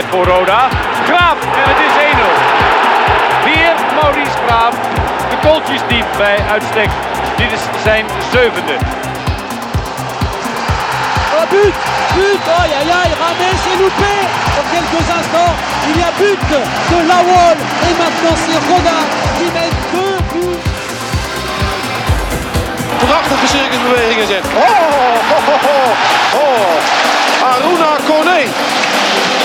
Mogelijkheid voor Roda. Graaf en het is 1-0. Weer Maurice Graaf. De kooltjes diep bij uitstek. Dit is zijn zevende. Oh but But aïe Rames est loupé Dans quelques instants, il y a but de Lawol Et maintenant c'est Roda qui met deux buts Prachtige circusbewegingen zet. Oh, oh, oh, oh, oh. Aruna Kone.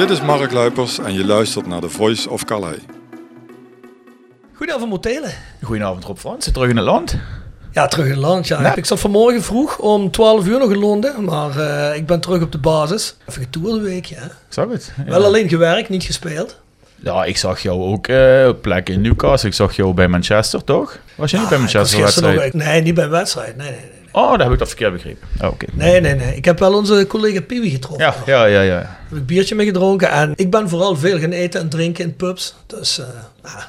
Dit is Mark Luipers en je luistert naar The Voice of Calais. Goedenavond Motelen. Goedenavond Rob Frans, terug in het land. Ja, terug in het land. Ja. Ja. Ik zat vanmorgen vroeg om 12 uur nog in Londen, maar eh, ik ben terug op de basis. Even getoerd week, ja. Ik zag het. Ja. Wel alleen gewerkt, niet gespeeld. Ja, ik zag jou ook eh, op plek in Newcastle. Ik zag jou bij Manchester, toch? Was je niet bij Ah, ik was Manchester wedstrijd? nog- Nee, niet bij een wedstrijd. Nee, nee, nee. Oh, daar heb ik dat verkeerd begrepen. Oh, Oké. Nee, nee, nee. Ik heb wel onze collega Piwi getroffen. Ja, ja, ja, ja. Heb ik een biertje mee gedronken. En ik ben vooral veel gaan eten en drinken in pubs. Dus uh,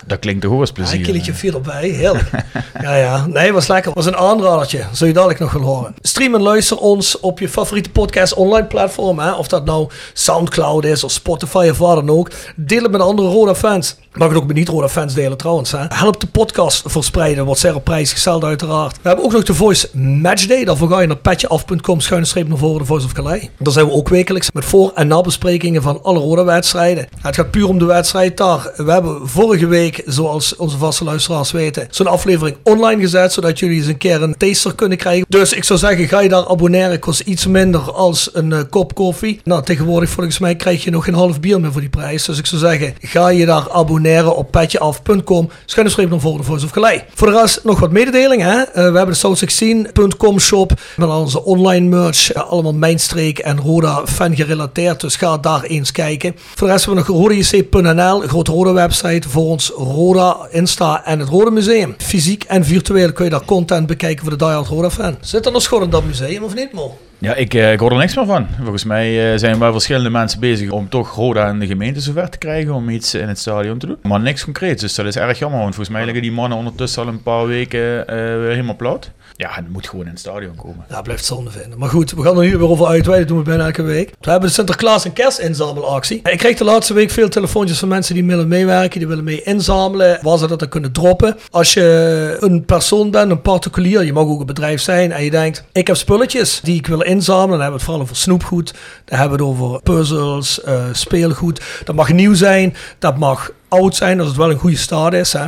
Dat klinkt toch ook als een plezier. killetje vier erbij. Heerlijk. ja, ja. Nee, was lekker. was een aanradertje. Zul je dadelijk nog wel horen. Stream en luister ons op je favoriete podcast online platform. Hè? Of dat nou Soundcloud is of Spotify of waar dan ook. Deel het met andere Roda fans. Mag het ook met niet-Roda fans delen trouwens. Hè? Help de podcast verspreiden. Wordt zeer op prijs gesteld uiteraard. We hebben ook nog de Voice Matchday. Daarvoor ga je naar petjeaf.com schuine streep naar voren de Voice of Calais. Daar zijn we ook wekelijks met voor- en nabesprekingen van alle Roda wedstrijden. Het gaat puur om de wedstrijd daar. We hebben vorige week, zoals onze vaste luisteraars weten, zo'n aflevering online gezet. Zodat jullie eens een keer een taster kunnen krijgen. Dus ik zou zeggen, ga je daar abonneren. Kost iets minder als een eh, kop koffie. Nou, tegenwoordig volgens mij krijg je nog geen half bier meer voor die prijs. Dus ik zou zeggen, ga je daar abonneren op petjeaf.com. Schuine streep naar voren de Voice of Calais. Voor de rest nog wat mededelingen. Eh, we hebben de South16.com shop met al onze online merch. eh, allemaal Mijnstreek en Roda fan gerelateerd. Dus ga daar eens kijken. Voor de rest hebben we nog rodajc.nl. Een grote Roda website voor ons Roda, Insta en het Roda Museum. Fysiek en virtueel kun je daar content bekijken voor de diehard Roda fan. Zit er nog schot in dat museum of niet Mo? Ja, ik, eh, ik hoor er niks meer van. Volgens mij eh, zijn wel verschillende mensen bezig om toch Roda en de gemeente zover te krijgen om iets in het stadion te doen. Maar niks concreets, dus dat is erg jammer. Want volgens mij liggen die mannen ondertussen al een paar weken eh, helemaal plat. Ja, het moet gewoon in het stadion komen. Ja, blijft zonde vinden. Maar goed, we gaan er nu weer over uitweiden. Dat doen we bijna elke week. We hebben de Sinterklaas en kerstinzamelactie. Ik kreeg de laatste week veel telefoontjes van mensen die willen meewerken. Die willen mee inzamelen. Waar ze dat dan kunnen droppen. Als je een persoon bent, een particulier. Je mag ook een bedrijf zijn. En je denkt, ik heb spulletjes die ik wil. Dan hebben we het vooral over snoepgoed. Dan hebben we het over puzzels, eh, speelgoed. Dat mag nieuw zijn. Dat mag oud zijn. Als het wel een goede staat is. Hè.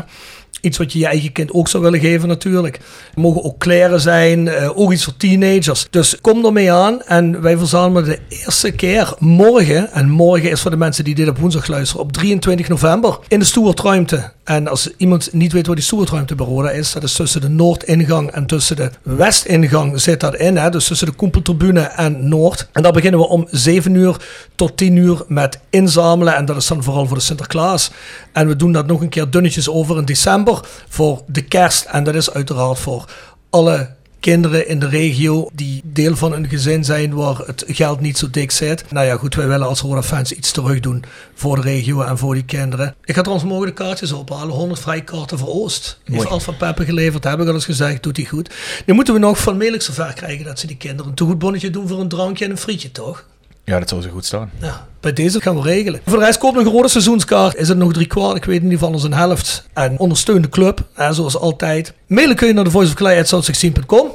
Iets wat je je eigen kind ook zou willen geven natuurlijk. Er mogen ook kleren zijn, eh, ook iets voor teenagers. Dus kom ermee aan en wij verzamelen de eerste keer morgen. En morgen is voor de mensen die dit op woensdag luisteren op 23 november in de Stuartruimte. En als iemand niet weet waar die Roda is, dat is tussen de Noordingang en tussen de Westingang zit dat in. Hè? Dus tussen de Koempeltribune en Noord. En daar beginnen we om 7 uur tot 10 uur met inzamelen. En dat is dan vooral voor de Sinterklaas. En we doen dat nog een keer dunnetjes over in december voor de kerst. En dat is uiteraard voor alle kinderen in de regio die deel van een gezin zijn waar het geld niet zo dik zit. Nou ja, goed, wij willen als Roda fans iets terug doen voor de regio en voor die kinderen. Ik ga trouwens morgen de kaartjes ophalen. 100 vrijkaarten voor Oost. Heeft. Alfa Peppe geleverd, heb ik al eens gezegd, doet hij goed. Nu moeten we nog van Melix zover krijgen dat ze die kinderen een toegoedbonnetje doen voor een drankje en een frietje, toch? Ja, dat zou zo goed staan. Ja, bij deze gaan we regelen. Voor de rest koop nog een rode seizoenskaart. Is het nog drie kwart? Ik weet in ieder geval ons een helft. En ondersteun de club, hè, zoals altijd. Mailen kun je naar de voiceofclay.com.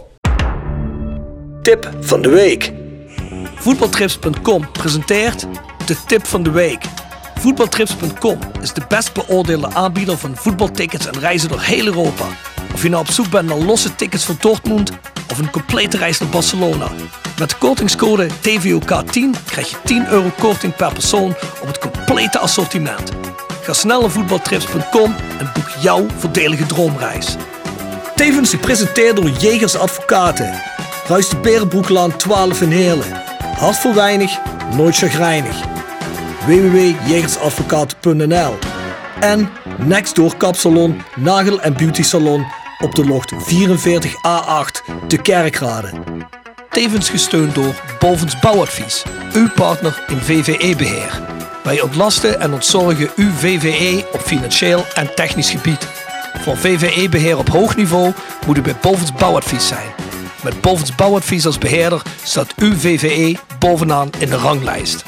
Tip van de week. Voetbaltrips.com presenteert de tip van de week. Voetbaltrips.com is de best beoordeelde aanbieder van voetbaltickets en reizen door heel Europa. Of je nou op zoek bent naar losse tickets voor Dortmund of een complete reis naar Barcelona. Met de kortingscode TVOK10 krijg je 10 euro korting per persoon op het complete assortiment. Ga snel naar voetbaltrips.com en boek jouw voordelige droomreis. Tevens gepresenteerd door Jegers Advocaten. Ruist de Berenbroeklaan 12 in Heerlen. Hart voor weinig, nooit chagrijnig. www.jegersadvocaten.nl En Nextdoor Kapsalon, Nagel en Beauty Salon op de locht 44A8 te Kerkrade. Tevens gesteund door Bovens Bouwadvies, uw partner in VVE-beheer. Wij ontlasten en ontzorgen uw VVE op financieel en technisch gebied. Voor VVE-beheer op hoog niveau moet u bij Bovens Bouwadvies zijn. Met Bovens Bouwadvies als beheerder staat uw VVE bovenaan in de ranglijst.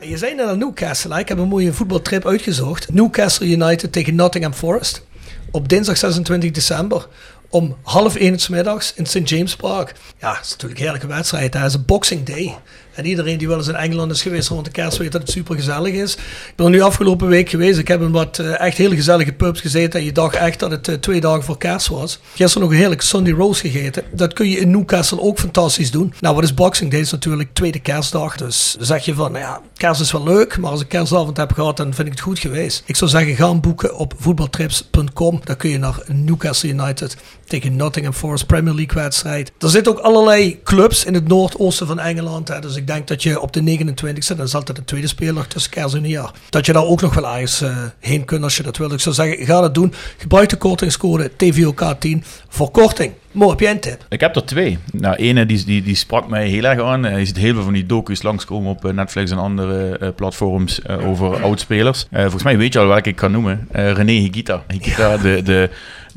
Je zei net aan Newcastle, ik heb een mooie voetbaltrip uitgezocht. Newcastle United tegen Nottingham Forest. Op dinsdag 26 december om half één middags in St. James Park. Ja, het is natuurlijk een heerlijke wedstrijd. Het is een Boxing Day. En iedereen die wel eens in Engeland is geweest rond de kerst weet dat het super gezellig is. Ik ben er nu afgelopen week geweest. Ik heb in wat uh, echt hele gezellige pubs gezeten. En je dacht echt dat het uh, twee dagen voor kerst was. Gisteren nog een heerlijke Sunday roast gegeten. Dat kun je in Newcastle ook fantastisch doen. Nou, wat is Boxing Day? is natuurlijk tweede kerstdag. Dus zeg je van, nou ja, kerst is wel leuk. Maar als ik kerstavond heb gehad, dan vind ik het goed geweest. Ik zou zeggen, ga boeken op voetbaltrips.com. Dan kun je naar Newcastle United tegen Nottingham Forest Premier League wedstrijd. Er zitten ook allerlei clubs in het noordoosten van Engeland. Hè. Dus ik denk dat je op de 29e, dat is altijd de tweede speler tussen kerst en nieuwjaar, dat je daar ook nog wel ergens uh, heen kunt als je dat wil. Ik zou zeggen, ga dat doen. Gebruik de kortingscode TVOK10 voor korting. Mo, heb jij een tip? Ik heb er twee. Nou, ene die, die, die sprak mij heel erg aan. Je ziet heel veel van die docu's langskomen op Netflix en andere uh, platforms uh, over oudspelers. Uh, volgens mij weet je al welke ik kan noemen. René Higuita. Higuita, de, de,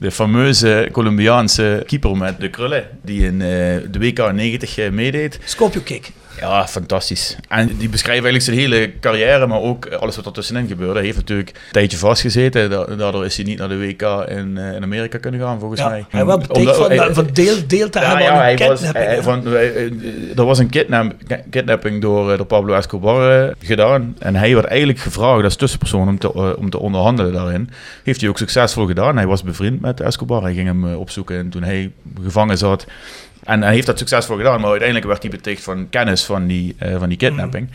de fameuze Colombiaanse keeper met de krullen, die in de WK 90 meedeed. Scorpio kick. Ja, fantastisch. En die beschrijft eigenlijk zijn hele carrière, maar ook alles wat er tussenin gebeurde. Hij heeft natuurlijk een tijdje vastgezeten. Daardoor is hij niet naar de WK in, uh, in Amerika kunnen gaan, volgens ja, mij. Hij was betekend van, hij, van deel, deel te ja, hebben ja, aan hij was, hij, van, uh, er was een kidnap, kidnapping door, door Pablo Escobar gedaan. En hij werd eigenlijk gevraagd als tussenpersoon om te, om te onderhandelen daarin. Heeft hij ook succesvol gedaan. Hij was bevriend met Escobar. Hij ging hem opzoeken en toen hij gevangen zat... En hij heeft dat succesvol gedaan, maar uiteindelijk werd hij beticht van kennis van die, uh, van die kidnapping.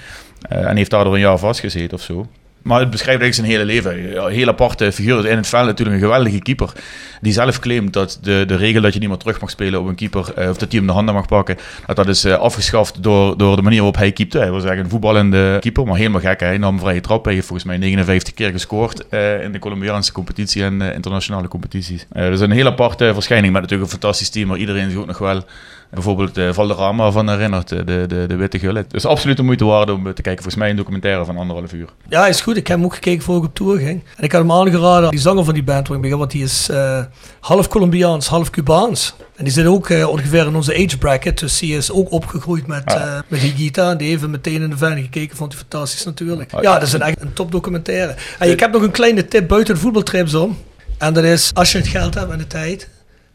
Uh, en heeft daardoor een jaar vastgezeten of zo. Maar het beschrijft eigenlijk zijn hele leven. Een heel aparte figuur. In het veld natuurlijk een geweldige keeper. Die zelf claimt dat de, de regel dat je niet meer terug mag spelen op een keeper. Uh, of dat hij hem de handen mag pakken. Dat dat is uh, afgeschaft door, door de manier waarop hij keepte. Hij was eigenlijk een voetballende keeper. Maar helemaal gek. Hij nam vrije trap. Hij heeft volgens mij 59 keer gescoord. Uh, in de Colombiaanse competitie en internationale competities. dus een heel aparte verschijning. Met natuurlijk een fantastisch team. Maar iedereen zich ook nog wel bijvoorbeeld uh, Valderrama van herinnert, de, de, de witte gullet. Dus absoluut de moeite waard om te kijken. Volgens mij een documentaire van anderhalf uur. Ja, is goed. Ik heb hem ook gekeken voor ik op tour ging. En ik had hem aangeraden, die zanger van die band, want die is uh, half Colombiaans, half Cubaans. En die zit ook uh, ongeveer in onze age bracket. Dus die is ook opgegroeid met, ah. uh, met Higita. En die heeft meteen in de vijf gekeken. Vond hij fantastisch natuurlijk. Ah, ja, dat is een, echt een top documentaire. En ik heb nog een kleine tip buiten de voetbaltrips om. En dat is, als je het geld hebt en de tijd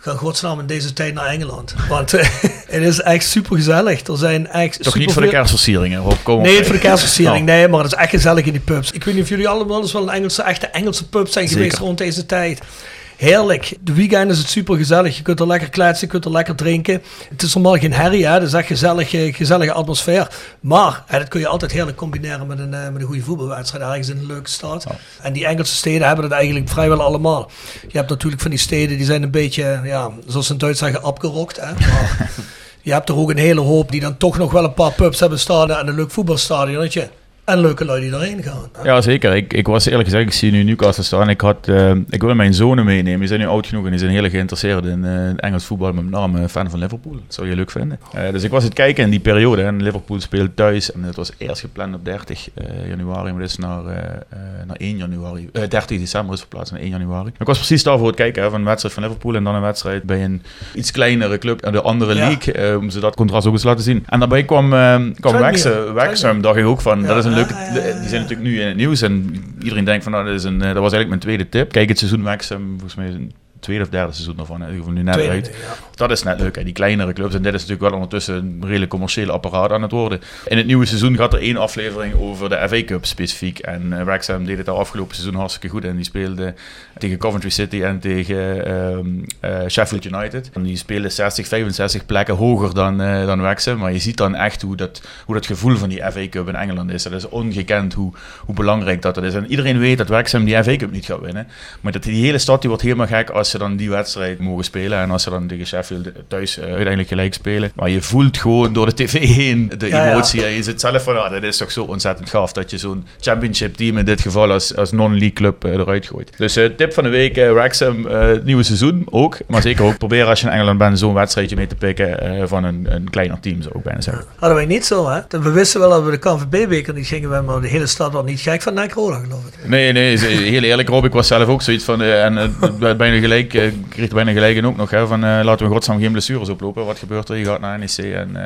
ga godsnaam in deze tijd naar Engeland. Want uh, het is echt super gezellig. Er zijn echt Toch niet voor de kerstversieringen? Nee, voor de kerstversiering. Oh. Nee, maar het is echt gezellig in die pubs. Ik weet niet of jullie allemaal eens wel een Engelse, echte Engelse pub zijn Zeker. geweest rond deze tijd. Heerlijk. De weekend is het super gezellig. Je kunt er lekker kletsen, je kunt er lekker drinken. Het is normaal geen herrie, hè. Het is echt gezellig, gezellige atmosfeer. Maar hè, dat kun je altijd heerlijk combineren met een, uh, met een goede voetbalwedstrijd. Ergens in een leuke stad. En die Engelse steden hebben dat eigenlijk vrijwel allemaal. Je hebt natuurlijk van die steden die zijn een beetje, ja, zoals ze in Duits zeggen, opgerokt. Hè. Maar je hebt er ook een hele hoop die dan toch nog wel een paar pubs hebben staan en een leuk voetbalstadionnetje. En leuke lui die daarheen gaan. Ja, zeker. Ik, ik was eerlijk gezegd, ik zie nu Newcastle staan. Ik, had, uh, ik wil mijn zonen meenemen. Die zijn nu oud genoeg en die zijn heel geïnteresseerd in uh, Engels voetbal. Met name fan van Liverpool. Dat zou je leuk vinden. Uh, dus ik was het kijken in die periode. En Liverpool speelt thuis. En het was eerst gepland op 30 januari. Maar het is naar, naar 1 januari. 30 december is verplaatst naar 1 januari. Ik was precies daarvoor het kijken hè, van een wedstrijd van Liverpool. En dan een wedstrijd bij een iets kleinere club. De andere ja. league. om ze dat contrast ook eens laten zien. En daarbij kwam, kwam Wexham. dacht ik ook van, ja, dat is een Die zijn natuurlijk nu in het nieuws en iedereen denkt van, nou, dat, is een, dat was eigenlijk mijn tweede tip. Kijk het seizoen Wexham, volgens mij tweede of derde seizoen ervan. Ieder geval nu net tweede, uit. Dat is net leuk. Hè? Die kleinere clubs. En dit is natuurlijk wel ondertussen een redelijk commerciële apparaat aan het worden. In het nieuwe seizoen gaat er één aflevering over de FA Cup specifiek. En uh, Wrexham deed het al afgelopen seizoen hartstikke goed. En die speelde tegen Coventry City en tegen um, uh, Sheffield United. En die spelen 60, 65 plekken hoger dan, uh, dan Wrexham. Maar je ziet dan echt hoe dat, hoe dat gevoel van die FA Cup in Engeland is. Dat is ongekend hoe, hoe belangrijk dat, dat is. En iedereen weet dat Wrexham die FA Cup niet gaat winnen. Maar dat die hele stad die wordt helemaal gek als ze dan die wedstrijd mogen spelen. En als ze dan tegen Sheffield thuis uh, uiteindelijk gelijk spelen. Maar je voelt gewoon door de tv heen de ja, emotie. Ja. Je zit zelf van, ah, dat is toch zo ontzettend gaaf dat je zo'n championship team in dit geval als, als non-league club eruit gooit. Dus uh, tip van de week, Wrexham, nieuwe seizoen ook. Maar zeker ook proberen als je in Engeland bent zo'n wedstrijdje mee te pikken van een, een kleiner team, zou ik bijna zeggen. Hadden wij niet zo, hè? We wisten wel dat we de KNVB-beker niet gingen, maar de hele stad was niet gek van Nek geloof ik. Nee, nee, heel eerlijk Rob, ik was zelf ook zoiets van, en bijna gelijk kreeg bijna gelijk in ook nog. Hè, van, uh, laten we godsnaam geen blessures oplopen. Wat gebeurt er? Je gaat naar NEC. En, uh,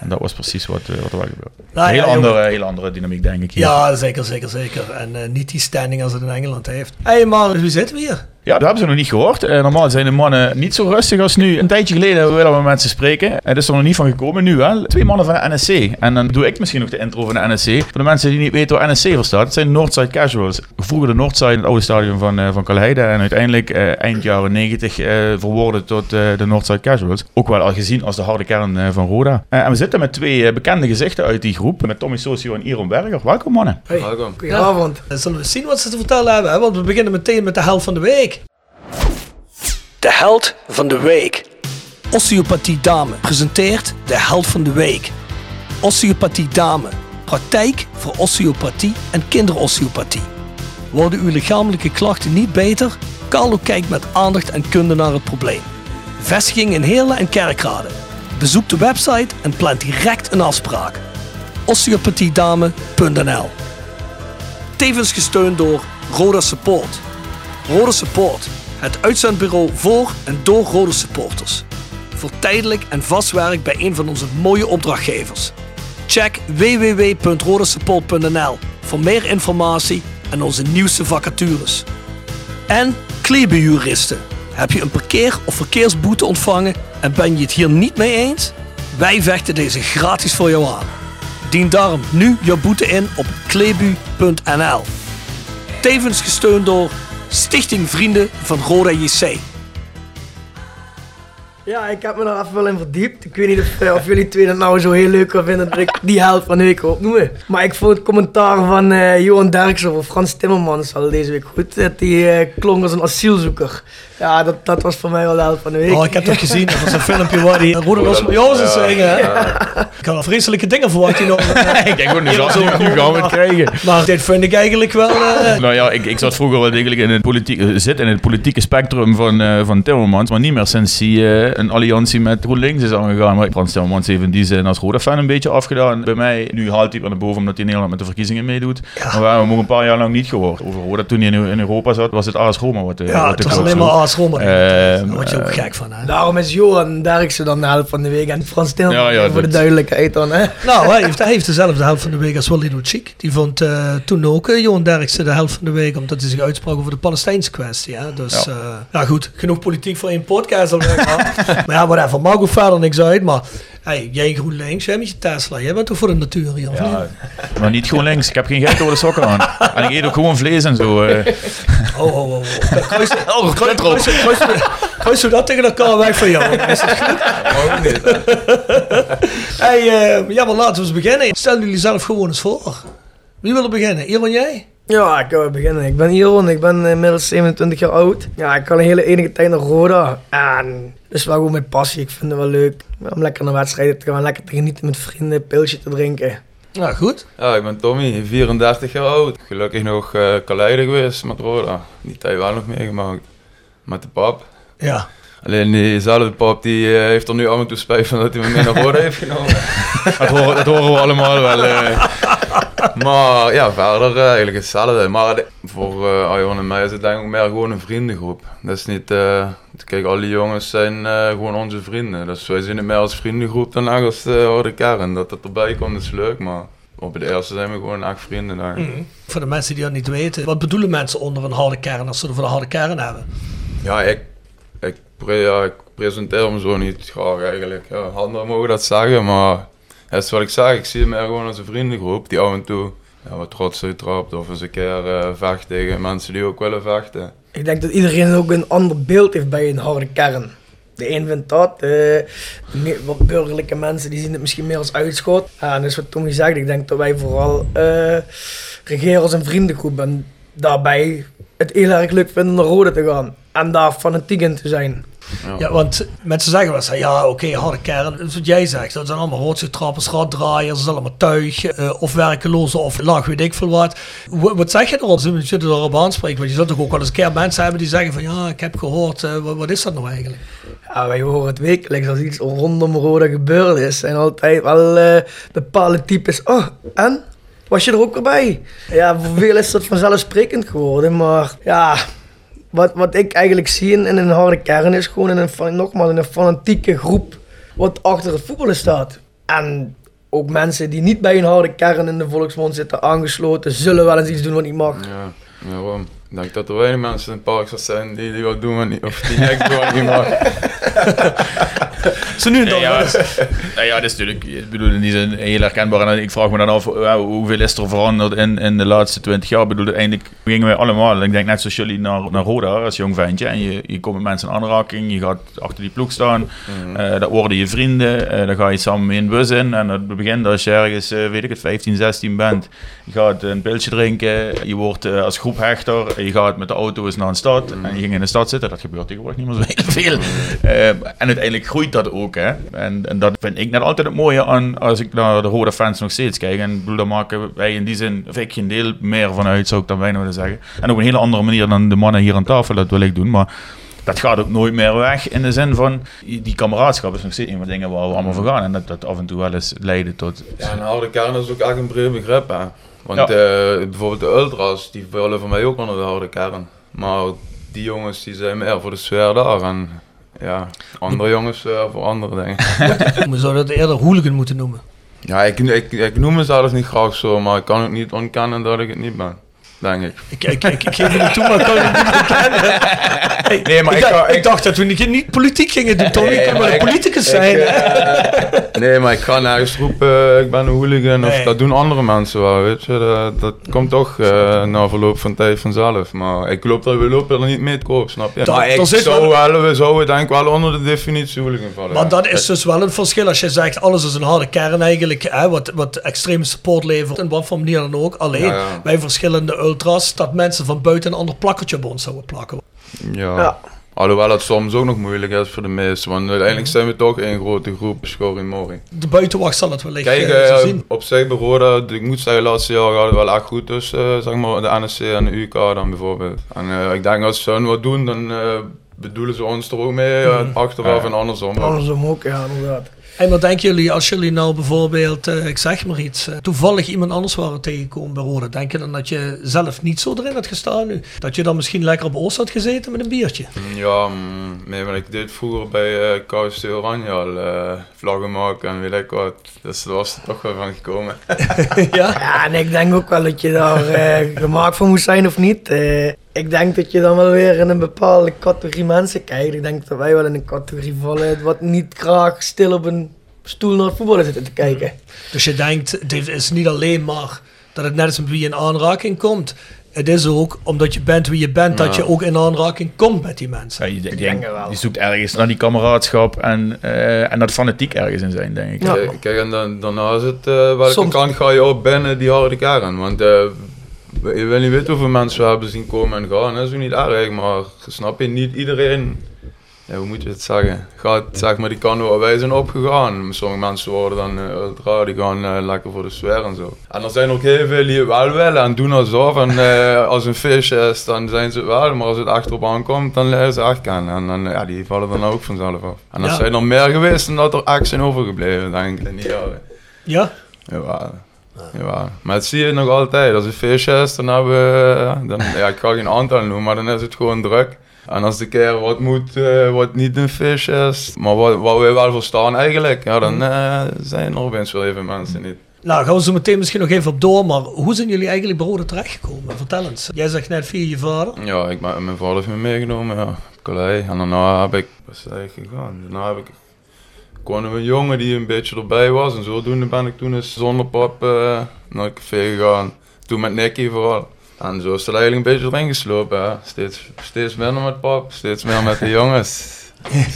en dat was precies wat, uh, wat er wel gebeurde. Nou, heel, ja, andere, heel andere dynamiek, denk ik. Hier. Ja, zeker, zeker, zeker. En niet die standing als het in Engeland heeft. Hé, hey, maar wie zitten we hier? Ja, dat hebben ze nog niet gehoord. Uh, normaal zijn de mannen niet zo rustig als nu. Een tijdje geleden willen we met ze spreken. Het is er nog niet van gekomen, nu wel. Twee mannen van de NSC. En dan doe ik misschien nog de intro van de NSC. Voor de mensen die niet weten waar NSC voor staat. Het zijn Northside Casuals. Vroeger de Northside, het oude stadion van, uh, van Kalheide. En uiteindelijk uh, eind jaren 90 verworden tot de Northside Casuals. Ook wel al gezien als de harde kern van Roda. en we zitten met twee bekende gezichten uit die groep. Met Tommy Socio en Iron Berger. Welkom mannen. Hey. Welkom. Goedenavond. Zullen we zien wat ze te vertellen hebben? Hè? Want we beginnen meteen met de helft van de week. De held van de week. Osteopathie Dame presenteert de held van de week. Osteopathie Dame. Praktijk voor osteopathie en kinderosteopathie. Worden uw lichamelijke klachten niet beter? Carlo kijkt met aandacht en kunde naar het probleem. Vestiging in Heerlen en Kerkrade. Bezoek de website en plant direct een afspraak. osteopathiedame.nl Tevens gesteund door Roda Support. Roda Support het uitzendbureau voor en door Rode supporters. Voor tijdelijk en vast werk bij een van onze mooie opdrachtgevers. Check www.rodesupport.nl voor meer informatie en onze nieuwste vacatures. En Klebenjuristen. Heb je een parkeer- of verkeersboete ontvangen en ben je het hier niet mee eens? Wij vechten deze gratis voor jou aan. Dien daarom nu jouw boete in op klebu.nl. Tevens gesteund door Stichting Vrienden van Roda JC. Ja, ik heb me daar even wel in verdiept. Ik weet niet of, eh, jullie twee dat nou zo heel leuk vinden dat ik die held van de week opnoemen. Maar ik vond het commentaar van uh, Johan Derksen of Frans Timmermans al deze week goed. Dat die uh, klonk als een asielzoeker. Ja, dat, dat was voor mij wel de helft van de week. Oh, ik heb dat gezien. Dat was een filmpje waar die Roeder los met zingen. Ik had al vreselijke dingen verwacht. nog. ik denk gewoon, nu, zo, nu, nu gaan we het krijgen. Maar dit vind ik eigenlijk wel... Uh... Nou ja, ik, ik zat vroeger wel degelijk in het, politieke, zit in het politieke spectrum van, uh, van Timmermans. Maar niet meer sinds hij uh, een alliantie met GroenLinks is aangegaan. Maar Frans Timmermans heeft in die zin als Roda-fan een beetje afgedaan. Bij mij, nu haalt hij naar boven omdat hij in Nederland met de verkiezingen meedoet. Ja. Maar we hebben hem een paar jaar lang niet gehoord. Over Roda toen hij in, in Europa zat, was het AS Roma wat, ja, wat het was alleen maar AS Roma. Daar word je ook gek van, hè? Daarom is Johan Derksen dan de helft van de week en Frans ja, ja, voor de duidelijkheid dan, hè? Nou, hij heeft, hij heeft dezelfde helft van de week als Walid Chic. Die vond uh, toen ook uh, Johan Derksen de helft van de week, omdat hij zich uitsprak over de Palestijnse kwestie. Hè? Dus ja. Uh, ja. goed, genoeg politiek voor één podcast al Maar ja, whatever, maakt ook verder niks uit. Maar hey, jij GroenLinks, jij met je Tesla, jij bent toch voor de natuur hier, of ja, niet? Maar niet GroenLinks, ik heb geen geld door de sokken aan. En ik eet ook gewoon vlees en zo. Oh, oh, oh. oh. Kruis, oh, kruis, kruis, kruis, kruis, dat tegen elkaar weg van jou. Is dat goed? hey, uh, ja, maar laten we eens beginnen. Stel jullie zelf gewoon eens voor. Wie wil er beginnen? Iron, jij? Ja, ik wil beginnen. Ik ben Iron, ik ben inmiddels 27 jaar oud. Ja, ik kan een hele enige tijd naar Roda. En dat is wel gewoon mijn passie. Ik vind het wel leuk om lekker naar wedstrijden te gaan, lekker te genieten met vrienden, een pilsje te drinken. Nou, goed. Ja, ik ben Tommy, 34 jaar oud. Gelukkig nog uh, geweest met Roda. Die tijd wel nog meegemaakt. Met de pap. Ja. Alleen diezelfde pap die uh, heeft er nu af en toe spijt van dat hij me mee naar Roda heeft genomen. dat, horen, dat horen we allemaal wel. Uh. Maar ja, verder uh, eigenlijk hetzelfde. Maar de, voor uh, Arjon en mij is het denk ik meer gewoon een vriendengroep. Dat is niet... kijk, al die jongens zijn gewoon onze vrienden. Dus wij zien het meer als vriendengroep dan echt als de harde kern. Dat het erbij komt is leuk, maar... Op het eerste zijn we gewoon echt vrienden. Daar. Mm. Voor de mensen die dat niet weten, wat bedoelen mensen onder een harde kern als ze er voor een harde kern hebben? Ja, ik, ja, ik presenteer me zo niet graag eigenlijk. Ja, anderen mogen dat zeggen, maar dat is wat ik zeg. Ik zie me gewoon als een vriendengroep die af en toe ja, wat trots uittrapt of eens een keer uh, vecht tegen mensen die ook willen vechten. Ik denk dat iedereen ook een ander beeld heeft bij een harde kern. De een vindt dat, uh, wat burgerlijke mensen die zien het misschien meer als uitschot. Ja, en dat is wat Tommy zegt, ik denk dat wij vooral uh, regeren als een vriendengroep en daarbij het heel erg leuk vinden naar Rode te gaan en daar fanatiek in te zijn. Ja. ja, want mensen zeggen wel eens, ja oké, okay, harde kern, dat is wat jij zegt. Dat zijn allemaal roodzoetrappers, raddraaiers, dat is allemaal tuig, uh, of werkelozen, of laag, weet ik veel wat. W wat zeg je erop? Ze zullen erop aanspreken, want je zult toch ook wel eens een keer mensen hebben die zeggen van, ja, ik heb gehoord, uh, wat, wat, is dat nou eigenlijk? Ja, wij horen het wekelijks als iets rondom Roda gebeurd is. En altijd wel uh, bepaalde types, oh, en? Was je er ook bij? Ja, voor veel is dat vanzelfsprekend geworden, maar ja, wat, wat ik eigenlijk zie in, een harde kern is gewoon in een, nogmaals, in een fanatieke groep wat achter het voetballen staat. En ook mensen die niet bij een harde kern in de volksmond zitten aangesloten, zullen wel eens iets doen wat niet mag. Ja, ja waarom? Ik denk dat er weinig mensen in het park zijn die, die wat doen wat niet, of die niks doen wat niet mag. Zo nu dan. Ja, nou ja, dat is natuurlijk, ik bedoel, in die zin heel herkenbaar. En ik vraag me dan af, hoeveel is er veranderd in, in de laatste twintig jaar? Ik bedoel, uiteindelijk gingen wij allemaal, ik denk net zoals jullie, naar, naar Roda als jong ventje. En je, je komt met mensen in aanraking, je gaat achter die ploeg staan. Mm -hmm. dat worden je vrienden, uh, dan ga je samen mee in de bus in. En het begint als je ergens, uh, weet ik het, 15, 16 bent. Je gaat een pilsje drinken, je wordt als groep hechter. Je gaat met de auto eens naar een stad en je ging in de stad zitten. Dat gebeurt tegenwoordig niet meer zo heel veel. en uiteindelijk groeit dat ook. Hè. En, en, dat vind ik net altijd het mooie aan als ik naar de Roda fans nog steeds kijk. En bedoel, daar maken wij in die zin, of ik geen deel meer van uit, zou ik dan bijna willen zeggen. En op een hele andere manier dan de mannen hier aan tafel, dat wil ik doen. Maar dat gaat ook nooit meer weg in de zin van die kameraadschap is nog steeds een van de dingen waar we allemaal voor gaan. En dat dat af en toe wel eens leiden tot. Ja, een harde kern is ook echt een breed begrip. Hè. Want ja. uh, bijvoorbeeld de ultras, die vallen voor mij ook onder de harde kern. Maar die jongens die zijn meer voor de sfeer daar. En ja, andere jongens uh, voor andere dingen. We zouden het eerder hooligan moeten noemen. Ja, ik, ik, ik noem mezelf niet graag zo, maar ik kan ook niet ontkennen dat ik het niet ben denk ik. Ik, ik, ik, ik geef je niet toe, maar ik kan het niet bekennen. Hey, nee, maar ik, ik, dacht, ik, dacht dat we niet politiek gingen doen, Tommy. Nee, ik kan maar een politicus zijn. Uh, nee, maar ik ga nergens roepen, ik ben een hooligan. Of, nee. Dat doen andere mensen wel, weet je. Dat, dat komt toch uh, na verloop van tijd vanzelf. Maar ik loop er, we lopen er niet mee te koop, snap je? Da, ik zou wel, we zouden denk ik wel onder de definitie hooligan vallen. Maar ja. dat is dus wel een verschil als je zegt, alles is een harde kern eigenlijk. Hè, wat, wat extreme support levert, in wat voor manier dan ook. Alleen, ja, ja. bij verschillende ultras dat mensen van buiten een ander plakkertje op ons zouden plakken. Ja. ja. Alhoewel het soms ook nog moeilijk is voor de meesten, want uiteindelijk zijn we toch één grote groep Mori. De buitenwacht zal het wellicht Kijk, uh, zien. op zich bij Roda, ik moet zeggen, laatste jaar gaat het wel echt goed tussen uh, zeg maar, de NSC en de UK dan bijvoorbeeld. En ik denk als ze hun wat doen, dan bedoelen ze ons er ook mee, mm. achteraf en andersom. Andersom ook, ja, inderdaad. En wat denken jullie als jullie nou bijvoorbeeld, uh, ik zeg maar iets, uh, toevallig iemand anders waren tegenkomen bij Roda? Denk je dan dat je zelf niet zo erin had gestaan nu? Dat je dan misschien lekker op Oost had gezeten met een biertje? Ja, mm, nee, want ik deed vroeger bij uh, KFC Oranje al uh, vlaggen maken en weet ik wat. Dus daar was er toch wel van gekomen. ja? ja, en ik denk ook wel dat je daar gemaakt van moest zijn of niet. Ik denk dat je dan wel weer in een bepaalde categorie mensen kijkt. Ik denk dat wij wel in een categorie vallen wat niet graag stil op een stoel naar het voetballen zitten te kijken. Dus je denkt, het is niet alleen maar dat het net als wie in aanraking komt. Het is ook omdat je bent wie je bent, dat je ook in aanraking komt met die mensen. Ja, je, denk, je zoekt ergens naar die kameraadschap en, uh, en dat fanatiek ergens in zijn, denk ik. Ja. Kijk, en dan, daarna is het, uh, welke Soms. kant ga je op binnen die harde kern? Want uh, je wil niet weten hoeveel mensen we hebben zien komen en gaan. Dat is ook niet erg, maar snap je, niet iedereen ja, hoe moet je het zeggen? Gaat, zeg maar, die kan waar wij zijn opgegaan. Sommige mensen worden dan uh, ultra, die gaan uh, lekker voor de sfeer en zo. En er zijn ook heel veel die het wel willen en doen alsof. En uh, als een feestje is, dan zijn ze het wel. Maar als het echt erop aankomt, dan leren ze echt kennen. En dan, ja, die vallen dan ook vanzelf af. En Ja. zijn er meer geweest dan dat er echt zijn overgebleven, denk ik, in die jaren. Ja? Ja, ja. Maar dat zie je nog altijd. Als een feestje is, dan hebben we... Dan, ja, ik ga geen aantal noemen, maar dan is het gewoon druk. En als de keer wat moet, eh, wat niet een feestje is, maar wat, wat we wel verstaan eigenlijk, ja, dan eh, zijn er opeens wel even mensen niet. Nou, gaan we zo meteen misschien nog even op door, maar hoe zijn jullie eigenlijk bij terechtgekomen? Vertel eens. Jij zegt net via je vader. Ja, ik, ben- mijn vader heeft me meegenomen, ja, collei. En daarna heb ik, wat is eigenlijk gegaan? Daarna heb ik gewoon een jongen die een beetje erbij was. En zodoende ben ik toen eens zonder pap eh, naar het café gegaan. Toen met Nicky vooral. En zo is het eigenlijk een beetje erin geslopen. Steeds, steeds minder met pap, steeds meer met de jongens.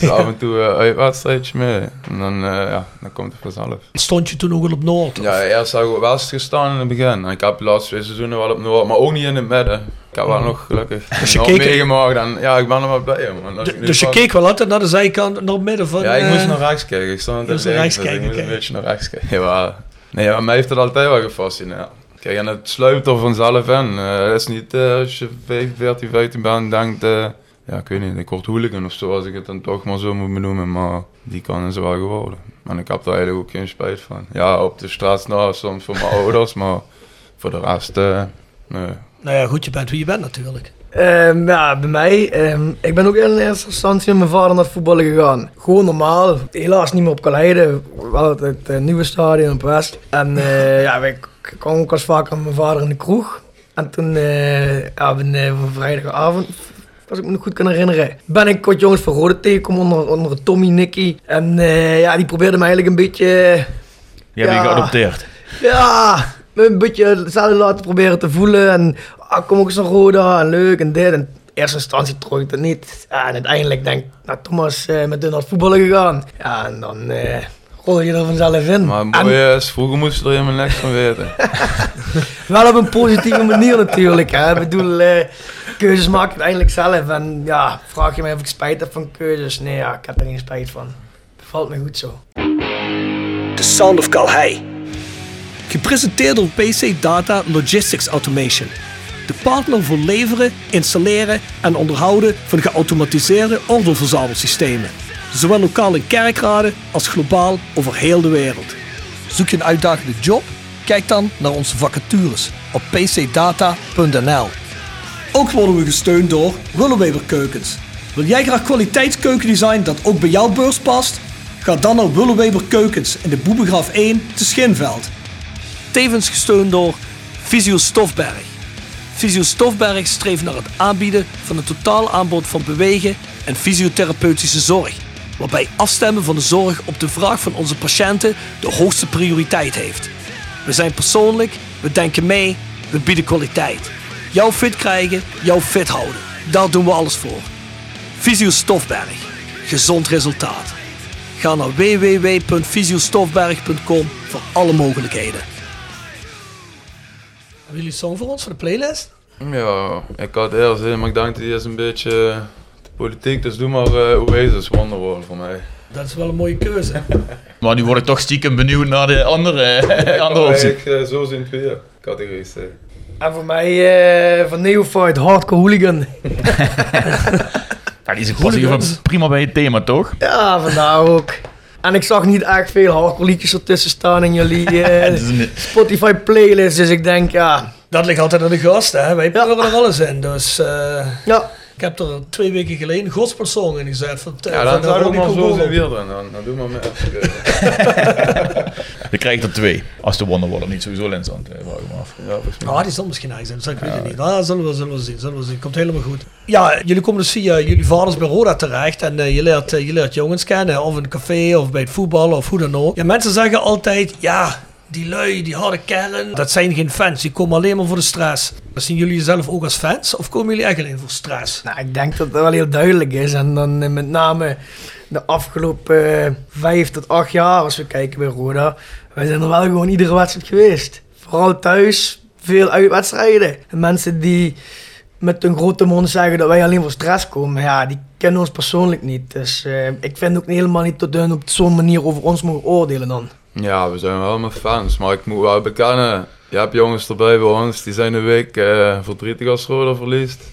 Dus af en toe een uitwedstrijdje mee. En dan, eh, ja, dan komt het vanzelf. Stond je toen ook al op Noord? Ja, eerst heb ik op West gestaan in het begin. Ik heb de laatste twee seizoenen wel op Noord, maar ook niet in het midden. Ik heb wel nog gelukkig Dus je nog keek- meegemaakt en ja, ik ben er wel blij om. Als ik nu Dus je keek wel altijd naar de zijkant, naar het midden van... Ja, ik eh, moest naar rechts kijken. Ik stond naar rechts dus kijken, ik moest een beetje naar rechts kijken. Ja, nee, ja, mij heeft het altijd wel gefascineerd. Kijk, en het sluipt er vanzelf in. Eh, Het is niet eh, als je 15, 14, 15 bent en denkt... ja, ik weet niet, ik word hooligan of zo, als ik het dan toch maar zo moet benoemen. Maar die kan ze wel geworden. En ik heb daar eigenlijk ook geen spijt van. Ja, op de straat nou, soms voor mijn ouders, maar voor de rest, eh, nee. Nou ja, goed, je bent wie je bent natuurlijk. Ehm, ja, bij mij. ehm, ik ben ook in eerste instantie met mijn vader naar het voetballen gegaan. Gewoon normaal. Helaas niet meer op Kaleide. Wel het, het, eh, nieuwe stadion op West. En eh, ja, ik kwam ook als vaker met mijn vader in de kroeg. En toen, eh ja, op een, vrijdagavond, als ik me nog goed kan herinneren, ben ik wat jongens van Rode tegengekomen onder, onder Tommy, Nicky. En eh, ja, die probeerden me eigenlijk een beetje... Je Ja. geadopteerd. Ja, me een beetje hetzelfde laten proberen te voelen. En ah, kom ook eens naar Roda en leuk en dit. En in eerste instantie trok ik het niet. En uiteindelijk denk ik, nou Thomas, eh, met hun naar voetballen gegaan. Ja, en dan eh rol je er vanzelf in. Maar het En is, vroeger moest je er helemaal niks van weten. wel op een positieve manier natuurlijk. Hè. Ik bedoel, eh, keuzes maak je uiteindelijk zelf. En ja, vraag je mij of ik spijt heb van keuzes. Nee, ja, ik heb er geen spijt van. Bevalt me goed zo. The Sound of Calhei. Gepresenteerd door PC Data Logistics Automation. De partner voor leveren, installeren en onderhouden van geautomatiseerde ordeelverzamelsystemen. Zowel lokaal in kerkraden als globaal over heel de wereld. Zoek je een uitdagende job? Kijk dan naar onze vacatures op pcdata.nl. Ook worden we gesteund door Willeweber Keukens. Wil jij graag kwaliteitskeukendesign dat ook bij jouw beurs past? Ga dan naar Willeweber Keukens in de Boebegraaf 1 te Schinveld. Tevens gesteund door Visio Stofberg. Visio Stofberg streeft naar het aanbieden van een totaal aanbod van bewegen en fysiotherapeutische zorg. Waarbij afstemmen van de zorg op de vraag van onze patiënten de hoogste prioriteit heeft. We zijn persoonlijk, we denken mee, we bieden kwaliteit. Jou fit krijgen, jou fit houden. Daar doen we alles voor. Visio Stofberg. Gezond resultaat. Ga naar www.visiostofberg.com voor alle mogelijkheden. Hebben jullie een song voor ons voor de playlist? Ja, ik had eerst zin, maar ik dacht die is een beetje politiek, dus doe maar uh, Oasis Wonderwall voor mij. Dat is wel een mooie keuze. Maar nu word ik toch stiekem benieuwd naar de andere, andere optie. Ik uh, zo zien twee categorieën. En voor mij eh, van Neophyte Hardcore Hooligan. Ja, die is hier prima bij het thema, toch? Ja, vandaar ook. En ik zag niet echt veel hardcore liedjes ertussen staan in jullie eh, Spotify playlist, dus ik denk ja... Dat ligt altijd aan de gasten, hè. wij pleuren er alles in. Dus uh, ja. Ik heb er twee weken geleden een gospelsong in gezet. Van, ja, dan zou ik maar zo zijn weer dan, dan doe maar mee. Je krijgt er twee, als de Wonderwaller niet sowieso in zand, vraag ik me af. Ja, ah, die zal misschien nice zijn, dat ik weet het niet. Ah, zullen we, zullen we zien, zullen we zien. Komt helemaal goed. Ja, jullie komen dus via jullie vaders bij Roda terecht en uh, je, leert, uh, je leert jongens kennen, of in een café, of bij het voetballen, of hoe dan ook. Ja, mensen zeggen altijd, ja, die lui, die harde kern, dat zijn geen fans. Die komen alleen maar voor de stress. Zien jullie jezelf ook als fans of komen jullie echt alleen voor stress? Nou, ik denk dat dat wel heel duidelijk is. En dan uh, met name de afgelopen uh, vijf tot acht jaar, als we kijken bij Roda. Wij zijn er wel gewoon iedere wedstrijd geweest. Vooral thuis, veel uitwedstrijden. En mensen die met een grote mond zeggen dat wij alleen voor stress komen. Ja, die kennen ons persoonlijk niet. Dus eh, ik vind ook helemaal niet dat hun op zo'n manier over ons mogen oordelen dan. Ja, we zijn wel mijn fans, maar ik moet wel bekennen, je hebt jongens erbij bij ons, die zijn een week eh, verdrietig als Roda verliest.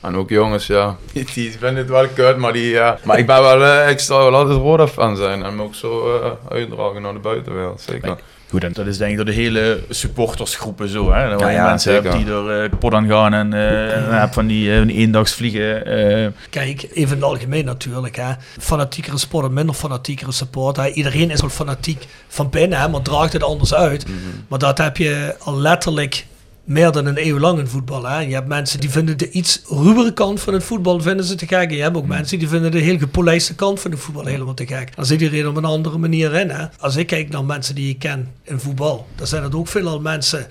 En ook jongens, ja, die, die vinden het wel kut, maar die, ja. Maar ik ben wel, eh, ik sta wel altijd Roda fan zijn en me ook zo eh, uitdragen naar de buitenwereld, zeker. Goed, en dat is denk ik door de hele supportersgroepen zo. Hè? Dat Ja, je ja, mensen zeker. hebt die door eh pot aan gaan en eh, en van die, van die eendagsvliegen. eh Kijk, even in het algemeen natuurlijk. Hè. Fanatiekere sport en minder fanatiekere support. Hè. Iedereen is wel fanatiek van binnen, hè, maar draagt het anders uit. Maar dat heb je al letterlijk meer dan een eeuw lang in voetbal. Hè. Je hebt mensen die vinden de iets ruwere kant van het voetbal vinden ze te gek. En je hebt ook mensen die vinden de heel gepolijste kant van het voetbal helemaal te gek. Dan zit iedereen op een andere manier in. Hè. Als ik kijk naar mensen die ik ken in voetbal, dan zijn het ook veelal mensen...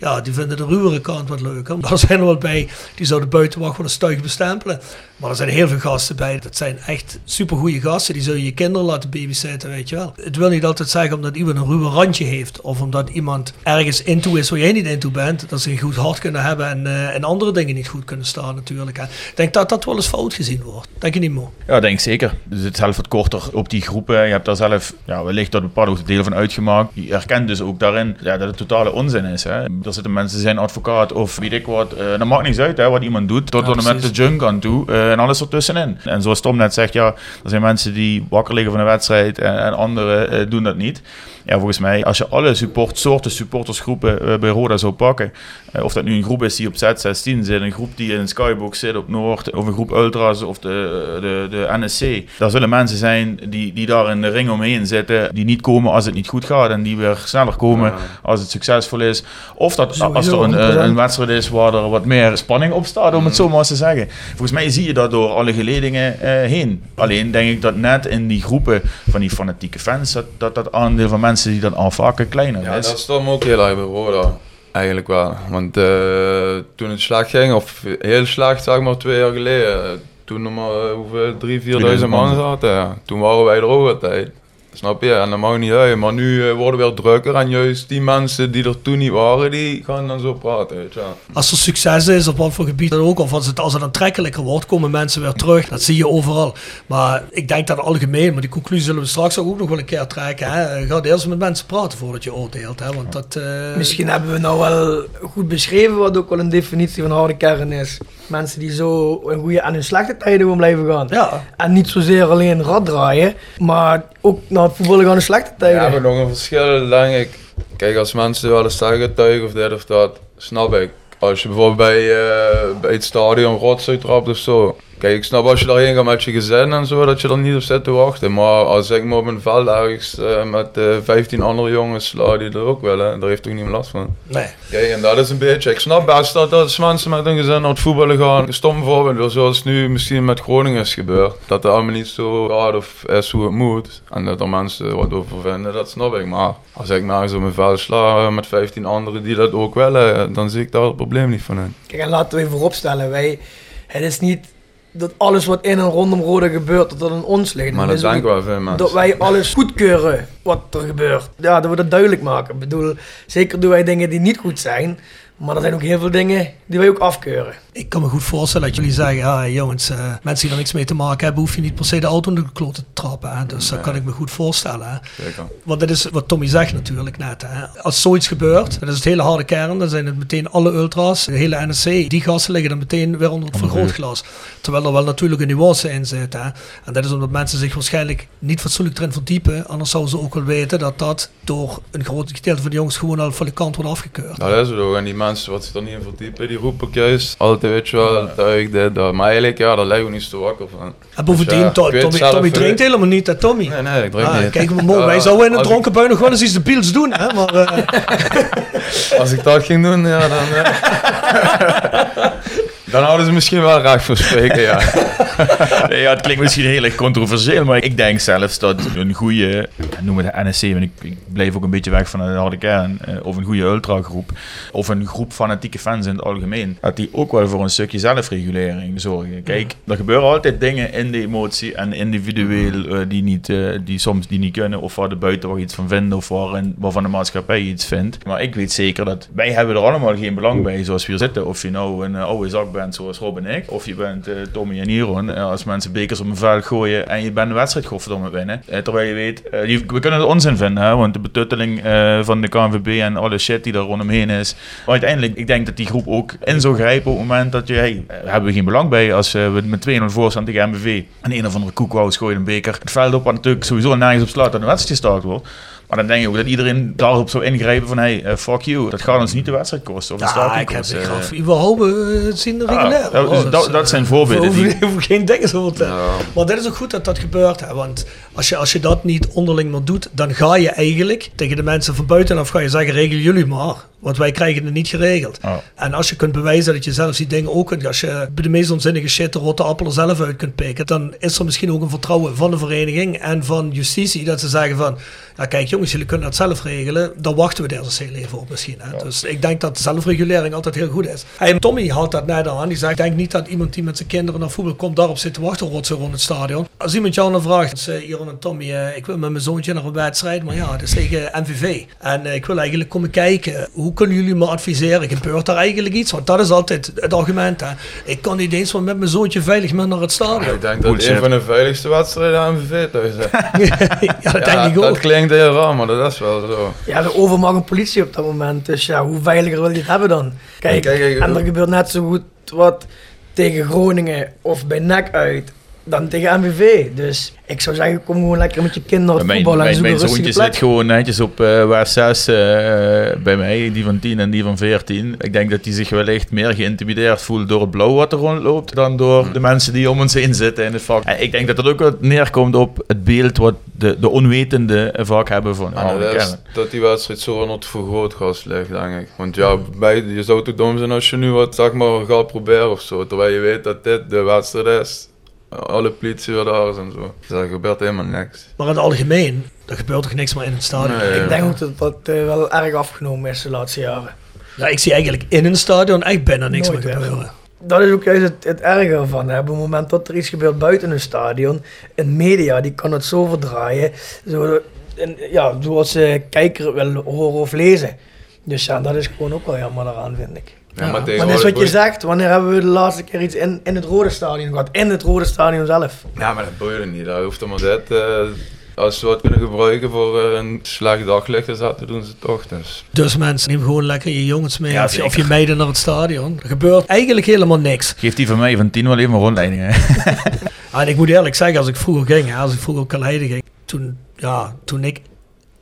Ja, die vinden de ruwere kant wat leuker. Daar zijn er wel bij, die zouden buitenwacht wel een stuig bestempelen. Maar er zijn heel veel gasten bij. Dat zijn echt supergoeie gasten. Die zullen je kinderen laten babysitten, weet je wel. Het wil niet altijd zeggen omdat iemand een ruwe randje heeft. Of omdat iemand ergens into is waar jij niet into bent. Dat ze een goed hart kunnen hebben en, eh, en andere dingen niet goed kunnen staan natuurlijk. Ik denk dat dat wel eens fout gezien wordt. Denk je niet, Mo? Ja, denk zeker. Dus het zelf wat korter op die groepen. Je hebt daar zelf ja, wellicht dat bepaalde ook deel van uitgemaakt. Je herkent dus ook daarin ja, dat het totale onzin is. Hè. Er zitten mensen die zijn advocaat of weet ik wat. eh dat maakt niks uit hè, wat iemand doet. Tot Ja, en met de junk aan toe eh, en alles ertussenin. En zoals Tom net zegt, ja, er zijn mensen die wakker liggen van een wedstrijd en, en anderen eh, doen dat niet. Ja, volgens mij, als je alle support, soorten supportersgroepen eh, bij Roda zou pakken, eh, of dat nu een groep is die op Z16 zit, een groep die in Skybox zit op Noord, of een groep Ultras of de, de, de NSC. Daar zullen mensen zijn die, die daar in de ring omheen zitten, die niet komen als het niet goed gaat en die weer sneller komen als het succesvol is. Of dat als er een, 100%. een wedstrijd is waar er wat meer spanning op staat, om het zo maar eens te zeggen. Volgens mij zie je dat door alle geledingen eh, heen. Alleen denk ik dat net in die groepen van die fanatieke fans, dat dat, dat aandeel van mensen die dat aanvakken kleiner Ja, is. dat stond me ook heel erg bij Roda. Eigenlijk wel. Want eh, toen het slecht ging, of heel slecht zeg maar twee jaar geleden, toen er maar eh, hoeveel, 3.000, 4.000 man zaten, ja. toen waren wij er ook altijd. Snap je? En dat mag niet uit. Maar nu eh, worden we weer drukker en juist die mensen die er toen niet waren, die gaan dan zo praten. Weet je. wel. Als er succes is, op wat voor gebied dan ook, of als het, als het aantrekkelijker wordt, komen mensen weer terug. Dat zie je overal. Maar ik denk dat algemeen, maar die conclusie zullen we straks ook nog wel een keer trekken. Hè. Ga eerst met mensen praten voordat je oordeelt. Hè. Want dat, eh, Misschien hebben we nou wel goed beschreven wat ook wel een definitie van harde kern is. Mensen die zo een goede en hun slechte tijden gewoon blijven gaan. Ja. En niet zozeer alleen rad draaien, maar ook naar het voetballen gaan in slechte Ja, hebben nog een verschil, denk ik. Kijk, als mensen wel eens zeggen of dit of dat, snap ik. Als je bijvoorbeeld bij, eh, bij het stadion rots uittrapt of zo. Kijk, ik snap als je daarheen gaat met je gezin en zo, dat je er niet op zit te wachten. Maar als ik me op een veld ergens eh, met eh 15 andere jongens sla die er ook willen, daar heeft toch niemand last van. nee. Kijk, en dat is een beetje, ik snap best dat als mensen met hun gezin naar het voetballen gaan. Een stom voorbeeld, zoals nu misschien met Groningen is gebeurd. Dat het allemaal niet zo gaat of is hoe het moet. En dat er mensen wat over vinden, dat snap ik. Maar als ik nergens op mijn veld sla eh, met 15 anderen die dat ook willen, eh, dan zie ik daar het probleem niet van in. Kijk, en laten we even vooropstellen, wij, het is niet dat alles wat in en rondom Rode gebeurt, dat dat aan ons ligt. Maar dat denken wel veel. Dat wij alles goedkeuren wat er gebeurt. Ja, dat we dat duidelijk maken. Ik bedoel, zeker doen wij dingen die niet goed zijn. Maar er zijn ook heel veel dingen die wij ook afkeuren. Ik kan me goed voorstellen dat jullie zeggen, ja jongens, eh, mensen die er niks mee te maken hebben, hoef je niet per se de auto in de kloten te trappen. Hè? Dus dat kan ik me goed voorstellen. Hè? Zeker. Want dat is wat Tommy zegt natuurlijk net. Hè. Als zoiets gebeurt, dat is het hele harde kern, dan zijn het meteen alle ultras, de hele NSC, die gasten liggen dan meteen weer onder het vergrootglas. Terwijl er wel natuurlijk een nuance in zit. Hè. En dat is omdat mensen zich waarschijnlijk niet fatsoenlijk erin verdiepen. Anders zouden ze ook wel weten dat dat door een groot gedeelte van de jongens gewoon al van de kant wordt afgekeurd. Dat is het ook. En die mensen wat zich er niet in verdiepen, die roepen juist altijd, weet je wel, tuig, dit, dat. Maar eigenlijk, ja, daar leggen we niet zo wakker van. En bovendien, Dus ja, To- ik weet Tommy, Tommy drinkt helemaal niet, hè Tommy? Nee, nee, ik drink Ah, niet. Kijk, we mogen- Ja, wij zouden in een dronken bui nog wel eens iets debiels doen, hè? Maar, eh, Als ik dat ging doen, ja, dan... dan houden ze misschien wel recht voor spreken, ja. Nee, ja, het klinkt misschien heel erg controversieel, maar ik denk zelfs dat een goede, noem het de NSC, want ik, ik blijf ook een beetje weg van de harde kern, eh, of een goede ultragroep, of een groep fanatieke fans in het algemeen, dat die ook wel voor een stukje zelfregulering zorgen. Kijk, er gebeuren altijd dingen in de emotie en individueel eh, die, niet, eh, die soms die niet kunnen, of waar de buitenwacht iets van vinden, of waarvan de maatschappij iets vindt. Maar ik weet zeker dat wij hebben er allemaal geen belang bij, zoals we hier zitten, of je nou een oude zak bent zoals Rob en ik, of je bent eh, Tommy en Iron, eh, als mensen bekers op een veld gooien en je bent een wedstrijd godverdomme winnen. Eh, terwijl je weet, we kunnen het onzin vinden, want de betutteling van de KNVB en alle shit die er rondomheen is. Uiteindelijk, ik denk dat die groep ook in zou grijpen op het moment dat je, hey, hebben we geen belang bij als we met 2-0 voor staan tegen MBV en een of andere koekwous gooit een beker het veld op, wat natuurlijk sowieso nergens op slaat dat een wedstrijd gestart wordt. Maar dan denk je ook dat iedereen daarop zou ingrijpen van hey, eh, fuck you, dat gaat ons niet de wedstrijd kosten of de Ja, ik heb ik Eh, überhaupt eh, zien de Ah, dat- Oh, dat- dat eh, zijn voorbeelden We die- hoeven, geen dingen zo te Ja. Maar dat is ook goed dat dat gebeurt. Hè, want als je, als je dat niet onderling meer doet, dan ga je eigenlijk tegen de mensen van buitenaf ga je zeggen, regel jullie maar. Want wij krijgen het niet geregeld. Oh. En als je kunt bewijzen dat je zelf die dingen ook kunt, als je bij de meest onzinnige shit de rotte appel er zelf uit kunt pikken, dan is er misschien ook een vertrouwen van de vereniging en van justitie dat ze zeggen van, ja kijk jongens, jullie kunnen dat zelf regelen, dan wachten we er eens heel even op misschien. Hè. Dus ik denk dat zelfregulering altijd heel goed is. En Tommy houdt dat net aan, die zegt, ik denk niet dat iemand die met zijn kinderen naar voetbal komt daarop zit te wachten rotsen rond het stadion. Als iemand jou dan vraagt, dus, uh, Iron en Tommy, uh, ik wil met mijn zoontje naar een wedstrijd, maar ja, dat is tegen MVV. En uh, ik wil eigenlijk komen kijken, hoe kunnen jullie me adviseren? Gebeurt daar eigenlijk iets? Want dat is altijd het argument. Hè. Ik kan niet eens met mijn zoontje veilig mee naar het stadion. Ik denk dat het een van de veiligste wedstrijden aan MVV thuis is. ja, dat denk ik ook. Dat klinkt heel raar, maar dat is wel zo. Ja, er overmag een politie op dat moment. Dus ja, hoe veiliger wil je het hebben dan? Kijk, Kijk, kijk, en er gebeurt net zo goed wat tegen Groningen of bij NEC uit dan tegen MVV. Dus ik zou zeggen, kom gewoon lekker met je kinderen naar het mijn, voetballen en mijn, zoek een mijn zoontje plek. zit gewoon netjes op uh, West 6 uh, bij mij, die van 10 en die van 14. Ik denk dat hij zich wellicht meer geïntimideerd voelt door het blauw wat er rondloopt dan door Hm. de mensen die om ons heen zitten in het vak. En ik denk dat dat ook wat neerkomt op het beeld wat de, de onwetende vaak hebben van ja, oh, dat, die wedstrijd zo aan het vergrootglas ligt, denk ik. Want ja, bij, je zou te dom zijn als je nu wat zeg maar gaat proberen of zo. Terwijl je weet dat dit de wedstrijd is. Alle politie weer daar is en zo. Dus er gebeurt helemaal niks. Maar in het algemeen, er gebeurt toch niks meer in het stadion? Nee, ik denk ook dat dat uh, wel erg afgenomen is de laatste jaren. Ja, ik zie eigenlijk in een stadion echt bijna niks Nooit meer gebeuren. Dat is ook juist het, het erge ervan. Hè. Op het moment dat er iets gebeurt buiten een stadion, een media die kan het zo verdraaien, zo, en, ja, zoals ze kijker het wil horen of lezen. Dus ja, dat is gewoon ook wel jammer daaraan, vind ik. Ja, Ja, maar maar dat is wat je zegt, wanneer hebben we de laatste keer iets in, in het rode stadion gehad? In het rode stadion zelf. Ja, maar dat boeide niet. Dat hoeft maar dit. Uh, als ze wat kunnen gebruiken voor uh, een slecht daglicht te zetten, doen ze het toch. Dus, dus mensen, neem gewoon lekker je jongens mee ja, of, je, of je meiden naar het stadion. Er gebeurt eigenlijk helemaal niks. Geeft die van mij van 10 wel even een rondleiding. en ik moet eerlijk zeggen, als ik vroeger ging, als ik vroeger op Kaleide ging, toen, ja, toen ik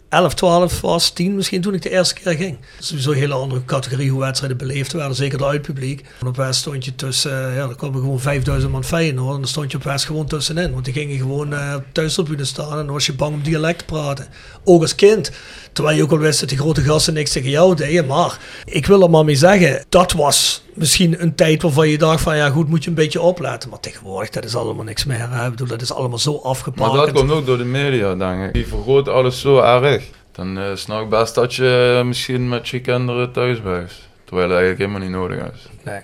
11, 12 was, 10 misschien toen ik de eerste keer ging. Sowieso een hele andere categorie hoe wedstrijden beleefd werden, zeker de uitpubliek. En op West stond je tussen, ja, dan kwamen gewoon 5000 man Feyenoord en dan stond je op West gewoon tussenin. Want die gingen gewoon thuis op staan en dan was je bang om dialect te praten. Ook als kind. Terwijl je ook al wist dat die grote gasten niks tegen jou deden. Maar ik wil er maar mee zeggen, dat was misschien een tijd waarvan je dacht van ja goed, moet je een beetje opletten. Maar tegenwoordig, dat is allemaal niks meer. Hè? Ik bedoel, dat is allemaal zo afgepakt. Maar dat komt ook door de media, denk ik. Die vergroten alles zo erg. Dan uh, snap ik best dat je uh, misschien met je kinderen thuis blijft. Terwijl het eigenlijk helemaal niet nodig is. Nee.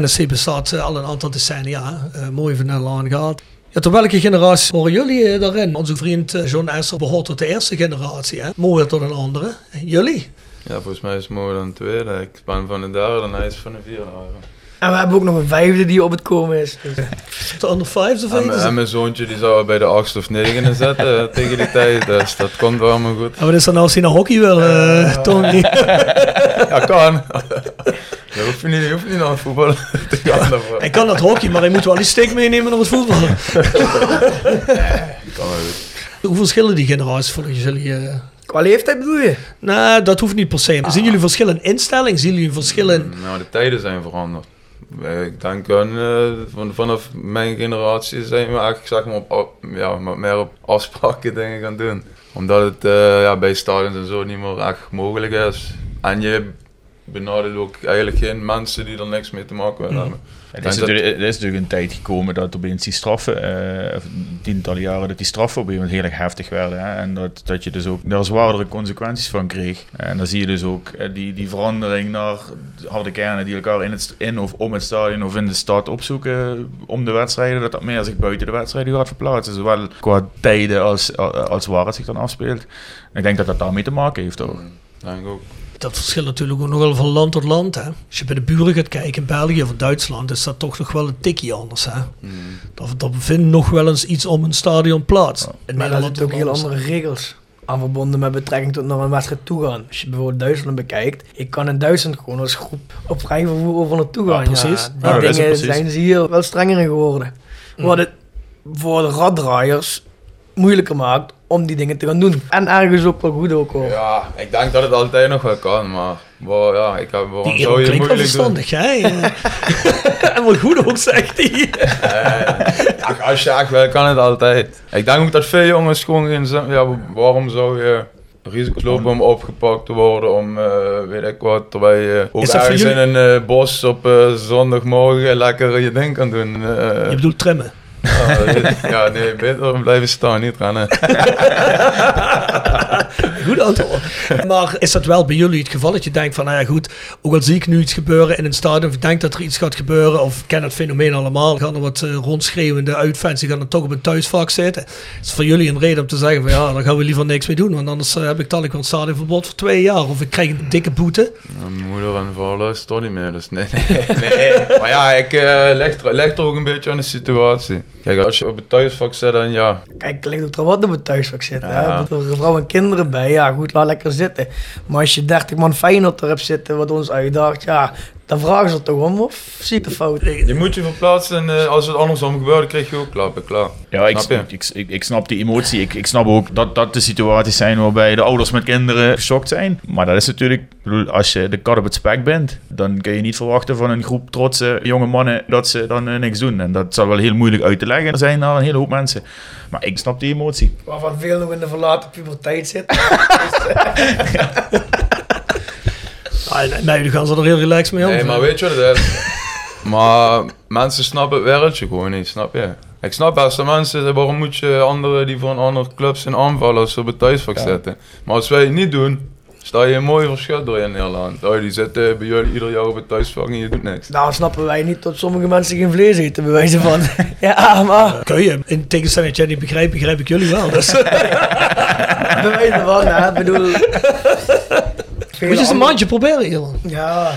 NSC bestaat uh, al een aantal decennia. Uh, mooi van Nederland gehad. Ja, tot welke generatie horen jullie uh, daarin? Onze vriend uh, John Esser behoort tot de eerste generatie. Hè? Mooier tot een andere. Jullie? Ja, volgens mij is het mooier dan de tweede. Ik ben van de derde en hij is van de vierde. En we hebben ook nog een vijfde die op het komen is. De under fives of en, en mijn zoontje die zou bij de achtste of negende zetten tegen die tijd. Dus dat komt wel allemaal goed. En wat is nou als hij naar hockey wil, uh, Tony? ja, kan. Je hoeft niet, je hoeft niet naar het voetbal te gaan. Daarvoor. Hij kan dat hockey, maar hij moet wel die stick meenemen naar het voetbal. kan wel goed. Hoe verschillen die generaties volgens jullie? Uh... Qua leeftijd bedoel je? Nou, dat hoeft niet per se. Zien jullie verschillen in instelling? Zien jullie verschillen? Mm, nou, de tijden zijn veranderd. Ik denk uh, van, vanaf mijn generatie zijn we eigenlijk zeg maar, op, ja, meer op afspraken dingen gaan doen. Omdat het uh, ja, bij stadions en zo niet meer echt mogelijk is. En je benadert ook eigenlijk geen mensen die er niks mee te maken willen hebben. Het is, natuurlijk, het is natuurlijk een tijd gekomen dat opeens die straffen, uh, tientallen jaren, dat die straffen op een heel erg heftig werden. Hè? En dat, dat je dus ook daar zwaardere consequenties van kreeg. En dan zie je dus ook uh, die, die verandering naar harde kernen die elkaar in, het, in of om het stadion of in de stad opzoeken om de wedstrijden. Dat dat meer zich buiten de wedstrijden gaat verplaatsen. Zowel qua tijden als, als waar het zich dan afspeelt. En ik denk dat dat daarmee te maken heeft ook. Denk ook. Dat verschilt natuurlijk ook nog wel van land tot land. Hè. Als je bij de buren gaat kijken, in België of in Duitsland, is dat toch nog wel een tikje anders. Hè. Dat, dat vindt nog wel eens iets om een stadion plaats. In Maar daar zitten ook heel andere regels aan verbonden met betrekking tot naar een wedstrijd toe gaan. Als je bijvoorbeeld Duitsland bekijkt, ik kan in Duitsland gewoon als groep op vrij vervoer over naartoe gaan. Ja, precies. die Ja, is het dingen precies. zijn ze hier wel strenger in geworden. Wat het voor de raddraaiers moeilijker maakt om die dingen te gaan doen. En ergens ook wel goed ook hoor. Ja, ik denk dat het altijd nog wel kan, maar wow, ja, ik heb, waarom Die zou je klinkt wel moeilijk doen? verstandig, hè? en wat goed ook, zegt hij. Ach, als je echt wil, kan het altijd. Ik denk ook dat veel jongens gewoon geen zin ja, waarom zou je risico's lopen om opgepakt te worden, om eh, weet ik wat, terwijl je ook ergens in een eh, bos op eh, zondagmorgen lekker je ding kan doen. eh. Je bedoelt trimmen. Ja, ja, nee, beter blijven staan, niet rennen. Goed antwoord. Maar is dat wel bij jullie het geval dat je denkt van, nou ja goed, ook al zie ik nu iets gebeuren in een stadion, of ik denk dat er iets gaat gebeuren, of ik ken het fenomeen allemaal, gaan er wat uh, rondschreeuwende uitfans, die gaan dan toch op een thuisvak zitten. Is voor jullie een reden om te zeggen van, ja, dan gaan we liever niks mee doen, want anders uh, heb ik dadelijk wel een stadionverbod voor twee jaar, of ik krijg een dikke boete. Mijn moeder en vader luistert niet meer, dus nee, nee, nee. Maar ja, ik uh, leg, er, leg er ook een beetje aan de situatie. Kijk, als je op het thuisvak zit, dan ja. Kijk, ligt ook er wat op het thuisvak zitten. Ja. Hè? Er vrouwen en kinderen bij, ja goed, laat lekker zitten. Maar als je 30 man Feyenoord er hebt zitten, wat ons uitdaagt, ja, dan vragen ze toch om of zie ik de fout? Je moet je verplaatsen en uh, als het andersom gebeurt, krijg je ook klappen, klaar. Ja, ik snap, ik, ik, ik, snap die emotie. Ik, ik snap ook dat dat de situaties zijn waarbij de ouders met kinderen geschokt zijn. Maar dat is natuurlijk, bedoel, als je de kat op het spek bent, dan kun je niet verwachten van een groep trotse jonge mannen dat ze dan uh, niks doen. En dat zal wel heel moeilijk uit te leggen. Er zijn daar een hele hoop mensen. Maar ik snap die emotie. Waarvan veel nog in de verlaten puberteit zitten. Ah, nee, nu gaan ze er heel relaxed mee om. Nee, maar weet je wat het is? maar mensen snappen het wereldje gewoon niet, snap je? Ik snap best de mensen, waarom moet je anderen die van andere clubs in aanvallen als ze op het thuisvak ja. zetten? Maar als wij het niet doen, sta je een mooi verschil door in Nederland. Oh, die zitten bij jullie ieder jaar op het thuisvak en je doet niks. Nou, snappen wij niet dat sommige mensen geen vlees eten, bij wijze van. ja, maar... Uh, kun je, in tegenstelling dat jij niet begrijpt, begrijp ik jullie wel. Dus. bij wijze van, hè, ik bedoel... Moet je eens een mandje proberen, Ilan? Ja.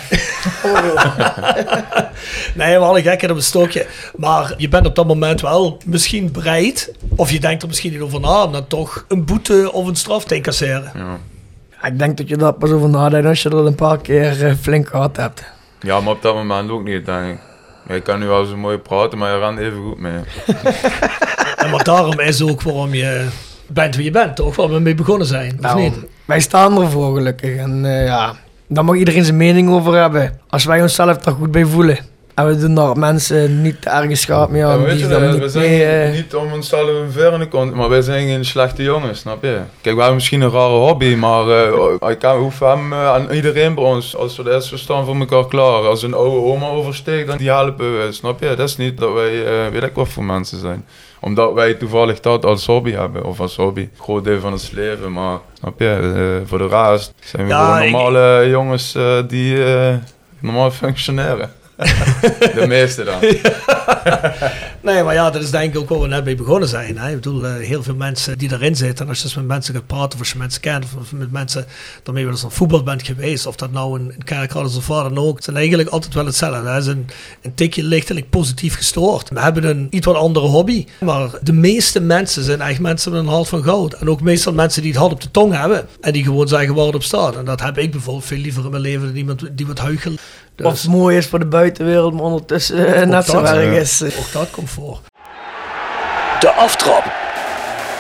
nee, we hadden gekheid op een stokje. Maar je bent op dat moment wel misschien bereid, of je denkt er misschien niet over na, om dan toch een boete of een straf te incasseren. Ja. ik denk dat je daar pas over nadenkt als je er een paar keer uh, flink gehad hebt. Ja, maar op dat moment ook niet, denk ik. Je kan nu wel zo mooi praten, maar je rent even goed mee. en maar daarom is ook waarom je bent wie je bent, toch? Waar we mee begonnen zijn, nou, of niet? Wij staan ervoor gelukkig. En uh, ja, daar mag iedereen zijn mening over hebben. Als wij onszelf daar goed bij voelen. En we doen daar mensen niet ergens schaap mee aan. Ja, weet je, we zijn mee, uh... niet om onszelf een ver in de kont, maar wij zijn geen slechte jongens, snap je? Kijk, we hebben misschien een rare hobby, maar uh, ik hoef hem uh, aan iedereen bij ons, als we de eerste staan voor elkaar klaar. Als een oude oma oversteekt, dan die helpen we, snap je? Dat is niet dat wij, weet ik wat voor mensen zijn omdat wij toevallig dat als hobby hebben, of als hobby. Groot deel van ons leven, maar snap je, uh, voor de rest zijn we ja, gewoon normale ik... jongens uh, die normaal functioneren. De meeste dan. nee, maar ja, dat is denk ik ook waar we net mee begonnen zijn. Hè? Ik bedoel, uh, heel veel mensen die erin zitten. En als je dus met mensen gaat praten, of als je mensen kent, of met mensen waarmee je eens aan voetbal bent geweest, of dat nou een, een kerkraad is of waar dan ook, zijn eigenlijk altijd wel hetzelfde. Ze zijn een tikje lichtelijk positief gestoord. We hebben een iets wat andere hobby. Maar de meeste mensen zijn echt mensen met een hart van goud. En ook meestal mensen die het hart op de tong hebben. En die gewoon zeggen waar het op staat. En dat heb ik bijvoorbeeld veel liever in mijn leven dan iemand die wat huichelt. Dus. Wat mooi is voor de buitenwereld, maar ondertussen uh, net zo erg is. Ook dat komt voor. De aftrap.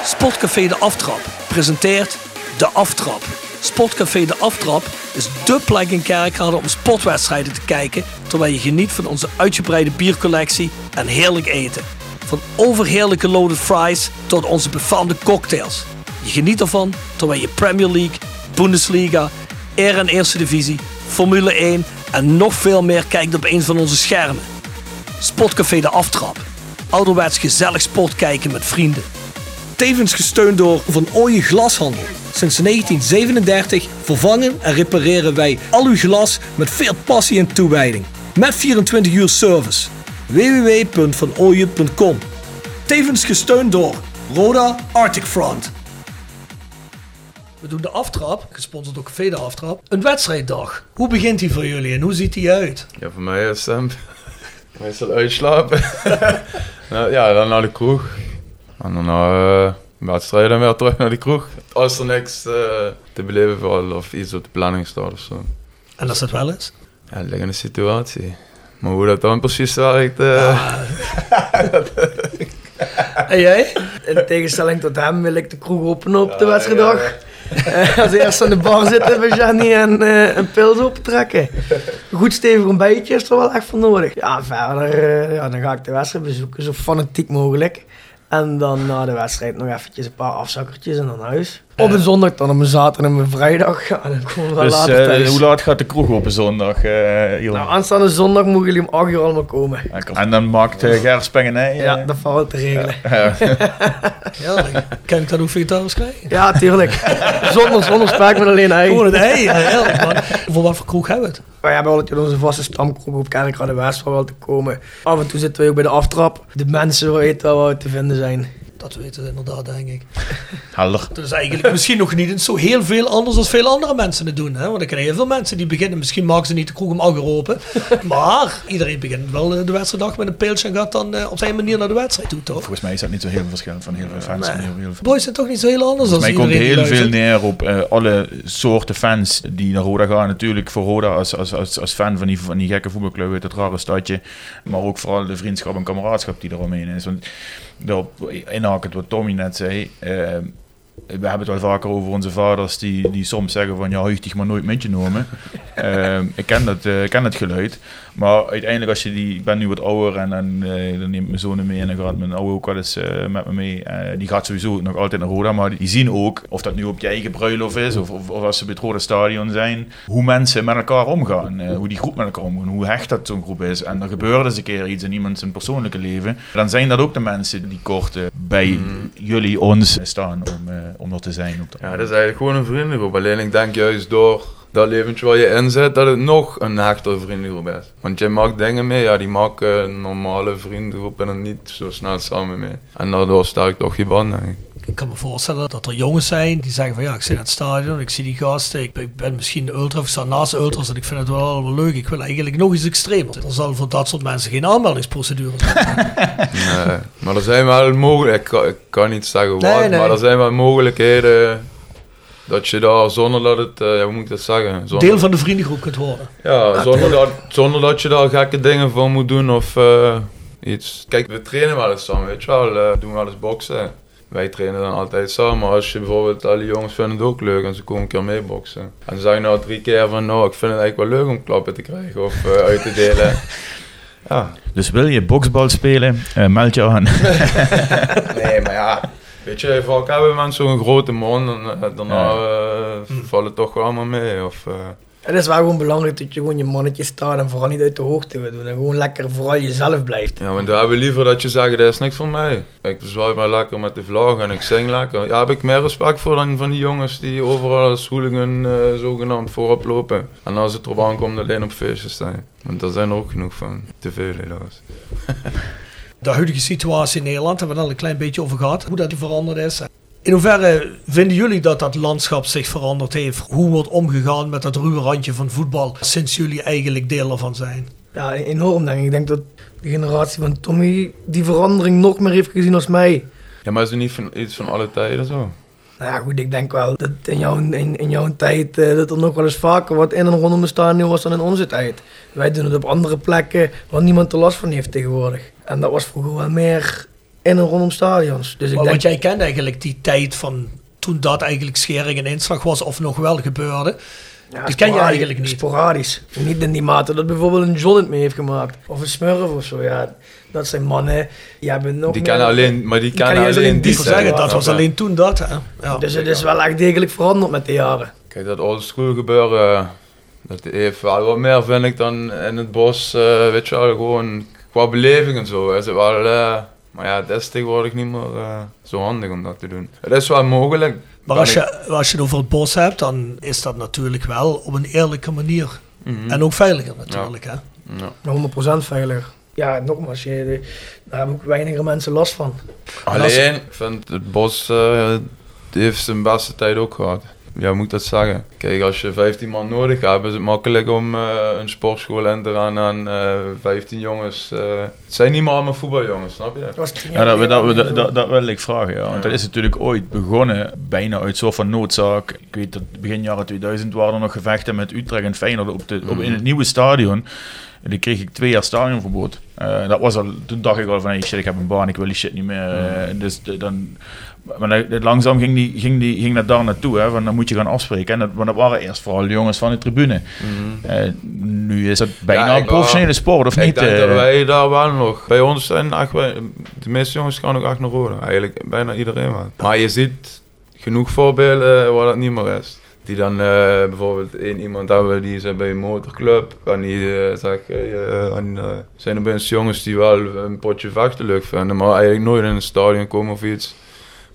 Sportcafé De Aftrap presenteert De Aftrap. Sportcafé De Aftrap is dé plek in Kerkrade om sportwedstrijden te kijken... terwijl je geniet van onze uitgebreide biercollectie en heerlijk eten. Van overheerlijke loaded fries tot onze befaamde cocktails. Je geniet ervan terwijl je Premier League, Bundesliga, en Eerste Divisie, Formule 1 en nog veel meer kijkt op een van onze schermen. Sportcafé De Aftrap. Ouderwets gezellig sport kijken met vrienden. Tevens gesteund door Van Ooyen Glashandel. Sinds 1937 vervangen en repareren wij al uw glas met veel passie en toewijding. Met 24 uur service. www.vanooyen.com Tevens gesteund door Roda Arctic Front. We doen de aftrap, gesponsord door Café de Aftrap. Een wedstrijddag. Hoe begint die voor jullie en hoe ziet die uit? Ja, voor mij is het meestal uitslapen. nou, ja, dan naar de kroeg. En dan na uh, wedstrijden weer terug naar de kroeg. Als er niks uh, te beleven valt of iets op de planning staat of zo. En als dat wel is? Ja, het ligt in de situatie. Maar hoe dat dan precies werkt... Uh... en jij? In tegenstelling tot hem wil ik de kroeg openen op de wedstrijddag. Ja, als eerst aan de bar zitten bij Jenny en uh, een pils optrekken. Goed stevig ontbijtje is er wel echt voor nodig. Ja, verder uh, ja, dan ga ik de wedstrijd bezoeken, zo fanatiek mogelijk. En dan na de wedstrijd nog eventjes een paar afzakkertjes en dan naar huis. Op een zondag, dan op een zaterdag en een vrijdag. Ja, dan komen we dus, later uh, thuis. hoe laat gaat de kroeg op een zondag? Uh, nou, aanstaande zondag mogen jullie om 8 uur allemaal komen. En dan maakt uh, Ger Spengenij... Ja, dat valt te regelen. ja, kan ik dat ook vegetarisch krijgen? Ja, tuurlijk. zonder, zonder met alleen ei. Gewoon het ei, ja. Voor wat voor kroeg hebben we het? We hebben altijd onze vaste stamkroeg op Kerkrade West waar wel te komen. Af en toe zitten we ook bij de aftrap. De mensen weten wel waar we te vinden zijn. Dat weten ze inderdaad, denk ik. Helder. Dat is eigenlijk misschien nog niet zo heel veel anders dan veel andere mensen het doen. Hè? Want ik ken heel veel mensen die beginnen, misschien maken ze niet de kroeg om acht uur open. maar iedereen begint wel de wedstrijddag met een pilsje en gaat dan uh, op zijn manier naar de wedstrijd toe, toch? Volgens mij is dat niet zo heel verschillend van heel veel fans. Nee. Heel, heel veel. Boys zijn toch niet zo heel anders Volgens dan mij komt iedereen heel veel neer op uh, alle soorten fans die naar Roda gaan. Natuurlijk voor Roda als, als, als, als fan van die, van die gekke voetbalclub uit het rare stadje. Maar ook vooral de vriendschap en kameraadschap die er omheen is. Want daarop inhakend wat Tommy net zei. Uh, we hebben het wel vaker over onze vaders die, die soms zeggen van ja, dich maar nooit met je noemen. uh, ik ken dat, uh, ken dat geluid. Maar uiteindelijk als je die, ik ben nu wat ouder en dan, uh, dan neemt mijn zoon mee en dan gaat mijn oude ook wel eens met me mee. die gaat sowieso nog altijd naar Roda, maar die zien ook, of dat nu op je eigen bruiloft is of, of, of als ze bij het Roda Stadion zijn, hoe mensen met elkaar omgaan. hoe die groep met elkaar omgaan, hoe hecht dat zo'n groep is. En er gebeurt eens een keer iets in iemand zijn persoonlijke leven. Dan zijn dat ook de mensen die kort bij mm. jullie, ons staan om, om er te zijn. Op ja, dat is eigenlijk gewoon een vriendengroep. Alleen ik denk juist door dat leventje waar je inzet, dat het nog een hechter vriendengroep is. Want je maakt dingen mee, ja, die maken een normale vriendengroep en er niet zo snel samen mee. En daardoor sterkt toch je band, denk ik. Ik kan me voorstellen dat er jongens zijn die zeggen van ja, ik zit in het stadion, ik zie die gasten, ik ben, ik ben misschien de ultra, of ik sta naast de ultras en ik vind het wel allemaal leuk. Ik wil eigenlijk nog iets extremer. Er zal voor dat soort mensen geen aanmeldingsprocedure zijn. nee, maar er zijn wel mogelijkheden, ik, kan, ik kan niet zeggen wat, Nee, nee. maar er zijn wel mogelijkheden dat je daar zonder dat het, uh, ja, hoe moet ik dat zeggen? Zonder, Deel van de vriendengroep kunt worden. Ja, zonder dat, zonder dat je daar gekke dingen voor moet doen of uh, iets. Kijk, we trainen wel eens samen, weet je wel, uh, doen wel eens boksen. Wij trainen dan altijd samen, maar als je bijvoorbeeld alle jongens vinden het ook leuk en ze komen een keer mee boksen. En dan zeg je nou drie keer van, nou, ik vind het eigenlijk wel leuk om klappen te krijgen of uh, uit te delen. ja. Dus wil je boksbal spelen, uh, meld je aan. nee, maar ja, weet je, vaak hebben mensen zo'n grote mond en uh, daarna uh, vallen toch wel allemaal mee. Of, het is wel gewoon belangrijk dat je gewoon je mannetje staat en vooral niet uit de hoogte wil doen. En gewoon lekker vooral jezelf blijft. Ja, maar daar hebben we liever dat je zegt, dat is niks voor mij. Ik bezwaai maar lekker met de vlag en ik zing lekker. Ja, heb ik meer respect voor dan van die jongens die overal als hooligan uh, zogenaamd voorop lopen. En als het erop aankomt alleen op feestjes staan. Want daar zijn er ook genoeg van. Te veel helaas. de huidige situatie in Nederland, hebben we het al een klein beetje over gehad, hoe dat veranderd is. In hoeverre vinden jullie dat dat landschap zich veranderd heeft? Hoe wordt omgegaan met dat ruwe randje van voetbal sinds jullie eigenlijk deel ervan zijn? Ja, enorm denk ik. Ik denk dat de generatie van Tommy die verandering nog meer heeft gezien als mij. Ja, maar is het niet van, iets van alle tijden zo? Nou ja, goed, ik denk wel dat in jouw, in, in jouw tijd uh, dat er nog wel eens vaker wat in en rondom de stadion was dan in onze tijd. Wij doen het op andere plekken waar niemand er last van heeft tegenwoordig. En dat was vroeger wel meer in en rondom stadions. Dus ik maar, denk... Want jij kent eigenlijk die tijd van toen dat eigenlijk schering en inslag was of nog wel gebeurde. Ja, die ken je eigenlijk niet. Sporadisch. Niet in die mate dat bijvoorbeeld een John het mee heeft gemaakt. Of een Smurf of zo. Ja, dat zijn mannen die hebben nog Die meer- kennen alleen, maar die die kan alleen die zeggen, dat was alleen toen dat. Hè? Ja. Dus het is wel echt degelijk veranderd met de jaren. Kijk, dat old school gebeuren, dat heeft wel wat meer, vind ik, dan in het bos. eh, weet je wel, gewoon qua beleving en zo. Is het wel, eh, maar ja, het is tegenwoordig niet meer eh, zo handig om dat te doen. Het is wel mogelijk. Maar Kan als je, als je het over het bos hebt, dan is dat natuurlijk wel op een eerlijke manier. Mhm. En ook veiliger natuurlijk. Hè? Ja. 100% veilig. Ja, nogmaals, je, daar hebben ook weiniger mensen last van. Alleen, ik vind het bos, eh, die heeft zijn beste tijd ook gehad. ja, moet ik dat zeggen? Kijk, als je 15 man nodig hebt, is het makkelijk om eh, een sportschool in te gaan aan eh 15 jongens. eh, het zijn niet meer allemaal voetbaljongens, snap je? Dat Ja, dat, dat, dat, dat, dat wil ik vragen. Ja. Want dat is natuurlijk ooit begonnen, bijna uit soort van noodzaak. Ik weet dat begin jaren 2000 waren er nog gevechten met Utrecht en Feyenoord op de, op, in het nieuwe stadion. En die kreeg ik twee jaar stadionverbod. Eh, dat was al, toen dacht ik al van, hey, shit, ik heb een baan, ik wil die shit niet meer. Eh, dus de- dan, maar langzaam ging, die, ging, die, ging dat daar naartoe, hè, van dan moet je gaan afspreken. En dat, want dat waren eerst vooral de jongens van de tribune. Eh, nu is het bijna Ja, een professionele sport, of ik niet? denk dat wij daar wel nog. Bij ons zijn echt, de meeste jongens gaan ook echt naar rode. Eigenlijk bijna iedereen wel. Maar je ziet genoeg voorbeelden waar dat niet meer is. Die dan eh, bijvoorbeeld één iemand hebben die is bij een motorclub. En die eh, zegt, hey, eh, en, zijn er bij ons jongens die wel een potje vechten leuk vinden. Maar eigenlijk nooit in een stadion komen of iets.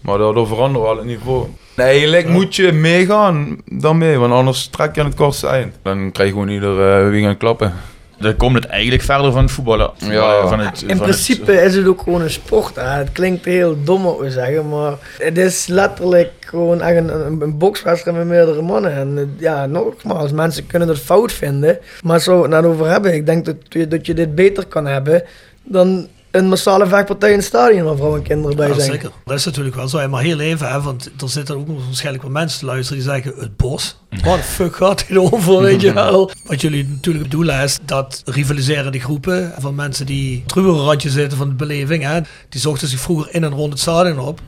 Maar daardoor verandert wel het niveau. Nee, eigenlijk moet je meegaan daarmee, want anders trek je aan het kortste eind. Dan krijg je gewoon ieder uh, weekend klappen. Dan komt het eigenlijk verder van het voetballen. Ja. van het, In van principe is het ook gewoon een sport. Hè. Het klinkt heel dom wat we zeggen, maar het is letterlijk gewoon echt een, een, een bokswedstrijd met meerdere mannen. En eh, ja, nogmaals, mensen kunnen het fout vinden. Maar zo het net over hebben, ik denk dat je, dat je dit beter kan hebben dan een massale vechtpartij in het stadion waar vrouwen en kinderen bij Ja, zijn. zeker. Dat is natuurlijk wel zo. Maar heel even, hè, want er zitten ook nog waarschijnlijk wel mensen te luisteren die zeggen: het bos. Wat de fuck gaat dit over, weet je wel? Wat jullie natuurlijk bedoelen is dat rivaliserende groepen van mensen die het randje zitten van de beleving, hè, die zochten zich vroeger in en rond het stadion op.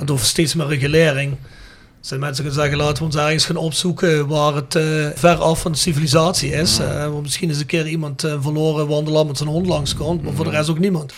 En door steeds meer regulering zijn mensen gaan zeggen: laten we ons ergens gaan opzoeken waar het eh, ver af van de civilisatie is. Eh, waar misschien eens een keer iemand eh, verloren wandelaar met zijn hond langskomt, maar voor de rest ook niemand.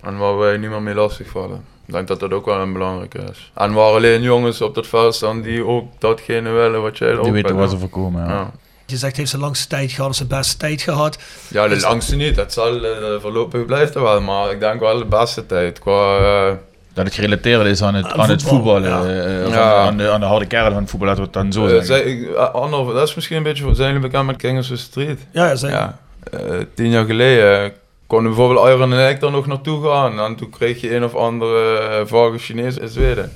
En waar wij niemand mee lastigvallen. Ik denk dat dat ook wel een belangrijke is. En waar alleen jongens op dat veld staan die ook datgene willen wat jij ook Die weten wat ja. ze voorkomen. Ja. Ja. Je zegt, heeft zijn langste tijd gehad, of zijn beste tijd gehad. Ja, de langste niet. Dat zal eh, voorlopig blijft er wel. Maar ik denk wel de beste tijd. Qua, eh, Dat het gerelateerd is aan het, Aan aan het voetbal, voetballen. ja. eh, of Ja. aan, de, aan de harde kern van het voetbal, laten we het dan zo zeggen. zij- ik- ander, dat is misschien een beetje... Zijn jullie bekend met Kingers Street? Ja, ja zeker. Ja. Eh, tien jaar geleden kon bijvoorbeeld Iron en ik daar nog naartoe gaan. En toen kreeg je een of andere uh, vage Chinees in Zweden.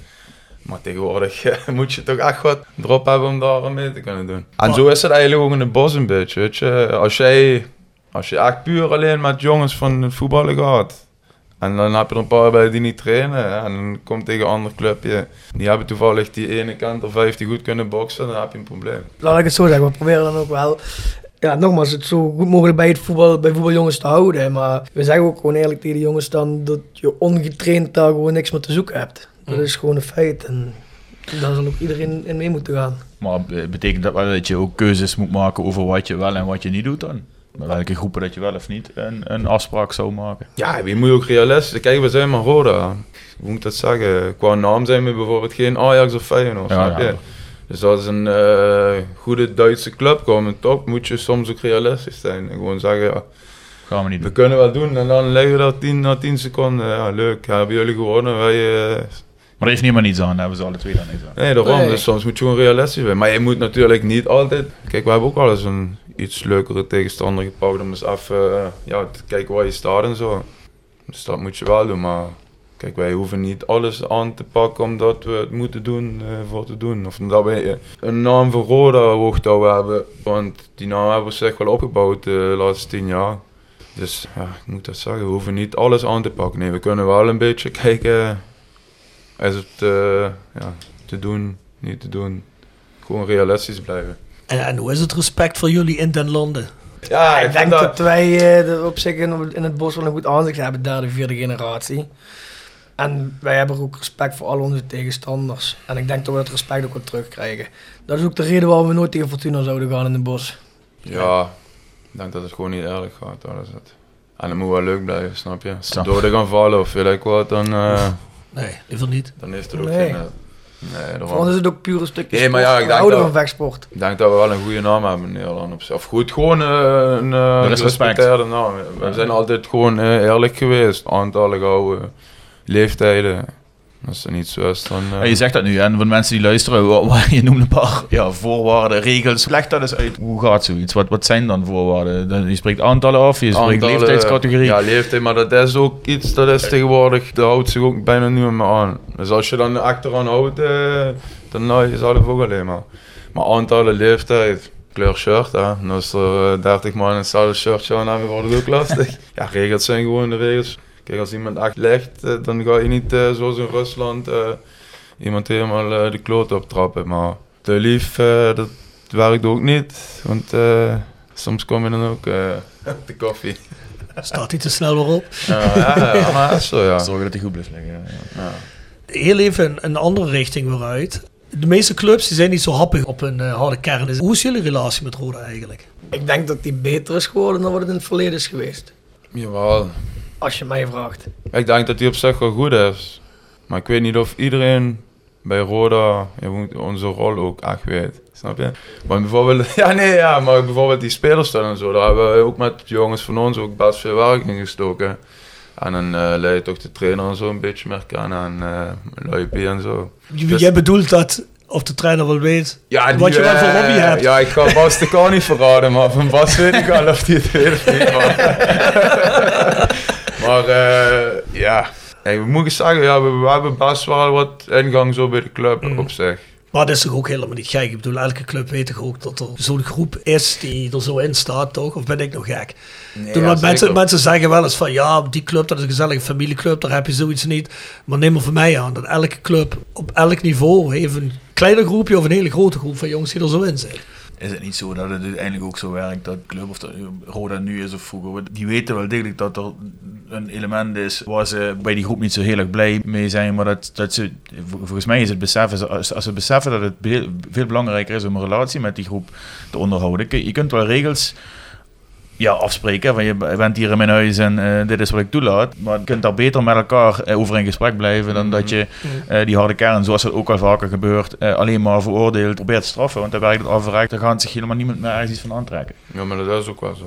Maar tegenwoordig moet je toch echt wat drop hebben om daar aan mee te kunnen doen. En zo is het eigenlijk ook in het bos een beetje, weet je. Als jij, als je echt puur alleen met jongens van het voetballen gaat... En dan heb je er een paar bij die niet trainen. En dan komt tegen een ander clubje. Die hebben toevallig die ene kant of vijf die goed kunnen boksen. Dan heb je een probleem. Laat ik het zo zeggen, we proberen dan ook wel, ja, nogmaals, het zo goed mogelijk bij het voetbal, bij voetbaljongens te houden. Maar we zeggen ook gewoon eerlijk tegen de jongens dan dat je ongetraind daar gewoon niks meer te zoeken hebt. Dat is gewoon een feit en daar zal ook iedereen in mee moeten gaan. Maar betekent dat wel dat je ook keuzes moet maken over wat je wel en wat je niet doet dan? Met welke groepen dat je wel of niet een, een afspraak zou maken? Ja, je moet ook realistisch. Kijk, we zijn maar Roda. Hoe moet dat zeggen? Qua naam zijn we bijvoorbeeld geen Ajax of Feyenoord, Ja, snap je? ja. Dus als een eh, goede Duitse club komt top, moet je soms ook realistisch zijn. En gewoon zeggen, ja, Gaan we niet we doen. kunnen wat doen. En dan leggen we dat 10 na 10 seconden. Ja, leuk, hebben jullie gewonnen. Wij, eh, Maar er heeft niemand iets aan, daar hebben ze alle twee dan niks aan. Nee, daarom. Nee. Dus soms moet je gewoon realistisch zijn. Maar je moet natuurlijk niet altijd... Kijk, we hebben ook wel eens een iets leukere tegenstander gepakt om eens even eh, ja, te kijken waar je staat en zo. Dus dat moet je wel doen, maar... Kijk, wij hoeven niet alles aan te pakken omdat we het moeten doen eh, voor te doen. Of omdat wij eh, een naam voor Roda hoog touw hebben. Want die naam hebben we zich wel opgebouwd de laatste tien jaar. Dus ja, ik moet dat zeggen, we hoeven niet alles aan te pakken. Nee, we kunnen wel een beetje kijken... Is het eh, ja, te doen, niet te doen. Gewoon realistisch blijven. En, en hoe is het respect voor jullie in den landen? Ja, ik denk dat, wij eh, er op zich in, in het bos wel een goed aanzicht hebben, derde, vierde generatie. En wij hebben ook respect voor al onze tegenstanders. En ik denk dat we dat respect ook wel terugkrijgen. Dat is ook de reden waarom we nooit tegen Fortuna zouden gaan in het bos. Ja, ik denk dat het gewoon niet eerlijk gaat. Dat is het. En het moet wel leuk blijven, snap je? Als Snap. door te gaan vallen of weet ik wat, dan, eh, Nee, liever niet. dan heeft het ook Nee. geen... eh, Nee, ons is het ook puur een stukje Nee, maar ja, ik denk houden dat- van vechtsport. Ik denk dat we wel een goede naam hebben in Nederland. Op zich. Of goed, gewoon eh, een uh, Er is respect. naam. We zijn altijd gewoon eh, eerlijk geweest. Aantallen gehouden, leeftijden. Als het niet zo is, dan... eh, Ja, je zegt dat nu, en voor mensen die luisteren, wa- wa- je noemt een paar ja, voorwaarden, regels. Leg dat eens uit. Hoe gaat zoiets? Wat, wat zijn dan voorwaarden? Dan- Je spreekt aantallen af, je spreekt Aantallen, leeftijdscategorie. Ja, leeftijd, maar dat is ook iets dat is tegenwoordig, dat houdt zich ook bijna niemand meer aan. Dus als je dan achteraan houdt, eh, dan nou je zelf ook alleen maar. Maar aantallen leeftijd, kleur shirt, hè. En als er eh, 30 man hetzelfde shirtje aan hebben, wordt het ook lastig. ja, regels zijn gewoon de regels. Kijk, als iemand echt legt, eh, dan ga je niet eh, zoals in Rusland eh, iemand helemaal de kloot optrappen. Maar te lief, dat werkt ook niet. Want eh, soms kom je dan ook eh, op de koffie. Staat hij te snel weer op. Ja, ja, ja, maar zo, ja. Zorgen dat hij goed blijft liggen. Ja. ja. Heel even een, een andere richting weer uit. De meeste clubs die zijn niet zo happig op een harde kern. Hoe is jullie relatie met Roda eigenlijk? Ik denk dat die beter is geworden dan wat het in het verleden is geweest. Jawel. Als je mij vraagt. Ik denk dat hij op zich wel goed is. Maar ik weet niet of iedereen bij Roda onze rol ook echt weet. Snap je? Maar bijvoorbeeld, ja nee, ja, maar bijvoorbeeld die spelerstijl en zo, daar hebben we ook met jongens van ons ook best veel werk in gestoken. En dan uh, leid je toch de trainer en zo een beetje meer kennen en uh, Luipie en zo. J dus, jij bedoelt dat of de trainer wel weet ja, die, wat je wel voor hobby uh, hebt. Ja, ik ga Bas de kan niet verraden, maar van Bas weet ik al of hij het weet of niet. Maar, maar ja, hey, we moeten zeggen, ja, we, we, hebben best wel wat ingang zo bij de club mm. op zich. Maar dat is toch ook helemaal niet gek? Ik bedoel, elke club weet toch ook dat er zo'n groep is die er zo in staat, toch? Of ben ik nog gek? Nee, Toen, ja, mensen, mensen zeggen wel eens van, ja, die club, dat is een gezellige familieclub, daar heb je zoiets niet. Maar neem maar voor mij aan, dat elke club op elk niveau heeft een kleiner groepje of een hele grote groep van jongens die er zo in zitten is het niet zo dat het uiteindelijk ook zo werkt dat club of dat Roda nu is of vroeger. Die weten wel degelijk dat er een element is waar ze bij die groep niet zo heel erg blij mee zijn, maar dat, dat ze, volgens mij is het beseffen, als, als ze beseffen dat het veel belangrijker is om een relatie met die groep te onderhouden. Je kunt wel regels ja, afspreken. Van je bent hier in mijn huis en uh, dit is wat ik toelaat. Maar je kunt daar beter met elkaar uh, over in gesprek blijven dan dat je uh, die harde kern, zoals dat ook al vaker gebeurt, alleen maar veroordeeld probeert te straffen. Want dan werkt het afreikt, dan gaat zich helemaal niemand meer ergens iets van aantrekken. Ja, maar dat is ook wel zo.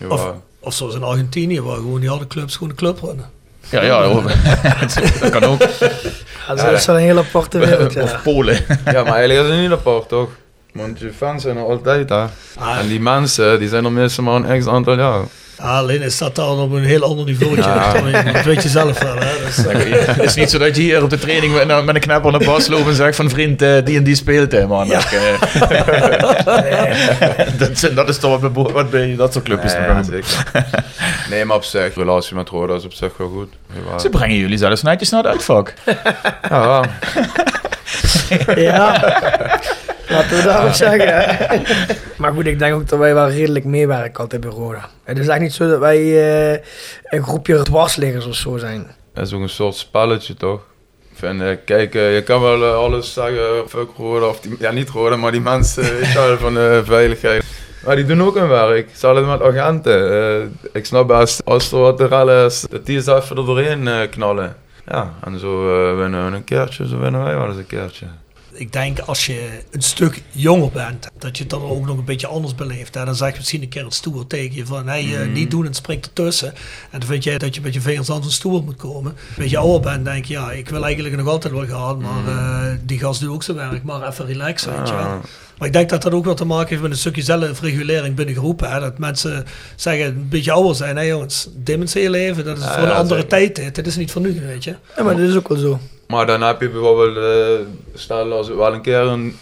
Ja, of, of zoals in Argentinië, waar gewoon die harde clubs gewoon de club runnen. Ja, ja, dat kan ook. Ja, dat is wel een hele aparte wereld, ja. Of Polen. ja, maar eigenlijk is het niet apart, toch? Want je fans zijn er altijd daar. Ah, en die mensen, die zijn er meestal maar een x aantal jaar. Ja, alleen is dat dan op een heel ander niveau. Ja. Dat weet je zelf wel. Hè? Dus, uh... Het is niet zo dat je hier op de training met, met een knapper naar bas loopt en zegt van vriend, uh, die en die speelt hè, man. Ja. dat, dat is toch wat, wat bij dat soort clubjes nee, ja, nee, maar op zich, relatie met Roda is op zich wel goed. Ja. Ze brengen jullie zelfs netjes naar het uitvak. ja. ja. Laten we daarop zeggen. maar goed, ik denk ook dat wij wel redelijk meewerken altijd bij Roda. Het is echt niet zo dat wij uh, een groepje dwarsliggers of zo zijn. Dat is ook een soort spelletje, toch? Vind, uh, kijk, uh, je kan wel alles zeggen, fuck Roda, of die, ja niet Roda, maar die mensen van de veiligheid. Maar die doen ook hun werk. Ze hadden met agenten. ik snap best, als er wat rel is, dat die eens even er doorheen knallen. Ja, en zo winnen we een keertje, zo winnen wij wel eens een keertje ik denk als je een stuk jonger bent, dat je het dan ook nog een beetje anders beleeft. En dan zeg je misschien een keer het stoer tegen je van, hey, mm. niet doen en springt ertussen. En dan vind jij dat je met je vingers aan zo'n stoel moet komen. Een beetje ouder bent, denk je, ja, ik wil eigenlijk nog altijd wel gaan, maar uh, die gast doet ook zijn werk, maar even relaxen, weet je wel. Maar ik denk dat dat ook wel te maken heeft met een stukje zelfregulering binnen groepen. Hè? Dat mensen zeggen, een beetje ouder zijn. Hé jongens, je leven. Dat is ja, voor een andere tijd. Dit. dit is niet voor nu, weet je. Ja, maar dat is ook wel zo. Maar dan heb je bijvoorbeeld, uh, stel als wel een keer een,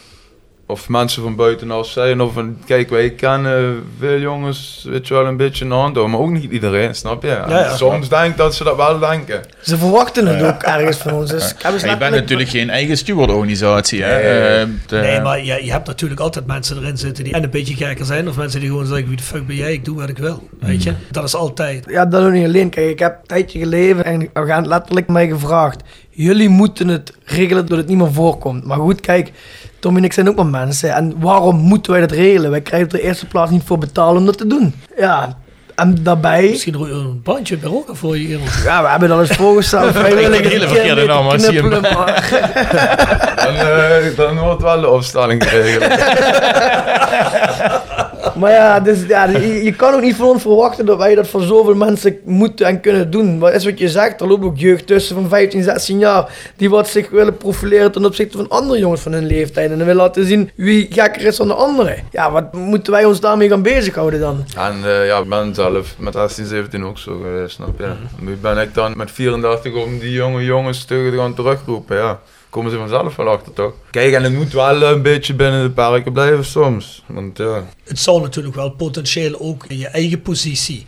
of mensen van buitenaf zijn, of een, kijk wij kennen veel jongens, weet je wel, een beetje een hand maar ook niet iedereen, snap je? Ja, ja, soms denk ik dat ze dat wel denken. Ze verwachten het ook ergens van ons. Dus je bent natuurlijk geen eigen stewardorganisatie, hè? Nee, uh, de... nee maar je, je hebt natuurlijk altijd mensen erin zitten die en een beetje gekker zijn, of mensen die gewoon zeggen, wie de fuck ben jij, ik doe wat ik wil, weet je? Dat is altijd. Ja, dat ook niet alleen. Kijk, ik heb een tijdje geleven en we gaan letterlijk mij gevraagd, jullie moeten het regelen dat het niet meer voorkomt. Maar goed, kijk, Tom en ik zijn ook maar mensen. En waarom moeten wij dat regelen? Wij krijgen er de eerste plaats niet voor betalen om dat te doen. Ja, en daarbij... Misschien een bandje bij ook voor je. Ja, we hebben dat eens voorgesteld. Vrijwillig een hele verkeerde naam, zie je dan, uh, dan wordt wel de opstelling geregeld. maar ja, dus, ja je, je, kan ook niet van ons verwachten dat wij dat voor zoveel mensen moeten en kunnen doen. Wat is wat je zegt, er loopt ook jeugd tussen van 15, 16 jaar die wat zich willen profileren ten opzichte van andere jongens van hun leeftijd. En willen laten zien wie gekker is dan de andere. Ja, wat moeten wij ons daarmee gaan bezighouden dan? En uh, ja, ik ben zelf met 16, 17 ook zo geweest, snap je? Nu ben ik dan met 34 om die jonge jongens te gaan terugroepen, ja. Komen ze vanzelf wel achter, toch? Kijk, en het moet wel een beetje binnen de perken blijven soms. Want ja, Het zou natuurlijk wel potentieel ook in je eigen positie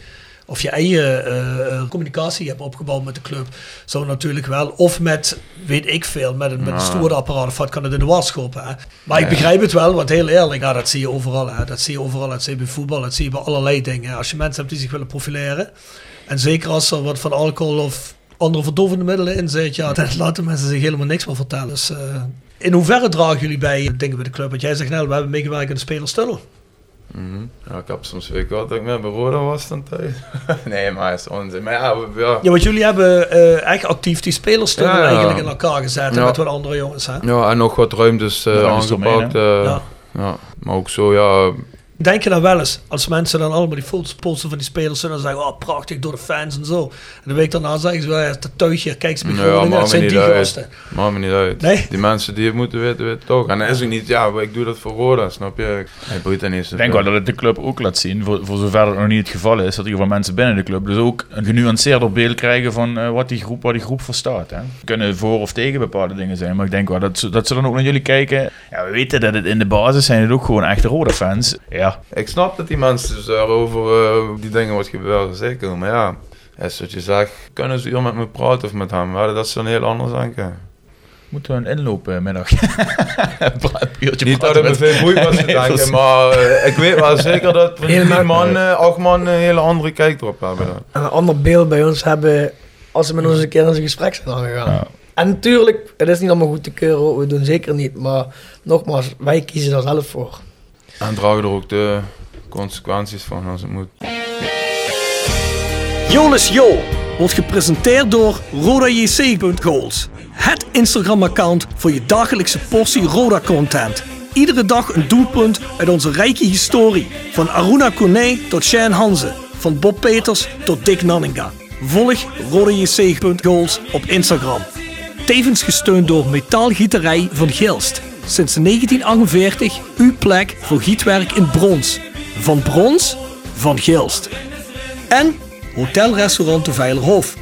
of je eigen eh, eh, communicatie hebt opgebouwd met de club, zou natuurlijk wel, of met, weet ik veel, met een, met een stoerapparaat of wat kan het in de was schoppen. Hè? Maar ik begrijp het wel, want heel eerlijk, ja, dat zie je overal. Hè? Dat zie je overal, dat zie je bij voetbal, dat zie je bij allerlei dingen. Als je mensen hebt die zich willen profileren, en zeker als er wat van alcohol of andere verdovende middelen in zit, ja, dan laten mensen zich helemaal niks meer vertellen. Dus, eh, in hoeverre dragen jullie bij dingen bij de club? Want jij zegt, nou, we hebben meegewerkt in de spelerstunnel. mhm. ja, ik heb soms weet ik wel dat ik met Roda was dan thuis. nee, maar is onzin. Maar ja, we- ja. Ja, want jullie hebben eh, echt actief die spelerstunnel Ja, ja. eigenlijk in elkaar gezet Ja. met wat andere jongens. Hè? ja, en nog wat ruimtes eh, eh, Ja. ja. Maar ook zo, ja, Denk je dan wel eens, als mensen dan allemaal die foto's posten van die spelers en dan zeggen, oh prachtig door de fans en zo. En de week daarna zeggen ze, ja, dat tuigje, kijk eens bij Ja, Groningen, dat zijn die uit. gasten. maakt me niet uit. Nee? Die mensen die het moeten weten, weten toch. En dan is het niet, ja, ik doe dat voor Roda, snap je? Hij boeit niet zo Ik denk wel dat het de club ook laat zien, voor, voor zover dat nog niet het geval is, dat in ieder geval mensen binnen de club dus ook een genuanceerder beeld krijgen van eh, wat, die groep, wat die groep verstaat. Hè. Kunnen voor of tegen bepaalde dingen zijn, maar ik denk wel dat, ze- dat ze dan ook naar jullie kijken. Ja, we weten dat het in de basis zijn het ook gewoon echte rode fans. Ja, Ik snap dat die mensen dus daarover eh, die dingen wat gebeuren, zeker. Maar ja, is wat je zegt, kunnen ze hier met me praten of met hem? Ja, dat is dan heel anders denken. moeten we een inloopmiddag. Puurtje Niet dat praten het me met- veel boeit wat ze Nee, denken, maar eh, ik weet wel zeker dat die man, eh, acht man een hele andere kijk erop hebben. En een ander beeld bij ons hebben als ze met ons een keer in zijn gesprek zijn aangegaan. Ja. En natuurlijk, het is niet allemaal goed te keuren, we doen zeker niet. Maar nogmaals, wij kiezen daar zelf voor. En dragen er ook de consequenties van als het moet. Jolis Jo wordt gepresenteerd door RodaJC.goals. Het Instagram-account voor je dagelijkse portie Roda-content. Iedere dag een doelpunt uit onze rijke historie. Van Aruna Kone tot Shane Hanze. Van Bob Peters tot Dick Nanninga. Volg RodaJC.goals op Instagram. Tevens gesteund door Metaalgieterij van Gilst. Sinds 1948 uw plek voor gietwerk in brons. Van brons, van Gilst. En Hotelrestaurant de Veilerhof.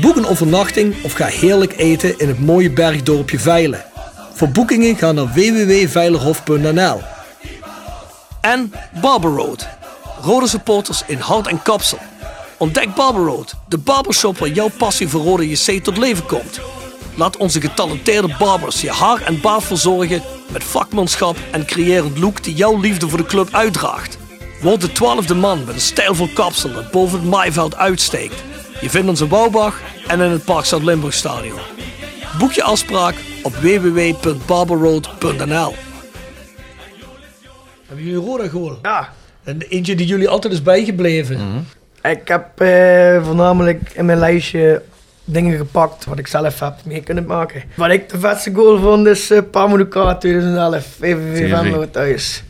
Boek een overnachting of ga heerlijk eten in het mooie bergdorpje Veilen. Voor boekingen ga naar www.veilerhof.nl En Barber Road. Rode supporters in hart en kapsel. Ontdek Barber Road, de barbershop waar jouw passie voor Rode JC tot leven komt. Laat onze getalenteerde barbers je haar en baard verzorgen met vakmanschap en creërend look die jouw liefde voor de club uitdraagt. Word de twaalfde man met een stijlvol kapsel dat boven het maaiveld uitsteekt. Je vindt ons in Bouwbach en in het Park Zuid-Limburg Stadion. Boek je afspraak op www.barberroad.nl Hebben jullie Roda gewonnen? Ja, En eentje die jullie altijd is bijgebleven. ik heb eh, voornamelijk in mijn lijstje dingen gepakt wat ik zelf heb mee kunnen maken. Wat ik de vetste goal vond is uh, Pamuduka 2011, VVV Venlo thuis.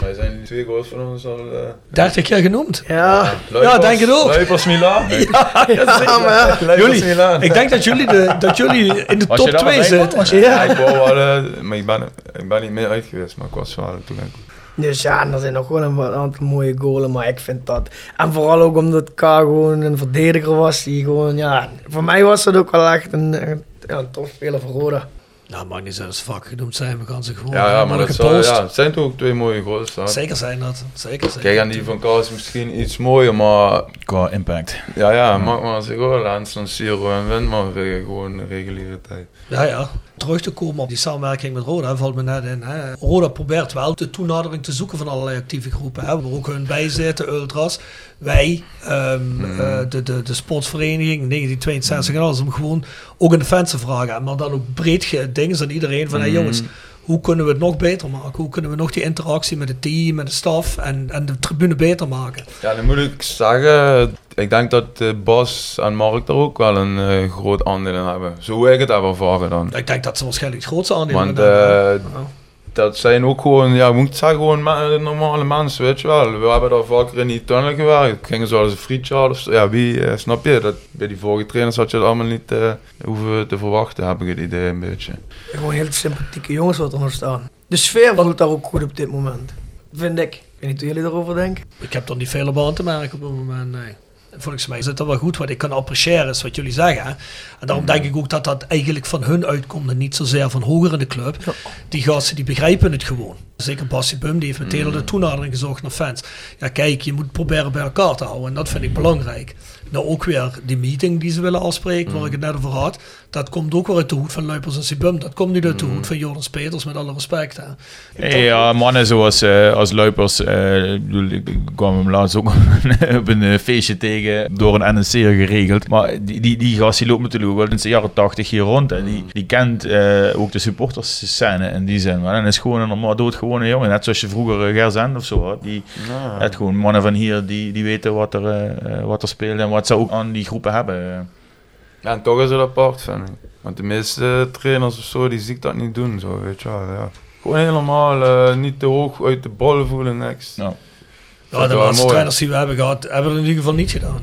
Wij zijn die twee goals van ons al... eh 30 keer genoemd. Ja, Ja, denk het ook. Luipers Milan. Ja, ja maar Jullie, Milan. ik denk dat jullie, de, dat jullie in de Was top daar 2 bij, man? zitten. Ja, ja. ik wou wel, eh, maar ik ben, ik ben niet meer uit geweest, maar ik was wel toen. ik- Dus ja, en er zijn nog wel een aantal mooie goalen, maar ik vind dat... En vooral ook omdat K gewoon een verdediger was, die gewoon, ja... Voor mij was dat ook wel echt een, een, ja, een topspeler voor. Nou, mag niet zelfs vak genoemd zijn. We gaan ze gewoon Ja, ja, maar dat zal, ja, het zijn toch ook twee mooie goals. hè. Zeker zijn dat. Zeker zijn Kijk, en die van Kaas misschien iets mooier, maar Qua impact. ja, ja, maak maar zijn goal aan San Siro en win maar weer gewoon een reguliere tijd. Ja, ja. Terug te komen op die samenwerking met Roda valt me net in. Hè. Roda probeert wel de toenadering te zoeken van allerlei actieve groepen. Hè. Waar ook hun bij zitten, Ultras. Wij, ehm, eh, de, de, de sportsvereniging 1962 en alles. Om gewoon ook in de fans te vragen. Maar dan ook breed dingen aan iedereen. Van, hey, jongens, hoe kunnen we het nog beter maken? Hoe kunnen we nog die interactie met het team, met de staf en, en de tribune beter maken? Ja, dan moet ik zeggen, ik denk dat Bas en Mark er ook wel een eh, groot aandeel in hebben. Zo hoe ik het heb ervaren dan. Ik denk dat ze waarschijnlijk het grootste aandeel Want hebben. eh, dat zijn ook gewoon, ja, ik moet zeggen, gewoon me- normale mensen, weet je wel. We hebben daar vaker in die tunnel gewerkt. Gingen ze wel eens een frietje halen of zo. Ja, wie, eh, snap je? Dat, bij die vorige trainers had je dat allemaal niet eh, hoeven te verwachten, heb ik het idee een beetje. Gewoon heel sympathieke jongens wat er nog staan. De sfeer voelt daar ook goed op dit moment. Vind ik. Ik weet niet hoe jullie erover denken. Ik heb er niet veel op aan te merken op het moment, nee. Volgens mij zit dat wel goed. Wat ik kan appreciëren is wat jullie zeggen. En daarom denk ik ook dat dat eigenlijk van hun uitkomt en niet zozeer van hoger in de club. Die gasten die begrijpen het gewoon. Zeker Bassi Bum, die heeft meteen al de toenadering gezocht naar fans. Ja kijk, je moet proberen bij elkaar te houden en dat vind ik belangrijk. Nou ook weer die meeting die ze willen afspreken, waar ik het net over had. Dat komt ook weer uit de hoed van Luipers en Sibum. Dat komt niet uit de hoed van Jonas Peters, met alle respect. Hè. Hey, ja, mannen zoals eh, als Luipers, eh, ik kwam hem laatst ook op een eh, feestje tegen, door een NNC geregeld. Maar die, die, die gast die loopt natuurlijk wel in de jaren 80 hier rond. En die, die kent eh, ook de supporters scène in die zin. En is gewoon een normaal doodgewone jongen. Net zoals je vroeger uh, Gerzend of zo had. Die, het gewoon mannen van hier die, die weten wat er, wat er speelt en wat ze ook aan die groepen hebben. Ja, en toch is het apart, vind ik. Want de meeste trainers of zo, die zie ik dat niet doen, zo, weet je wel. Ja. Gewoon helemaal eh, niet te hoog uit de bal voelen, niks. Ja. Ja, de laatste trainers die we hebben gehad, hebben het in ieder geval niet gedaan.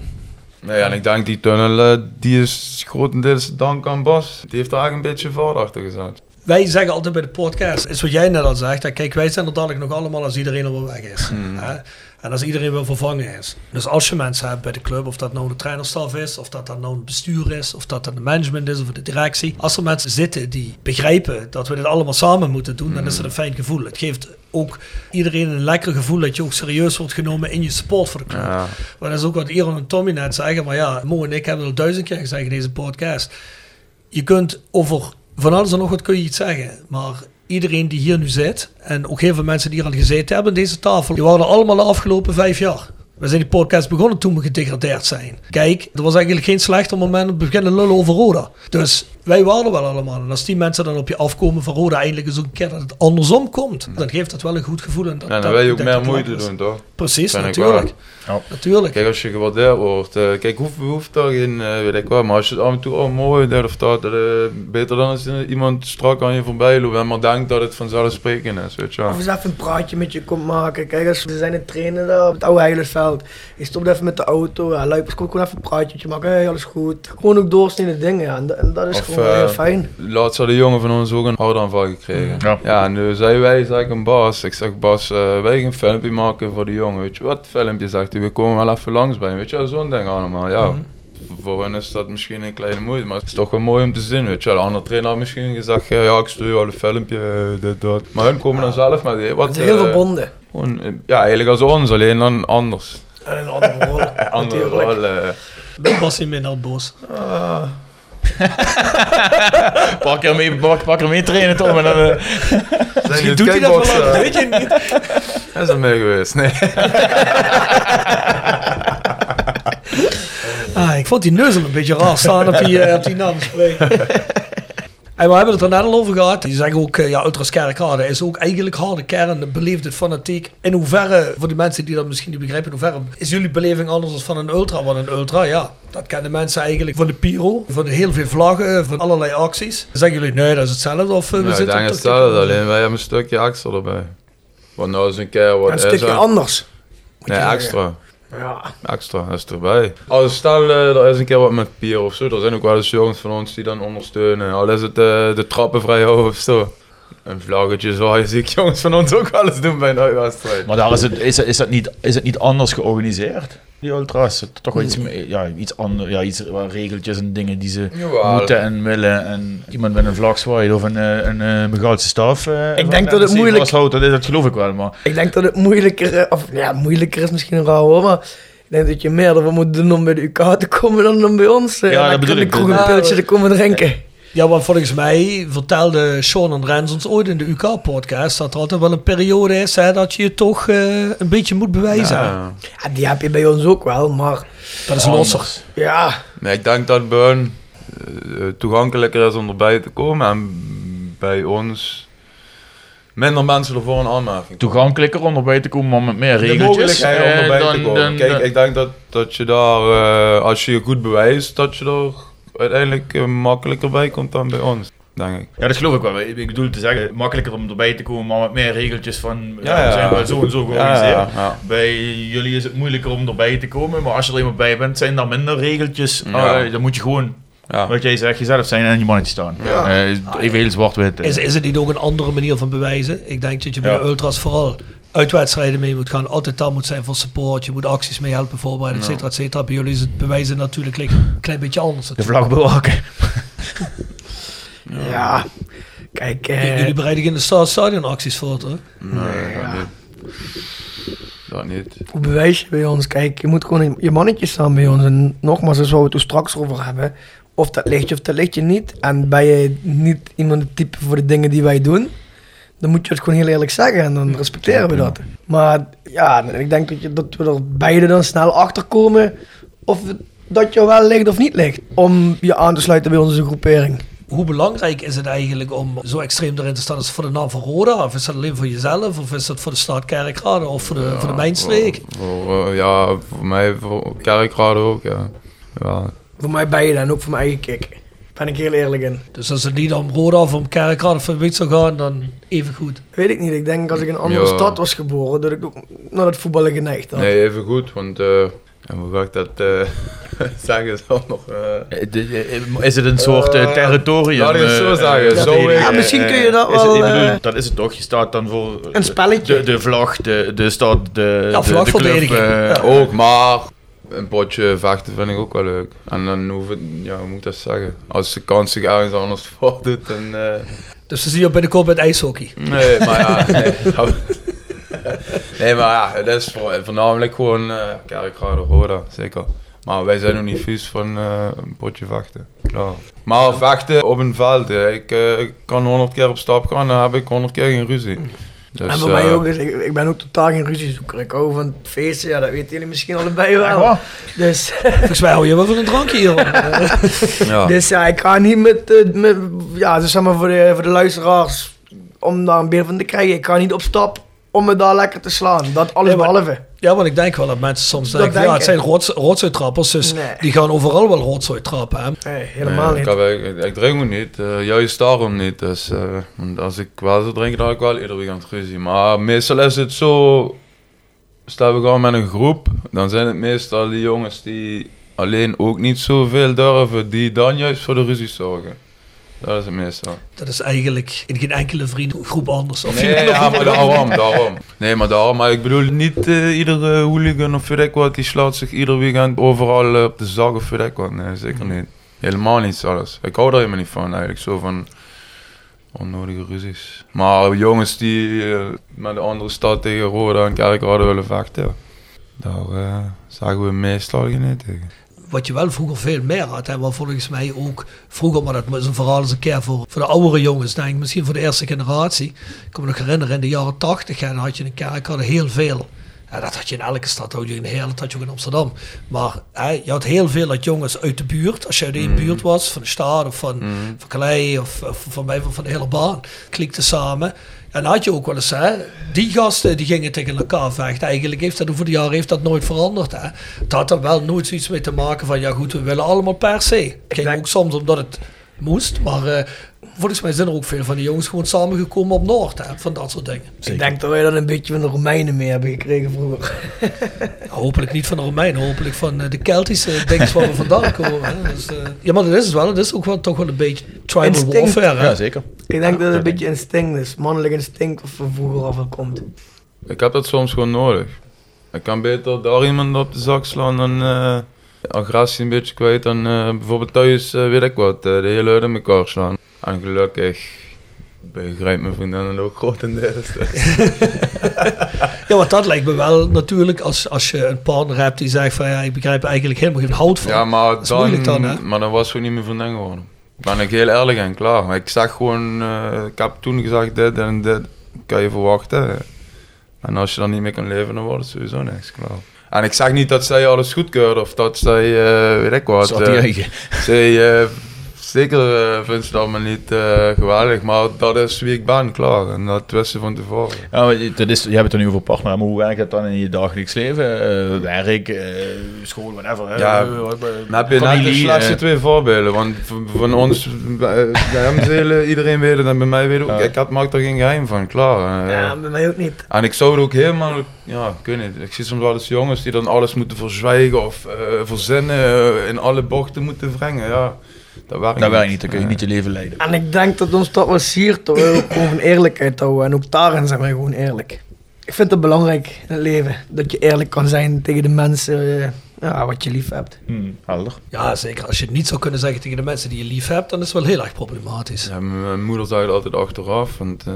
Nee, en ik denk die tunnel, eh, die is grotendeels dank aan Bas. Die heeft daar eigenlijk een beetje vaart achter gezet. Wij zeggen altijd bij de podcast, is wat jij net al zegt, hè, kijk, wij zijn er dadelijk nog allemaal als iedereen er wel weg is. Hè? En als iedereen wel vervangen is. Dus als je mensen hebt bij de club, of dat nou de trainerstaf is, of dat dat nou een bestuur is, of dat dat de management is, of de directie. Als er mensen zitten die begrijpen dat we dit allemaal samen moeten doen, dan is het een fijn gevoel. Het geeft ook iedereen een lekker gevoel dat je ook serieus wordt genomen in je support voor de club. Ja. Maar dat is ook wat Iron en Tommy net zeggen. Maar ja, Mo en ik hebben het al duizend keer gezegd in deze podcast. Je kunt over van alles en nog wat kun je iets zeggen. Maar iedereen die hier nu zit, en ook heel veel mensen die hier al gezeten hebben aan deze tafel, die waren allemaal de afgelopen vijf jaar. We zijn die podcast begonnen toen we gedegradeerd zijn. Kijk, er was eigenlijk geen slechter moment om te beginnen lullen over Roda. Dus wij waren er wel allemaal. En als die mensen dan op je afkomen van Roda, eindelijk eens een keer dat het andersom komt, dan geeft dat wel een goed gevoel. En dat, Ja, dan dat- wil je ook meer moeite doen, toch? Precies, natuurlijk. wel. Natuurlijk. Kijk, als je gewaardeerd wordt, eh, kijk, hoeft, hoeft daar geen, eh, weet ik wat, maar als je het af en toe, oh mooi, dat of dat, eh, beter dan als iemand strak aan je voorbij loopt en maar denkt dat het vanzelfsprekend is, weet je wel. Of eens even een praatje met je komt maken. Kijk, als we zijn het trainen daar op het oude Heilersveld. Je stopt even met de auto. Ja, Luipers komt gewoon even een praatje maken. Hey, alles goed. Gewoon ook doorsneden dingen. Ja. En, dat- en dat is Of, gewoon eh, heel fijn. Laatst had een jongen van ons ook een hartaanval gekregen. Ja. Ja, en nu zei wij, zeg ik een Bas, ik zeg Bas, eh, wij gaan een filmpje maken voor die jongen, weet je wat, filmpje zegt hij, we komen wel even langs bij hem, weet je wel, zo'n ding allemaal, ja. Voor hen is dat misschien een kleine moeite, maar het is toch wel mooi om te zien, weet je wel. De andere trainer had misschien gezegd, ja, ja ik stuur je al een filmpje, eh, dit, dat. Maar hun komen dan zelf met, hey, wat... Het is heel eh, verbonden. gewoon, eh, ja, eigenlijk als ons, alleen dan anders. En een andere rol. Andere rol, eh. Ben was in minder boos. Pak er mee, pak, pak er mee trainen, Tom. En dan, eh, Misschien doet hij dat wel, dat weet je niet. Dat is er mee geweest, nee. Ik vond die neuzel een beetje raar staan op die, eh, op die. En we hebben het er net al over gehad. Die zeggen ook, eh, ja, Ultras Kerkrade is ook eigenlijk harde kern, beleeft het fanatiek. In hoeverre, voor de mensen die dat misschien niet begrijpen, in hoeverre is jullie beleving anders dan van een ultra? Want een ultra, ja, dat kennen mensen eigenlijk van de Piro, van heel veel vlaggen, van allerlei acties. Zeggen jullie, nee, dat is hetzelfde? Of eh, we ik zitten denk hetzelfde, alleen wij hebben een stukje extra erbij. Want nou is een keer wat Een is stukje er- anders. Nee, extra. Ja. Extra, dat is erbij. Als stel, eh, er is een keer wat met pier of zo, er zijn ook wel eens jongens van ons die dan ondersteunen. Al is het eh, de trappen vrij hoog of zo. Een vlaggetje je zie ik jongens van ons ook wel eens doen bij een uitwedstrijd. maar daar is het, is, het- is, het niet, is het niet anders georganiseerd? Die ultras, is toch wel iets, ja, iets anders, ja, iets wat regeltjes en dingen die ze Jawel. moeten en willen. En iemand met een vlag zwaait of een, eh, een, eh Begoudse staf. eh, Ik denk dat het moeilijk- vasthoudt, dat, is- dat geloof ik wel, maar... Ik denk dat het moeilijker, eh, of ja, moeilijker is misschien raar hoor, maar ik denk dat je meer ervoor moet doen om bij de UK te komen dan, dan bij ons. Ja, dat lekker bedoel in de ik. kroeg een te komen drinken. Ja, want volgens mij vertelde Sean en Rens ons ooit in de UK-podcast dat er altijd wel een periode is hè, dat je je toch eh, een beetje moet bewijzen. Ja. Ja, die heb je bij ons ook wel, maar Dat is losser. ja, Nee, ik denk dat bij hun eh, toegankelijker is om erbij te komen en bij ons minder mensen ervoor een aanmerking. Toegankelijker om erbij te komen, maar met meer De regeltjes. mogelijkheid om eh, erbij te dan- komen. dan- Kijk, dan- ik denk dat, dat je daar, eh, als je je goed bewijst, dat je er uiteindelijk eh, makkelijker bij komt dan bij ons, denk ik. Ja, dat geloof ik wel. Ik bedoel te zeggen, makkelijker om erbij te komen, maar met meer regeltjes van, ja, Ja, we ja. zijn wel zo en zo georganiseerd. ja, ja. Bij jullie is het moeilijker om erbij te komen, maar als je er eenmaal bij bent, zijn er minder regeltjes. Ja. Eh, dan moet je gewoon, Ja. wat jij zegt, jezelf zijn en je mannetje staan. Ja. Eh, even heel zwart-wit. eh. Is, is het niet ook een andere manier van bewijzen? Ik denk dat je bij Ja. de ultras vooral uitwedstrijden mee moet gaan. Altijd daar moet zijn voor support. Je moet acties mee helpen voorbereiden, et cetera, et cetera. Bij jullie is het bewijzen natuurlijk een klein beetje anders. De vlag bewaken. Ja, kijk... J- eh, Jullie bereiden geen sta- stadion acties voor, toch? Nee, ja. dat niet. Dat niet. Hoe bewijs je bij ons? Kijk, je moet gewoon in je mannetjes staan bij ons. En nogmaals, is waar we het toen straks over hebben. Of dat ligt je of dat ligt je niet. En ben je niet iemand het type voor de dingen die wij doen, dan moet je het gewoon heel eerlijk zeggen. En dan respecteren we dat. Maar ja, ik denk dat, je, dat we er beide dan snel achter komen. Of dat je wel ligt of niet ligt. Om je aan te sluiten bij onze groepering. Hoe belangrijk is het eigenlijk om zo extreem erin te staan? Is het voor de naam van Roda? Of is dat alleen voor jezelf? Of is dat voor de stad Kerkrade? Of voor de, voor de Mijnstreek? Voor, eh, ja, voor mij, voor Kerkrade ook, ja. ja. Voor mij beide en ook voor mijn eigen kick. Ben ik heel eerlijk in. Dus als het niet om Roda of om Kerkrade of Wit zou gaan, dan even goed. Weet ik niet. Ik denk als ik in een andere Ja. stad was geboren, dat ik ook naar het voetballen geneigd had. Nee, even goed, want eh, en hoe ga ik dat eh, zeggen zo nog? eh, Is het een soort eh, Eh, territorium? laat ik het zo zeggen, zo, Ja, misschien kun je dat Is het- wel, dat is het toch? Je staat dan voor Een spelletje. de, de vlag, de, de stad, de, Ja, de, vlagverdediging. de club, eh, Ja. Ook, maar een potje vechten vind ik ook wel leuk. En dan hoef het, ja, hoe moet ik dat zeggen? Als de kans zich ergens anders voordoet, dan... eh, Dus we zien je binnenkort bij het ijshockey. nee, maar ja, nee. nee, maar ja, dat is voor, voornamelijk gewoon uh, Kerkrade Roda, zeker. Maar wij zijn nog niet vies van eh, een potje vechten, klaar. Maar vechten op een veld, hè. ik eh, kan 100 keer op stap gaan, dan heb ik 100 keer geen ruzie. Dus, en bij mij eh, ook, is, ik, ik ben ook totaal geen ruziezoeker. Ik hou van feesten, ja, dat weten jullie misschien allebei wel. Dus, Volgens mij hou je wel van een drankje hier. ja. dus ja, ik ga niet met, eh, met ja, dus zeg maar voor de, voor de luisteraars, om daar een beeld van te krijgen, ik ga niet op stap om me daar lekker te slaan. Dat alles Ja, maar- behalve. Ja, want ik denk wel dat mensen soms Dat denken, ja, het zijn rots, rotzooi-trappers, dus Nee. die gaan overal wel rotzooi trappen. Hè? Nee, helemaal Nee, niet. Ik, heb- ik, ik drink ook niet, eh, juist daarom niet. Dus, eh, want als ik wel zou drinken, dan had ik wel ieder weekend ruzie. Maar meestal is het zo, stel we gaan met een groep, dan zijn het meestal die jongens die alleen ook niet zoveel durven, die dan juist voor de ruzie zorgen. Dat is het meestal. Dat is eigenlijk in geen enkele vriendengroep anders. Of Nee, ja, maar daarom, daarom. Nee, maar daarom. Maar ik bedoel niet eh, iedere hooligan of weet ik wat, die slaat zich ieder weekend overal eh, op de zak of weet ik wat. Nee, zeker niet. Helemaal niet zelfs. Ik hou daar helemaal niet van eigenlijk, zo van onnodige ruzies. Maar jongens die eh, met de andere stad tegen Roda en Kerkrade willen vechten, daar eh, zagen we meestal geen tegen. Wat je wel vroeger veel meer had, en wat volgens mij ook vroeger, maar dat is een verhaal eens een keer voor, voor de oudere jongens, denk ik, misschien voor de eerste generatie. Ik kan me nog herinneren, in de jaren tachtig had je een kerk, hadden heel veel. Ja, dat had je in elke stad, had je in Heerlen, dat had je ook in Amsterdam. Maar hè, je had heel veel uit jongens uit de buurt, als je uit één buurt was, van de stad of van, van Calais of, of van mij van, van de hele baan, klikte samen. En dan had je ook wel eens, hè, die gasten die gingen tegen elkaar vechten. Eigenlijk heeft dat over de jaren heeft dat nooit veranderd. Hè. Het had er wel nooit zoiets mee te maken van, ja goed, we willen allemaal per se. Het ging ook soms omdat het moest, maar eh, volgens mij zijn er ook veel van die jongens gewoon samengekomen op Noord, hè, van dat soort dingen. Ik denk dat wij dat een beetje van de Romeinen mee hebben gekregen vroeger. Hopelijk niet van de Romeinen, hopelijk van eh, de Keltische dingen waar we vandaan komen. Hè. Dus, eh, ja, maar dat is het wel. Dat is ook wel, toch wel een beetje tribal Instinct. warfare. Hè. Ja, zeker. Ik denk dat het een beetje instinct is, mannelijk instinct of van vroeger af komt. Ik heb dat soms gewoon nodig. Ik kan beter daar iemand op de zak slaan dan eh, agressie een beetje kwijt dan eh, bijvoorbeeld thuis, eh, weet ik wat, de hele huid in elkaar slaan. En gelukkig begrijpt mijn vriendin het ook grotendeels. Ja, want dat lijkt me wel natuurlijk als, als je een partner hebt die zegt van ja, ik begrijp eigenlijk helemaal geen hout van. Ja, maar dan, dan, maar dan was het gewoon niet meer vriendin geworden. Ben ik heel eerlijk en klaar. Maar ik zeg gewoon, eh, ik heb toen gezegd dit en dit kan je verwachten. En als je dan niet meer kan leven, dan wordt het sowieso niks, klaar. En ik zeg niet dat zij alles goedkeurt of dat zij, eh, weet ik wat. Zat die eh, eigen. zij, zeker eh, vindt ze dat me niet eh, geweldig, maar dat is wie ik ben, klaar. En dat wist ze van tevoren. Ja, maar je- dat is, je hebt het er nu over partner, maar hoe werkt dat dan in je dagelijks leven? Eh, werk, eh, school, whatever. hè? Ja, heb je net de slechtste twee voorbeelden. Want van ons, bij hem zullen iedereen weten en bij mij weten ook. Ja. Ik had, maak er geen geheim van, klaar. Ja, bij mij ook niet. En ik zou het ook helemaal, ja, ik weet niet. Ik zie soms wel eens jongens die dan alles moeten verzwijgen of eh, verzinnen, in alle bochten moeten wringen. Ja, dat werkt Dat niet, dan kun je Nee. niet je leven leiden. En ik denk dat ons dat was hier toch ook gewoon van eerlijkheid houden. En ook daarin zijn wij gewoon eerlijk. Ik vind het belangrijk in het leven. Dat je eerlijk kan zijn tegen de mensen eh, ja, wat je lief hebt. Hmm, helder. Ja, zeker. Als je het niet zou kunnen zeggen tegen de mensen die je lief hebt, dan is het wel heel erg problematisch. Ja, mijn moeder zei het altijd achteraf. Want, eh,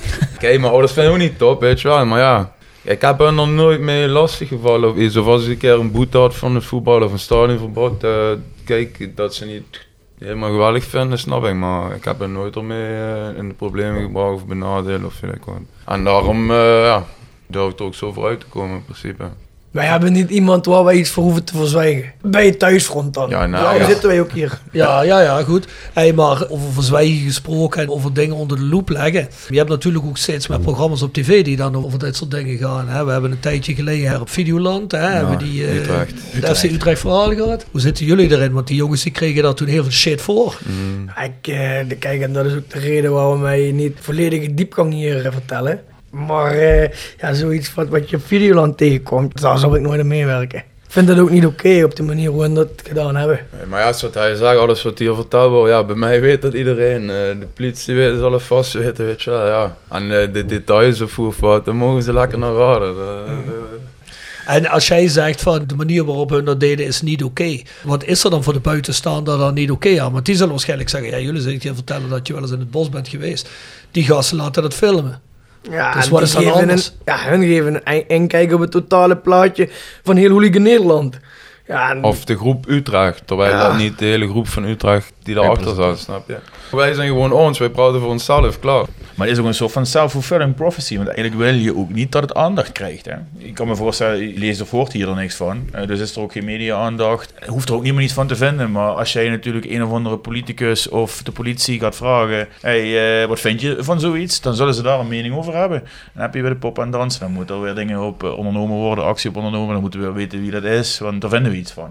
Kijk, mijn ouders vinden ook niet top, weet je wel. Maar ja, ik heb er nog nooit mee lastig gevallen of iets. Of als ik een keer een boete had van het voetbal of een stadionverbod. eh kijk, dat ze niet helemaal geweldig vinden, snap ik. Maar ik heb er nooit ermee eh, in de problemen gebracht of benadeeld of. En daarom, eh ja, durf ik er ook zo vooruit te komen in principe. Wij hebben niet iemand waar wij iets voor hoeven te verzwijgen. Bij je thuisfront dan. Ja, nou, Daarom ja. zitten wij ook hier. Ja, ja, ja, goed. Hey, maar over verzwijgen gesproken en over dingen onder de loep leggen. Je hebt natuurlijk ook steeds meer programma's op tv die dan over dit soort dingen gaan. Hè. We hebben een tijdje geleden her op Videoland. Hè, hebben die, eh, Utrecht. De FC Utrecht verhaal gehad. Hoe zitten jullie erin? Want die jongens die kregen daar toen heel veel shit voor. Mm. Ik, eh, de- kijk, en dat is ook de reden waarom wij niet volledige diepgang hier eh, vertellen. Maar eh, ja, zoiets wat, wat je op Videoland tegenkomt, daar zal ik nooit aan meewerken. Ik vind dat ook niet oké op de manier hoe we dat gedaan hebben. Nee, Maar ja, zoals hij zegt, alles wat hier verteld wordt, ja, bij mij weet dat iedereen. eh, de politie weet het alle vast weten, weet je wel, ja. En eh, de details of hoe wat, dan mogen ze lekker naar raden. Dat- En als jij zegt van de manier waarop hun dat deden is niet oké. Wat is er dan voor de buitenstaander dan niet oké aan? Want die zullen waarschijnlijk zeggen, ja jullie zitten hier vertellen dat je wel eens in het bos bent geweest. Die gasten laten dat filmen. Ja, Dus en wat die is dan geven anders? Een, ja, hun geven een inkijk op het totale plaatje van heel Hooligan Nederland. Ja, en- Of de groep Utrecht, terwijl Ja. dat niet de hele groep van Utrecht die daarachter zat, snap je? Wij zijn gewoon ons, wij praten voor onszelf, klaar. Maar het is ook een soort van self-fulfilling prophecy. Want eigenlijk wil je ook niet dat het aandacht krijgt. Hè? Ik kan me voorstellen, je leest of hoort hier er niks van. Eh, dus is er ook geen media-aandacht. Er Hoeft er ook niemand iets van te vinden. Maar als jij natuurlijk een of andere politicus of de politie gaat vragen... Hey, eh, wat vind je van zoiets? Dan zullen ze daar een mening over hebben. Dan heb je weer de pop en dansen. Dan moeten er weer dingen op eh, ondernomen worden, actie op ondernomen. Dan moeten we weer weten wie dat is, want daar vinden we iets van.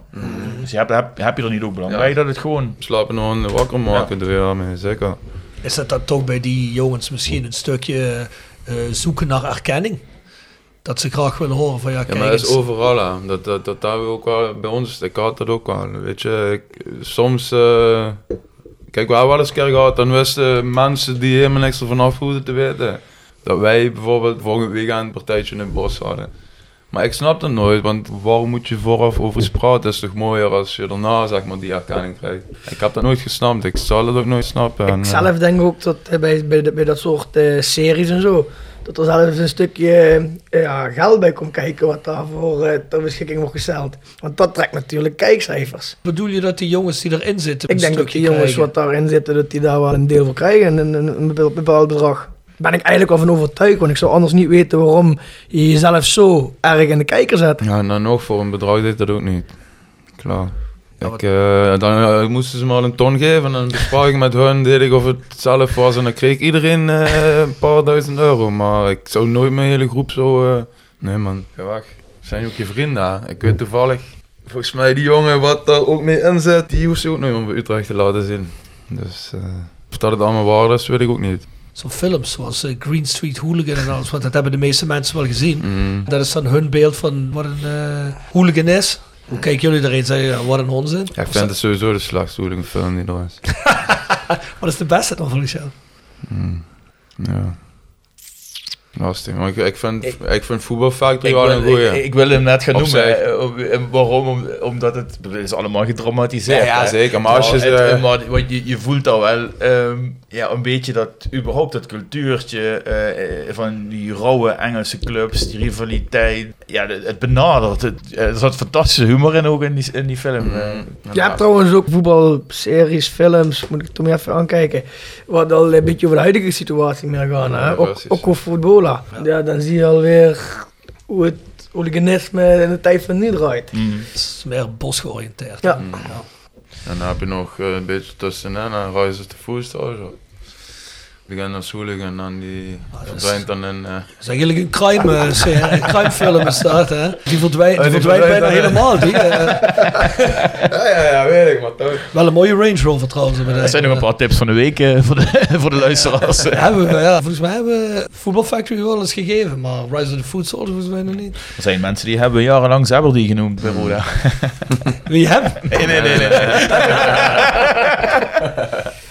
Dus je hebt, heb, heb je er niet ook belang Ja. bij dat het gewoon... Slapen nog wakker maken, doe daarmee, zeker. Is dat dan toch bij die jongens misschien een stukje eh, zoeken naar erkenning? Dat ze graag willen horen van ja, Ja, maar dat is overal hè. Dat, dat, dat hebben we ook wel bij ons. Ik had dat ook wel. Weet je, ik, soms. eh, kijk, we hebben wel eens een keer gehad. Dan wisten mensen die helemaal niks ervan af hoefden te weten. Dat wij bijvoorbeeld volgend weekend een partijtje in het bos hadden. Maar ik snap dat nooit, want waarom moet je vooraf over iets praten? Het is toch mooier als je daarna zeg maar die erkenning krijgt. Ik heb dat nooit gesnapt, ik zal het ook nooit snappen. En, Ik eh, zelf denk ook dat eh, bij, bij, de- bij dat soort eh, series en zo, dat er zelfs een stukje eh, ja, geld bij komt kijken wat daarvoor eh, ter beschikking wordt gesteld. Want dat trekt natuurlijk kijkcijfers. Bedoel je dat die jongens die erin zitten Ik een denk dat die jongens krijgen? wat daarin zitten, dat die daar wel een deel voor krijgen, een, een, bepaald bedrag. Ben ik eigenlijk wel van overtuigd, want ik zou anders niet weten waarom je jezelf zo erg in de kijker zet. Ja, nou nog voor een bedrag deed dat ook niet. Klaar. Ja, ik, eh, dan eh, moesten ze maar een ton geven en dan besprak ik met hun, deed ik of het zelf was en dan kreeg iedereen eh, een paar duizend euro. Maar ik zou nooit mijn hele groep zo... eh, nee man, ga weg. Zijn ook je vrienden, hè? Ik weet toevallig, volgens mij die jongen wat daar ook mee inzet, die hoeft ze ook nooit meer bij Utrecht te laten zien. Dus eh, of dat het allemaal waar is, weet ik ook niet. Zo'n films zoals eh, Green Street Hooligan en alles, want dat hebben de meeste mensen wel gezien. Mm. Dat is dan hun beeld van wat een eh, hooligan is. Hoe kijken jullie erin? Zeggen ja, wat een onzin. Ja, ik vind het sowieso de slechtste film die er is. Wat is de beste dan volgens jou? Mm. Ja. Lastig. Maar ik, ik, vind, ik, vind Voetbal Ik wel wil, een goeie. ik, ik wil hem net gaan noemen. eh, waarom? Om- omdat het, het is allemaal gedramatiseerd. Ja, zeker. Maar als je maar want je, je voelt al wel ehm, ja, een beetje dat überhaupt dat cultuurtje eh, van die rauwe Engelse clubs, die rivaliteit. Ja, het, het benadert. Het, er zat fantastische humor in ook in die, in die film. eh. Je hebt trouwens ook voetbalseries, films, moet ik toch even aankijken, wat al een beetje over de huidige situatie meer gaan. Hè? Ja, ook, ook over Ja. dan zie je alweer hoe het hooliganisme in de tijd van nu draait. Mm. Het is meer bosgeoriënteerd. Ja. Mm. En dan heb je nog eh, een beetje tussenin en Rise te Voest of zo. Begin als hooligan en dan die Ah, verdwijnt dan in... eh, Dat is eigenlijk een crime, eh, een crime film is dat, hè? Die verdwijnt, die Oh, die verdwijnt bijna helemaal. Die, eh, ja, ja, ja, weet ik, maar toch. wel een mooie Range Rover trouwens. Dat zijn nog een paar tips van de week eh, voor, de, voor de luisteraars. Hebben we, ja, volgens mij hebben we Football Factory wel eens gegeven, maar Rise of the Food Soldier volgens mij nog niet. Er zijn mensen die hebben jarenlang Zebberdy genoemd bij Roda. Wie hem? Nee, nee, nee. nee.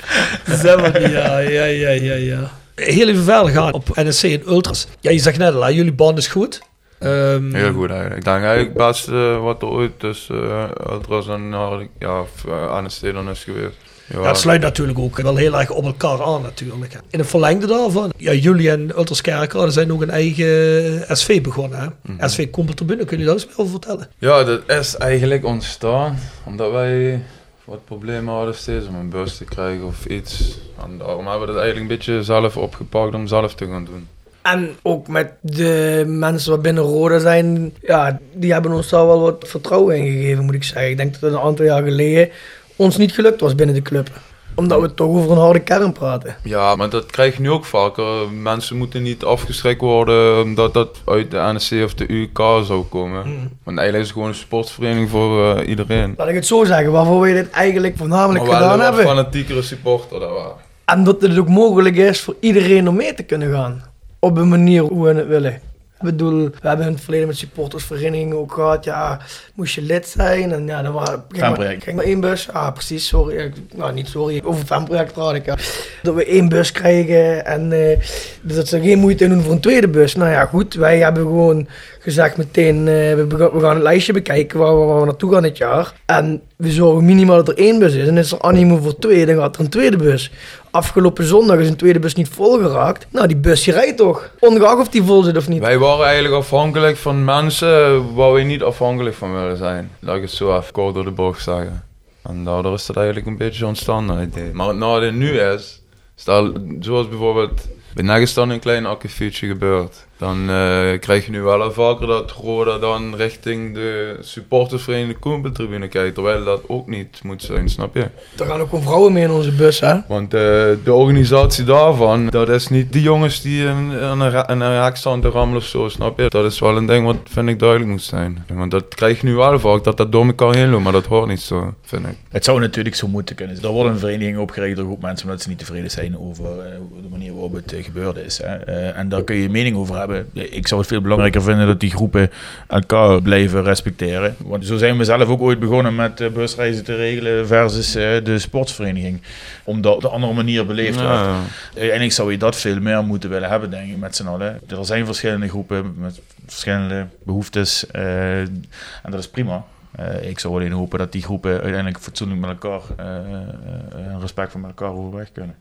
Zebberdy, ja, ja, ja, ja, ja. Heel even verder gaan op NSC en Ultras. Ja, je zegt net al, hè, jullie band is goed. Ehm, Heel goed eigenlijk. Ik denk eigenlijk het beste wat er ooit tussen uh, Ultras en Hardik, ja, of, uh, dan is geweest. Ja, het sluit natuurlijk ook wel heel erg op elkaar aan natuurlijk. In het verlengde daarvan, ja, jullie en Ultras Kerkrade zijn ook een eigen SV begonnen. Hè? Mhm. SV Kompeltribune, kun je daar eens meer over vertellen? Ja, dat is eigenlijk ontstaan omdat wij wat problemen hadden steeds om een bus te krijgen of iets. En daarom hebben we dat eigenlijk een beetje zelf opgepakt om zelf te gaan doen. En ook met de mensen wat binnen Roda zijn, ja, die hebben ons daar wel wat vertrouwen in gegeven, moet ik zeggen. Ik denk dat het een aantal jaar geleden ons niet gelukt was binnen de club. Omdat we toch over een harde kern praten. Ja, maar dat krijg je nu ook vaker. Mensen moeten niet afgeschrikt worden omdat dat uit de NSC of de UK zou komen. Mm. Want eigenlijk is het gewoon een sportvereniging voor uh, iedereen. Laat ik het zo zeggen, waarvoor we dit eigenlijk voornamelijk maar gedaan hebben. een fanatiekere supporter, dat waar. En dat het ook mogelijk is voor iedereen om mee te kunnen gaan. Op een manier hoe we het willen. Ik bedoel, we hebben in het verleden met supportersverenigingen ook gehad. Ja, moest je lid zijn. En ja, dan was Fanproject. Kijk maar één bus. Ah, precies, sorry. Nou, niet sorry. Over fanproject praat ik. Ja. Dat we één bus krijgen en eh, dat ze geen moeite doen voor een tweede bus. Nou ja, goed. Wij hebben gewoon gezegd meteen, eh, we, gaan het lijstje bekijken waar we, waar naartoe gaan dit jaar. En we zorgen minimaal dat er één bus is. En is er animo voor twee, dan gaat er een tweede bus. Afgelopen zondag is een tweede bus niet volgeraakt. Nou, die bus rijdt toch. Ongeacht of die vol zit of niet. Wij waren eigenlijk afhankelijk van mensen waar we niet afhankelijk van willen zijn. Laat ik het zo even kort door de bocht zeggen. En daardoor is dat eigenlijk een beetje ontstaan, dat idee. Maar het nadeel nu is, stel, zoals bijvoorbeeld bij Negestan een klein akkefietje gebeurt. Dan eh, krijg je nu wel vaker dat Roda dan richting de supportersvereniging de Koempeltribune kijkt. Terwijl dat ook niet moet zijn, snap je? Er gaan ook gewoon vrouwen mee in onze bus, hè. Want eh, de organisatie daarvan, dat is niet die jongens die in, in een, ra- een raak staan te rammelen of zo, snap je? Dat is wel een ding wat, vind ik, duidelijk moet zijn. Want dat krijg je nu wel vaak, dat dat door elkaar heen loopt, maar dat hoort niet zo, vind ik. Het zou natuurlijk zo moeten kunnen. Er wordt een vereniging opgericht door een groep mensen omdat ze niet tevreden zijn over eh, de manier waarop het gebeurd is. Hè. Eh, en daar kun je mening over hebben. Ik zou het veel belangrijker vinden dat die groepen elkaar blijven respecteren. Want zo zijn we zelf ook ooit begonnen met eh, busreizen te regelen versus eh, de sportsvereniging. Omdat op een andere manier beleefd werd. Ja. Uiteindelijk zou je dat veel meer moeten willen hebben, denk ik, met z'n allen. Er zijn verschillende groepen met verschillende behoeftes. eh, en dat is prima. Eh, ik zou alleen hopen dat die groepen uiteindelijk fatsoenlijk met elkaar eh, eh, en respect voor elkaar overweg kunnen.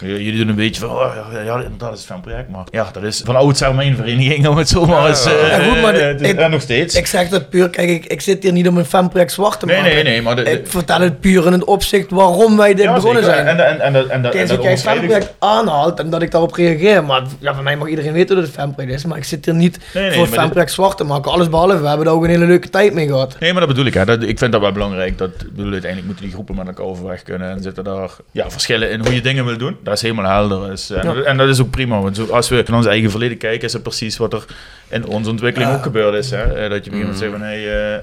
Jullie doen een beetje van, oh, ja, dat is van project, maar ja, dat is van oudsher mijn vereniging, om het zo maar eens... eh, Ja, goed, maar de- het is- ik- en nog steeds. Ik zeg dat puur, kijk, ik, ik zit hier niet om een fanproject zwart te nee, maken. nee, nee, maar... De, de- Ik vertel het puur in het opzicht waarom wij dit ja, begonnen zeker. zijn. En, en, en, dat- en, dat- Kijk, en dat jij fanproject aanhaalt en dat ik daarop reageer, maar ja, voor mij mag iedereen weten dat het fanproject is, maar ik zit hier niet Nee, nee, voor maar fanproject zwart te maken. Alles behalve, we hebben daar ook een hele leuke tijd mee gehad. Nee, maar dat bedoel ik. Hè. Dat, ik vind dat wel belangrijk. Dat, bedoel, uiteindelijk moeten die groepen met elkaar overweg kunnen. En zitten daar ja, verschillen in hoe je dingen wil doen. Dat is helemaal helder. Is, en, Ja. en dat is ook prima. Want als we in ons eigen verleden kijken, is het precies wat er in onze ontwikkeling Ja. ook gebeurd is. Hè. Eh, Dat je een gegeven moment Mhm. zegt van, hey, eh,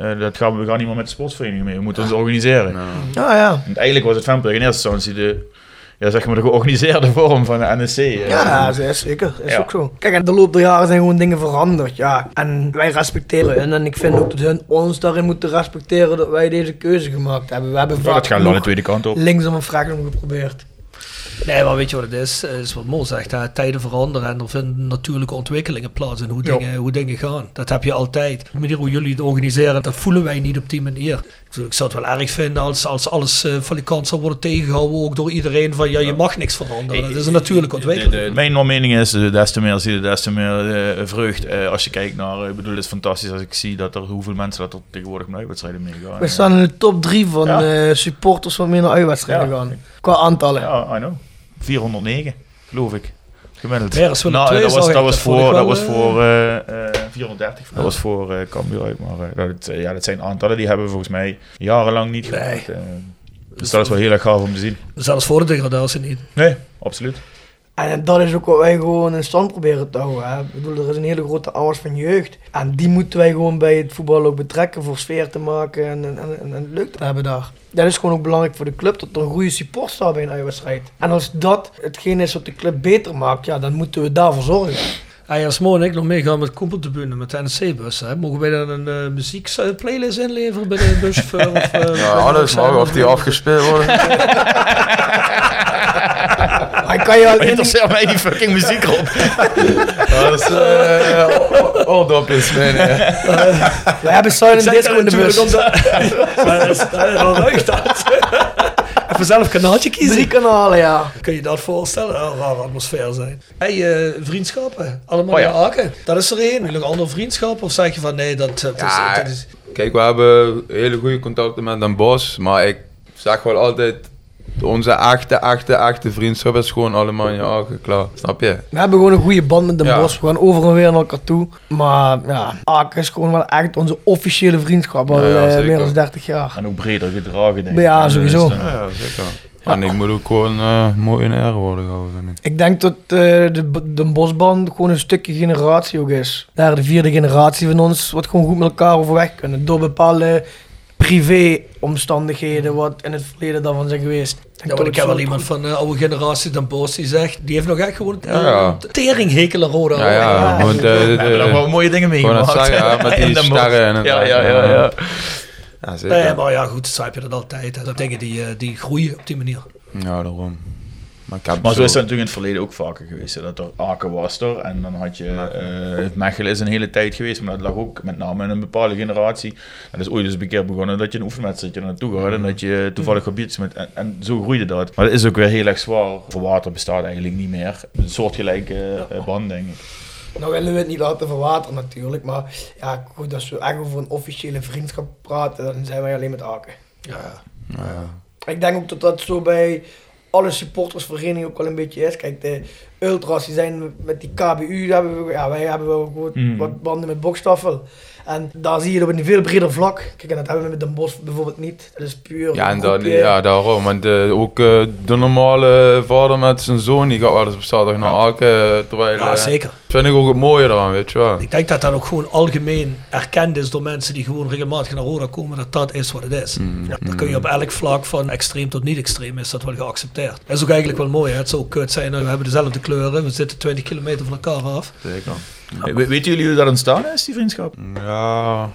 eh, eh, dat gaan we, we gaan niet meer met de sportsvereniging mee. We moeten ons organiseren. Nou. Ja, ja. Want eigenlijk was het fanproject in eerste instantie de, ja, zeg maar de georganiseerde vorm van de NSC. eh. Ja, dat is zeker. Is Ja. ook zo. Kijk, en de loop der jaren zijn gewoon dingen veranderd, ja. En wij respecteren hun. En ik vind ook dat hun ons daarin moeten respecteren dat wij deze keuze gemaakt hebben. We hebben Ja, vaak dat gaat wel de tweede kant op. linksom en vragen geprobeerd. Nee, maar weet je wat het is? Het is wat Mo zegt, hè? tijden veranderen en er vinden natuurlijke ontwikkelingen plaats in hoe Ja. dingen, hoe dingen gaan. Dat heb je altijd. De manier hoe jullie het organiseren, dat voelen wij niet op die manier. Ik zou het wel erg vinden als, als alles eh, van die kant zou worden tegengehouden, ook door iedereen van ja, je mag niks veranderen. Dat is een natuurlijke ontwikkeling. De- de- mijn mening is, eh, des te meer zie je, des te meer eh, vreugd. Eh, als je kijkt naar, eh, ik bedoel, het is fantastisch als ik zie dat er hoeveel mensen dat er tegenwoordig naar uitwedstrijden meegaan. We staan in de top 3 van Ja. eh, supporters van meer naar uitwedstrijden Ja. gaan. Qua aantallen. Ja, I know. 409, geloof ik. Gemiddeld. Een Nou, dat was, dat was Dat vond ik voor, dat was eh, voor eh, eh, 430. Dat was voor eh Cambuur uit. Maar eh, dat, eh, ja, dat zijn aantallen die hebben we volgens mij jarenlang niet Nee. gemaakt. eh. dus dat is wel heel erg gaaf om te zien. Zelfs voor de degradatie niet. Nee, absoluut. En dat is ook wat wij gewoon in stand proberen te houden. Hè. Ik bedoel, er is een hele grote aanwas van jeugd. En die moeten wij gewoon bij het voetbal ook betrekken voor sfeer te maken en, en, en, en het leuk te hebben daar. Dat is gewoon ook belangrijk voor de club, dat er een goede support staat bij een uitwedstrijd. En als dat hetgeen is wat de club beter maakt, ja, dan moeten we daarvoor zorgen. Hey, als Mo en ik nog meegaan met Koepeltribune met de NSC-bus, hè, mogen wij dan een uh, muziekplaylist inleveren bij de buschauffeur? Of, uh, Ja, alles mag, of die afgespeeld worden. Ik kan je al één ding- Interesseer mij die fucking muziek op. Dat is uh, oordopjes, man. We hebben Silent Disco in de bus. Dat is dat is wel leuk, dat. Even zelf een kanaaltje kiezen. Drie kanalen, ja. Kun je dat voorstellen? Een rare atmosfeer zijn. Hey, eh, vriendschappen. Allemaal Oh ja. in Aken. Dat is er één. Wil je nog andere vriendschappen? Of zeg je van nee, dat, dat Ja, is... Dat is Kijk, we hebben hele goede contacten met Den Bos, maar ik zeg wel altijd, onze echte, echte, echte vriendschap is gewoon allemaal in je ogen, klaar. Snap je? We hebben gewoon een goede band met de Ja. Bos. We gaan overal weer naar elkaar toe. Maar ja, Aken is gewoon wel echt onze officiële vriendschap. Al Ja, ja, eh, meer dan 30 jaar. En ook breder gedragen, denk ik. Ja, sowieso. Ja, zeker. En ik moet ook gewoon eh, mooi in ere worden gehouden, vind ik. Ik denk dat eh, de, de Bosband gewoon een stukje generatie ook is. Daar de vierde generatie van ons wat gewoon goed met elkaar overweg kunnen. Door bepaalde privé-omstandigheden wat in het verleden daarvan zijn geweest. Ja, want ik heb wel iemand van de oude generatie, Dan Bos, die zegt... Die heeft nog echt gewoon Ja, teringhekelen rode Ja, ja, want, eh, de, We hebben nog wel mooie dingen meegemaakt. zeggen, ja, met In die sterren en Ja, ja, ja. ja. Ja, zeker. Nee, maar ja, goed, zo heb je dat altijd. Dat dingen die, eh, die groeien op die manier. Ja, daarom. Maar, ik heb Maar zo is dat natuurlijk in het verleden ook vaker geweest. hè, Dat er Aken was er en dan had je eh Mechelen is een hele tijd geweest, maar dat lag ook met name in een bepaalde generatie. Dat is ooit eens een keer begonnen dat je een oefenwedstrijdje naartoe gaat en dat je toevallig gebied met en, en zo groeide dat. Maar dat is ook weer heel erg zwaar. Voor water bestaat eigenlijk niet meer. Een soortgelijke eh, band, denk ik. Nou willen we het niet laten verwateren natuurlijk. Maar ja, goed, als we echt over een officiële vriendschap praten, dan zijn wij alleen met Aken. Ja, Ja. Ik denk ook dat dat zo bij alle supportersverenigingen ook wel een beetje is. Kijk, de ultras die zijn met die KBU, hebben we, ja, wij hebben wel wat banden met Bokstaffel. En daar zie je dat op een veel breder vlak. Kijk, en dat hebben we met Den Bosch bijvoorbeeld niet. Dat is puur Ja, en dat, groepje. ja, daarom. Want eh, ook eh, de normale vader met zijn zoon, die gaat wel eens op zaterdag naar Aken. eh, Terwijl, ja zeker. vind ik ook het mooie eraan, weet je wel. Ik denk dat dat ook gewoon algemeen erkend is door mensen die gewoon regelmatig naar Roda komen, dat dat is wat het is. Mm, Ja, dan kun je op elk vlak van extreem tot niet extreem is dat wel geaccepteerd. Dat is ook eigenlijk wel mooi. Hè? Het zou ook kut zijn, we hebben dezelfde kleuren, we zitten 20 kilometer van elkaar af. Zeker. We- Weten jullie hoe dat ontstaan is, die vriendschap? Ja.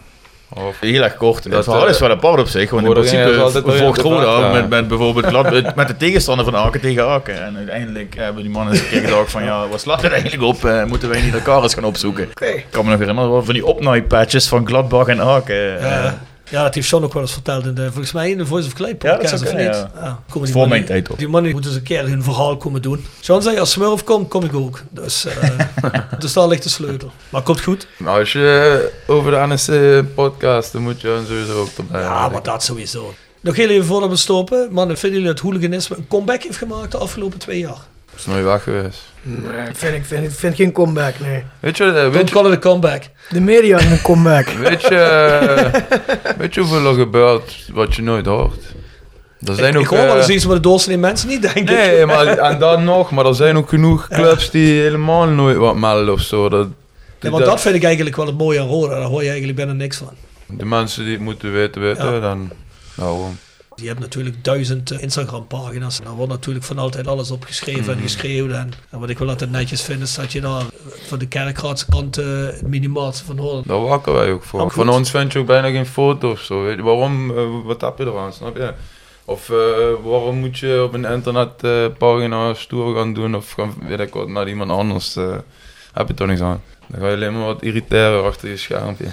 Of, Heel erg kort. Dat, Het verhaal eh, is wel apart op zich. Want in principe volgt Roda ja. met, met bijvoorbeeld Glad- met de tegenstander van Aken tegen Aken. En uiteindelijk hebben die mannen eens een keer gedacht van ja, wat slaat het eigenlijk op? Eh, moeten wij niet elkaar eens gaan opzoeken? Ik kan me nog herinneren van die opnaaipatches van Gladbach en Aken. Eh, Ja, ja, dat heeft Sean ook wel eens verteld in de, volgens mij in de Voice of Clay podcast, Ja, dat zou of niet? ja. komen die Voor mannen- mijn tijd ook. Die mannen moeten eens een keer hun verhaal komen doen. Sean zei, als Smurf komt, kom ik ook. Dus, eh, dus daar ligt de sleutel. Maar komt goed. maar als je over de NSC podcast, dan moet je sowieso ook erbij. Ja, maar dat sowieso. Nog heel even voordat we stoppen. Mannen, vinden jullie dat hooliganisme een comeback heeft gemaakt de afgelopen twee jaar? is nooit weg geweest. Nee, vind ik vind, geen comeback, nee. Weet je, Don't weet je, call it a comeback. De media is een comeback. weet je, eh, weet je hoeveel er gebeurt wat je nooit hoort? Er zijn ik, ook, ik hoor wel eh, eens iets wat de doorsnee mensen niet denken. Nee, maar en dan nog, maar er zijn ook genoeg clubs die helemaal nooit wat melden of zo. Dat, Ja, want dat vind ik eigenlijk wel het mooie aan Roda. Daar hoor je eigenlijk bijna niks van. De mensen die het moeten weten, weten, Ja. dan daarom. Je hebt natuurlijk duizend eh, Instagram-pagina's. Daar wordt natuurlijk van altijd alles op geschreven en geschreeuwd. En, en wat ik wel altijd netjes vind, is dat je daar van de kerkraadse kant eh, het minimaalste van hoort. Daar wakken wij ook voor. Ook Van ons vind je ook bijna geen foto of zo. Weet je. Waarom, eh, wat heb je eraan, snap je? Of eh, waarom moet je op een internetpagina stoer gaan doen of gaan, weet ik wat, met iemand anders? eh, heb je toch niks aan. Dan ga je alleen maar wat irriteren achter je schermpje.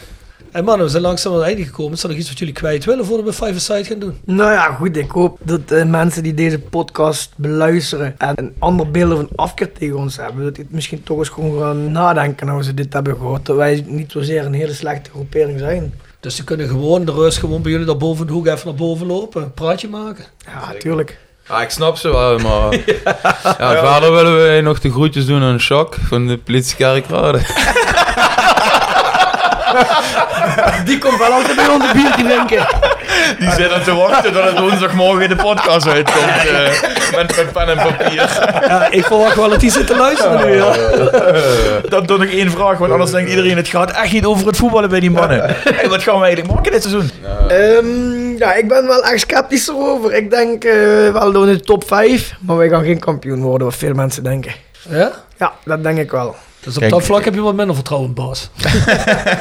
En mannen, we zijn langzaam aan het einde gekomen. Is er nog iets wat jullie kwijt willen voordat we Five Side gaan doen? Nou ja, goed. Ik hoop dat eh, mensen die deze podcast beluisteren en een ander beeld of een afkeer tegen ons hebben, dat die het misschien toch eens gewoon gaan nadenken nou ze dit hebben gehoord. Dat wij niet zozeer een hele slechte groepering zijn. Dus ze kunnen gewoon de rust gewoon bij jullie daar boven de hoek even naar boven lopen. Een praatje maken. Ja, tuurlijk. Ja, ik snap ze wel, maar... ja, verder willen we nog de groetjes doen aan Shock van de politie Kerkrade. Die komt wel altijd bij ons een biertje drinken. Die zitten te wachten tot het woensdagmorgen in de podcast uitkomt. eh, met, met pen en papier. Ja, ik verwacht wel dat die zitten luisteren nu. Ja. Dan doe ik één vraag, want anders denkt iedereen... het gaat echt niet over het voetballen bij die mannen. Hey, wat gaan we eigenlijk maken dit seizoen? Ehm, ja, ik ben wel echt sceptisch erover. Ik denk eh, wel door de top 5, maar wij gaan geen kampioen worden, wat veel mensen denken. ja? Ja, dat denk ik wel. Dus op Kijk, dat vlak heb je wat minder vertrouwen in Bas.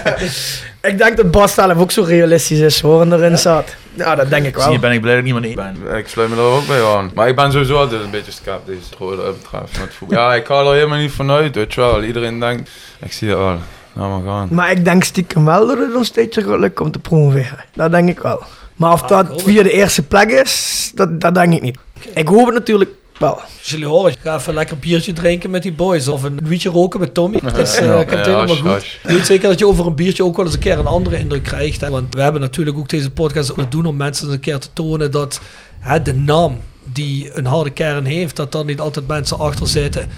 Ik denk dat Bas zelf ook zo realistisch is hoor, en erin zat. Ja, dat denk ik wel. je, ben ik blij dat ik niet meer één ben. Ik sluit me daar ook bij aan. Maar ik ben sowieso altijd een beetje sceptisch wat dat betreft met voetbal. Ja, ik ga er helemaal niet vanuit, weet je wel. Iedereen denkt, ik zie het al, laat maar gaan. Maar ik denk stiekem wel dat het ons steeds gaat lukken om te promoveren. Dat denk ik wel. Maar of Ah, dat via de eerste plek is, dat, dat denk ik niet. Ik hoop het natuurlijk wel. Als jullie horen, ga even lekker een biertje drinken met die boys. Of een wietje roken met Tommy. Dat is, eh, komt ja, helemaal goed. Ik weet zeker dat je over een biertje ook wel eens een keer een andere indruk krijgt. Hè? Want we hebben natuurlijk ook deze podcast willen doen om mensen eens een keer te tonen dat hè, de naam die een harde kern heeft, dat daar niet altijd mensen achter zitten.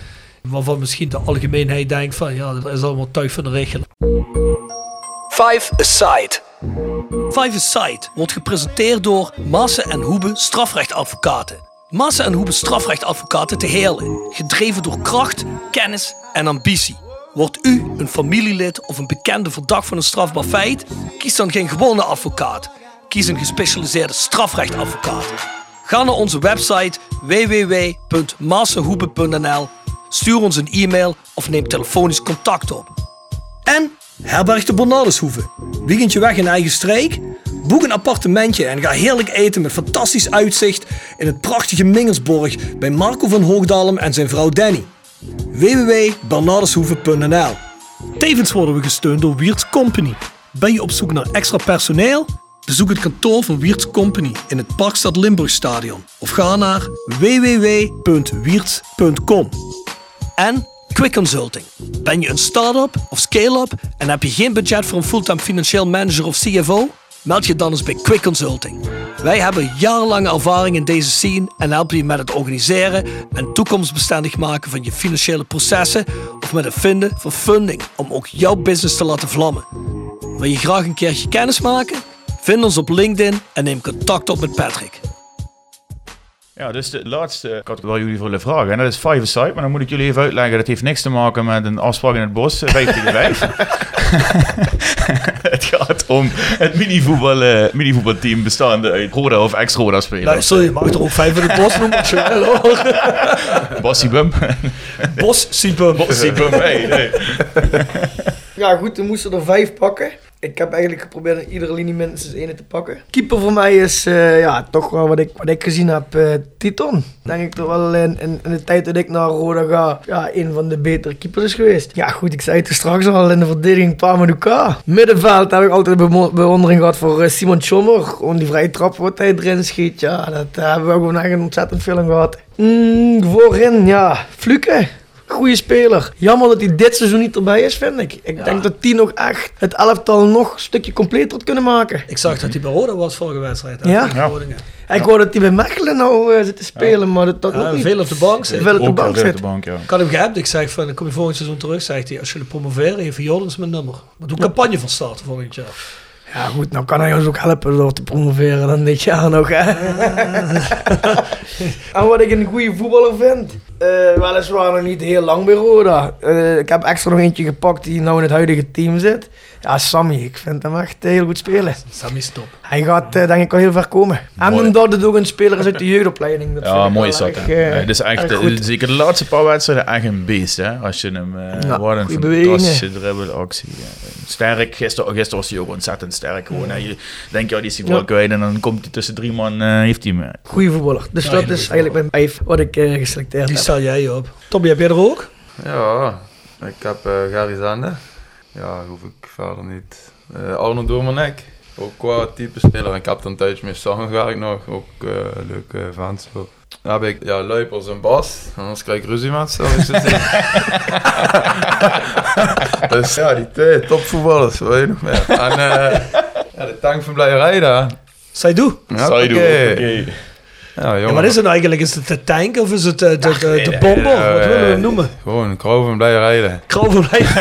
Waarvan misschien de algemeenheid denkt van ja, dat is allemaal tuig van de richel. Five Aside. Five Aside wordt gepresenteerd door Maassen en Hoebe strafrechtadvocaten. Maassen en Hoebe strafrechtadvocaten te Heerlen. Gedreven door kracht, kennis en ambitie. Wordt u een familielid of een bekende verdacht van een strafbaar feit? Kies dan geen gewone advocaat. Kies een gespecialiseerde strafrechtadvocaat. Ga naar onze website www.massenhoebe.nl, stuur ons een e-mail of neem telefonisch contact op. En herberg de Bernardeshoeve. Weekendje weg in eigen streek? Boek een appartementje en ga heerlijk eten met fantastisch uitzicht in het prachtige Mingelsborg bij Marco van Hoogdalem en zijn vrouw Danny. www.bernardeshoeve.nl Tevens worden we gesteund door Wiert's Company. Ben je op zoek naar extra personeel? Bezoek het kantoor van Wiert's Company in het Parkstad Limburgstadion of ga naar www.wierts.com. En Quick Consulting. Ben je een start-up of scale-up en heb je geen budget voor een fulltime financieel manager of CFO? Meld je dan eens bij Quick Consulting. Wij hebben jarenlange ervaring in deze scene en helpen je met het organiseren en toekomstbestendig maken van je financiële processen of met het vinden van funding om ook jouw business te laten vlammen. Wil je graag een keertje kennis maken? Vind ons op LinkedIn en neem contact op met Patrick. Ja, dus de laatste categorie waar jullie voor willen vragen. En dat is five aside. Maar dan moet ik jullie even uitleggen. Dat heeft niks te maken met een afspraak in het bos. eh, Vijf tegen vijf. het gaat om het minivoetbal, eh, minivoetbalteam bestaande uit Roda of ex-Roda Nou, spelers. sorry, je mag er ook vijf in het bos noemen als je wil hoor. Bassie Bum. Bos, Siepum. Bassie Bum, hey, hey. Ja goed, we moesten er vijf pakken. Ik heb eigenlijk geprobeerd in iedere linie minstens één te pakken. Keeper voor mij is eh, ja, toch wel wat ik, wat ik gezien heb, eh, Titon. Denk ik toch wel in, in, de tijd dat ik naar Roda ga, ja, een van de betere keepers is geweest. Ja goed, ik zei het straks al in de verdediging Pamaduka. Middenveld heb ik altijd bewondering gehad voor eh, Simon Tjommer. Gewoon die vrije trap wat hij erin schiet, ja, dat hebben we gewoon echt een ontzettend veel gehad. Mm, voorin, ja, Fluke. Goeie speler. Jammer dat hij dit seizoen niet erbij is, vind ik. Ik denk dat hij nog echt het elftal nog een stukje completer had kunnen maken. Ik zag dat hij bij Roda was vorige wedstrijd. hè, Ja? Groningen. Ik hoor dat hij bij Mechelen nou eh, zit te spelen, maar dat, dat Ja, ook niet. veel op de bank zit. Veel op de Ook bank zit. de bank, ja. Ik had hem geappt. Ik zeg van, dan kom je volgend seizoen terug. Zegt hij, als jullie promoveren, heeft Jordans mijn nummer. Maar doe een campagne van starten volgend jaar. Ja goed, nou kan hij ons ook helpen door te promoveren dan dit jaar nog. Hè? en wat ik een goede voetballer vind, eh, weliswaar nog niet heel lang bij Roda. Eh, ik heb extra nog eentje gepakt die nou in het huidige team zit. Ja, Sammy, ik vind hem echt heel goed spelen. Sammy is top. Hij gaat eh, denk ik wel heel ver komen. En Mooi. omdat het ook een speler is uit de jeugdopleiding. Dat Ja, ik mooi wel is dat. erg, hè. eh, Nee, Het is echt, zeker de laatste paar wedstrijden, echt een beest. Hè? Als je hem, eh Ja, wat een fantastische dribbelactie. Ja. Sterk, gisteren, gisteren was hij ook ontzettend sterk. Gewoon, hè. Je denkt, ja, die is bal Ja. kwijt en dan komt hij tussen drie man, eh, heeft hij hem. Goeie voetballer. Dus Ja, dat is eigenlijk mijn vijf wat ik geselecteerd Die heb. Stel jij op. Tommy, heb jij er ook? Ja, ik heb uh, Gary Zande. Ja, hoef ik verder niet. Eh Arno Doormanek. Ook qua type speler. Ik heb er een tijdje mee samengewerkt nog. Ook uh, leuke fans. Dan heb ik ja, Luipers en Bas. Anders krijg ik ruzie met ze. dus ja, die twee topvoetballers. Wat wil je nog meer? En eh ja, de tank van Blijerij daar. Zij doe. Ja, Saidu, oké. oké. Ja, Ja, wat is het nou eigenlijk? Is het de tank of is het de, de, de, de bomber? ja, Wat willen we eh, hem noemen? Gewoon een krauw van Blijerij. Krovenwijk.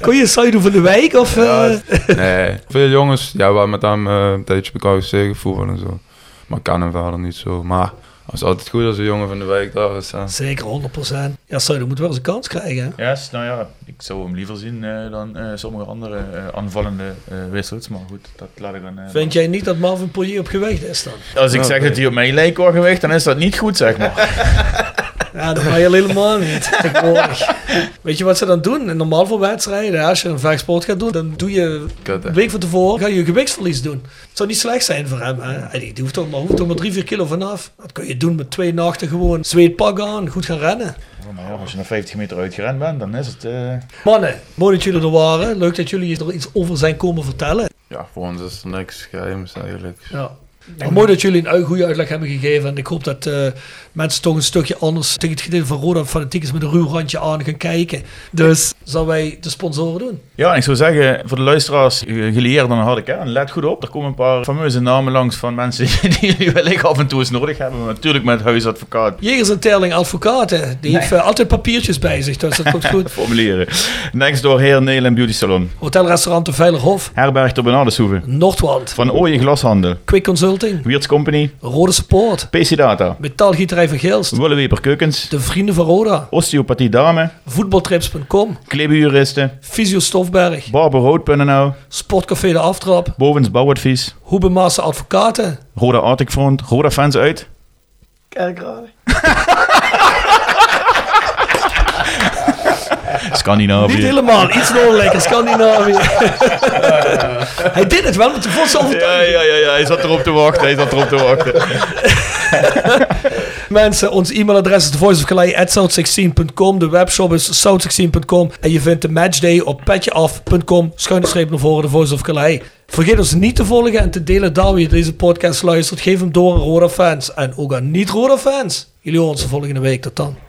Kon je Saidu van de wijk? Of, eh? Nee, veel jongens, ja, we hebben met hem eh, een tijdje bij KFC gevoerd en zo. Maar ik ken hem verder niet zo. Maar het is altijd goed als een jongen van de wijk daar is. hè. Zeker, 100%. Ja, Saidu moet wel eens een kans krijgen. Hè? Ja, yes, nou ja, ik zou hem liever zien eh, dan eh, sommige andere eh, aanvallende eh wissels. Maar goed, dat laat ik dan... eh, Vind jij niet dat Marvin Poirier op gewicht is dan? Als ik zeg dat hij op mijn lijk qua gewicht, dan is dat niet goed, zeg maar. Ja, dat ga je helemaal niet. tegenwoordig. Weet je wat ze dan doen? In normaal voor wedstrijden, als je een vechtsport gaat doen, dan doe je een week van tevoren ga je gewichtsverlies doen. Het zou niet slecht zijn voor hem. Hè? Hij Die hoeft er maar, hoeft er maar 3, 4 kilo vanaf. Dat kun je doen met twee nachten gewoon zweetpak aan, goed gaan rennen. Ja, als je naar 50 meter uitgerend bent, dan is het... eh, Mannen, mooi dat jullie er waren. Leuk dat jullie er iets over zijn komen vertellen. Ja, voor ons is er niks geheims eigenlijk. Ja. Maar mooi dat jullie een goede uitleg hebben gegeven. En ik hoop dat eh, mensen toch een stukje anders tegen het gedeelte van Roda Fanatiekers met een ruw randje aan gaan kijken. Dus zal wij de sponsoren doen. Ja, en ik zou zeggen, voor de luisteraars, eh, gelieerden aan de harde kern, let goed op. Er komen een paar fameuze namen langs van mensen die jullie wellicht af en toe eens nodig hebben. Maar natuurlijk met huisadvocaat Jegers en Terling Advocaten. Die heeft eh, altijd papiertjes bij zich. Dus dat komt goed. formulieren. Next door Heer Neel en Beauty Salon. Hotelrestaurant de Veilerhof. Herberg ter Benadeshoeve. Noordwand. Van Ooyen Glashandel. Quick Consulting. Wiertz Company. Rode Support. PC Data. Metaalgieterij van Geelst. Willeweper Keukens. De Vrienden van Roda. Osteopathie Dame. Voetbaltrips.com. Klebejuristen. Fysio Stofberg. Barberrood.nl. Sportcafé De Aftrap. Bovens Bouwadvies. Advocaten. Roda Arctic Front. Roda Fans uit. Kerkrade. Scandinavië. Niet helemaal, iets noordelijker, Scandinavië. Hij deed het wel met de Ja, overtuiging. ja, ja, ja, hij zat erop te wachten. Hij zat erop te wachten. Mensen, ons e-mailadres is thevoiceofcalais.south16.com. De webshop is south16.com. En je vindt de matchday op petjeaf.com. Schuine streep naar voren, de Voice of Calais. Vergeet ons niet te volgen en te delen daar je deze podcast luistert. Geef hem door aan Roda fans en ook aan niet-Roda fans. Jullie horen ons de volgende week. Tot dan.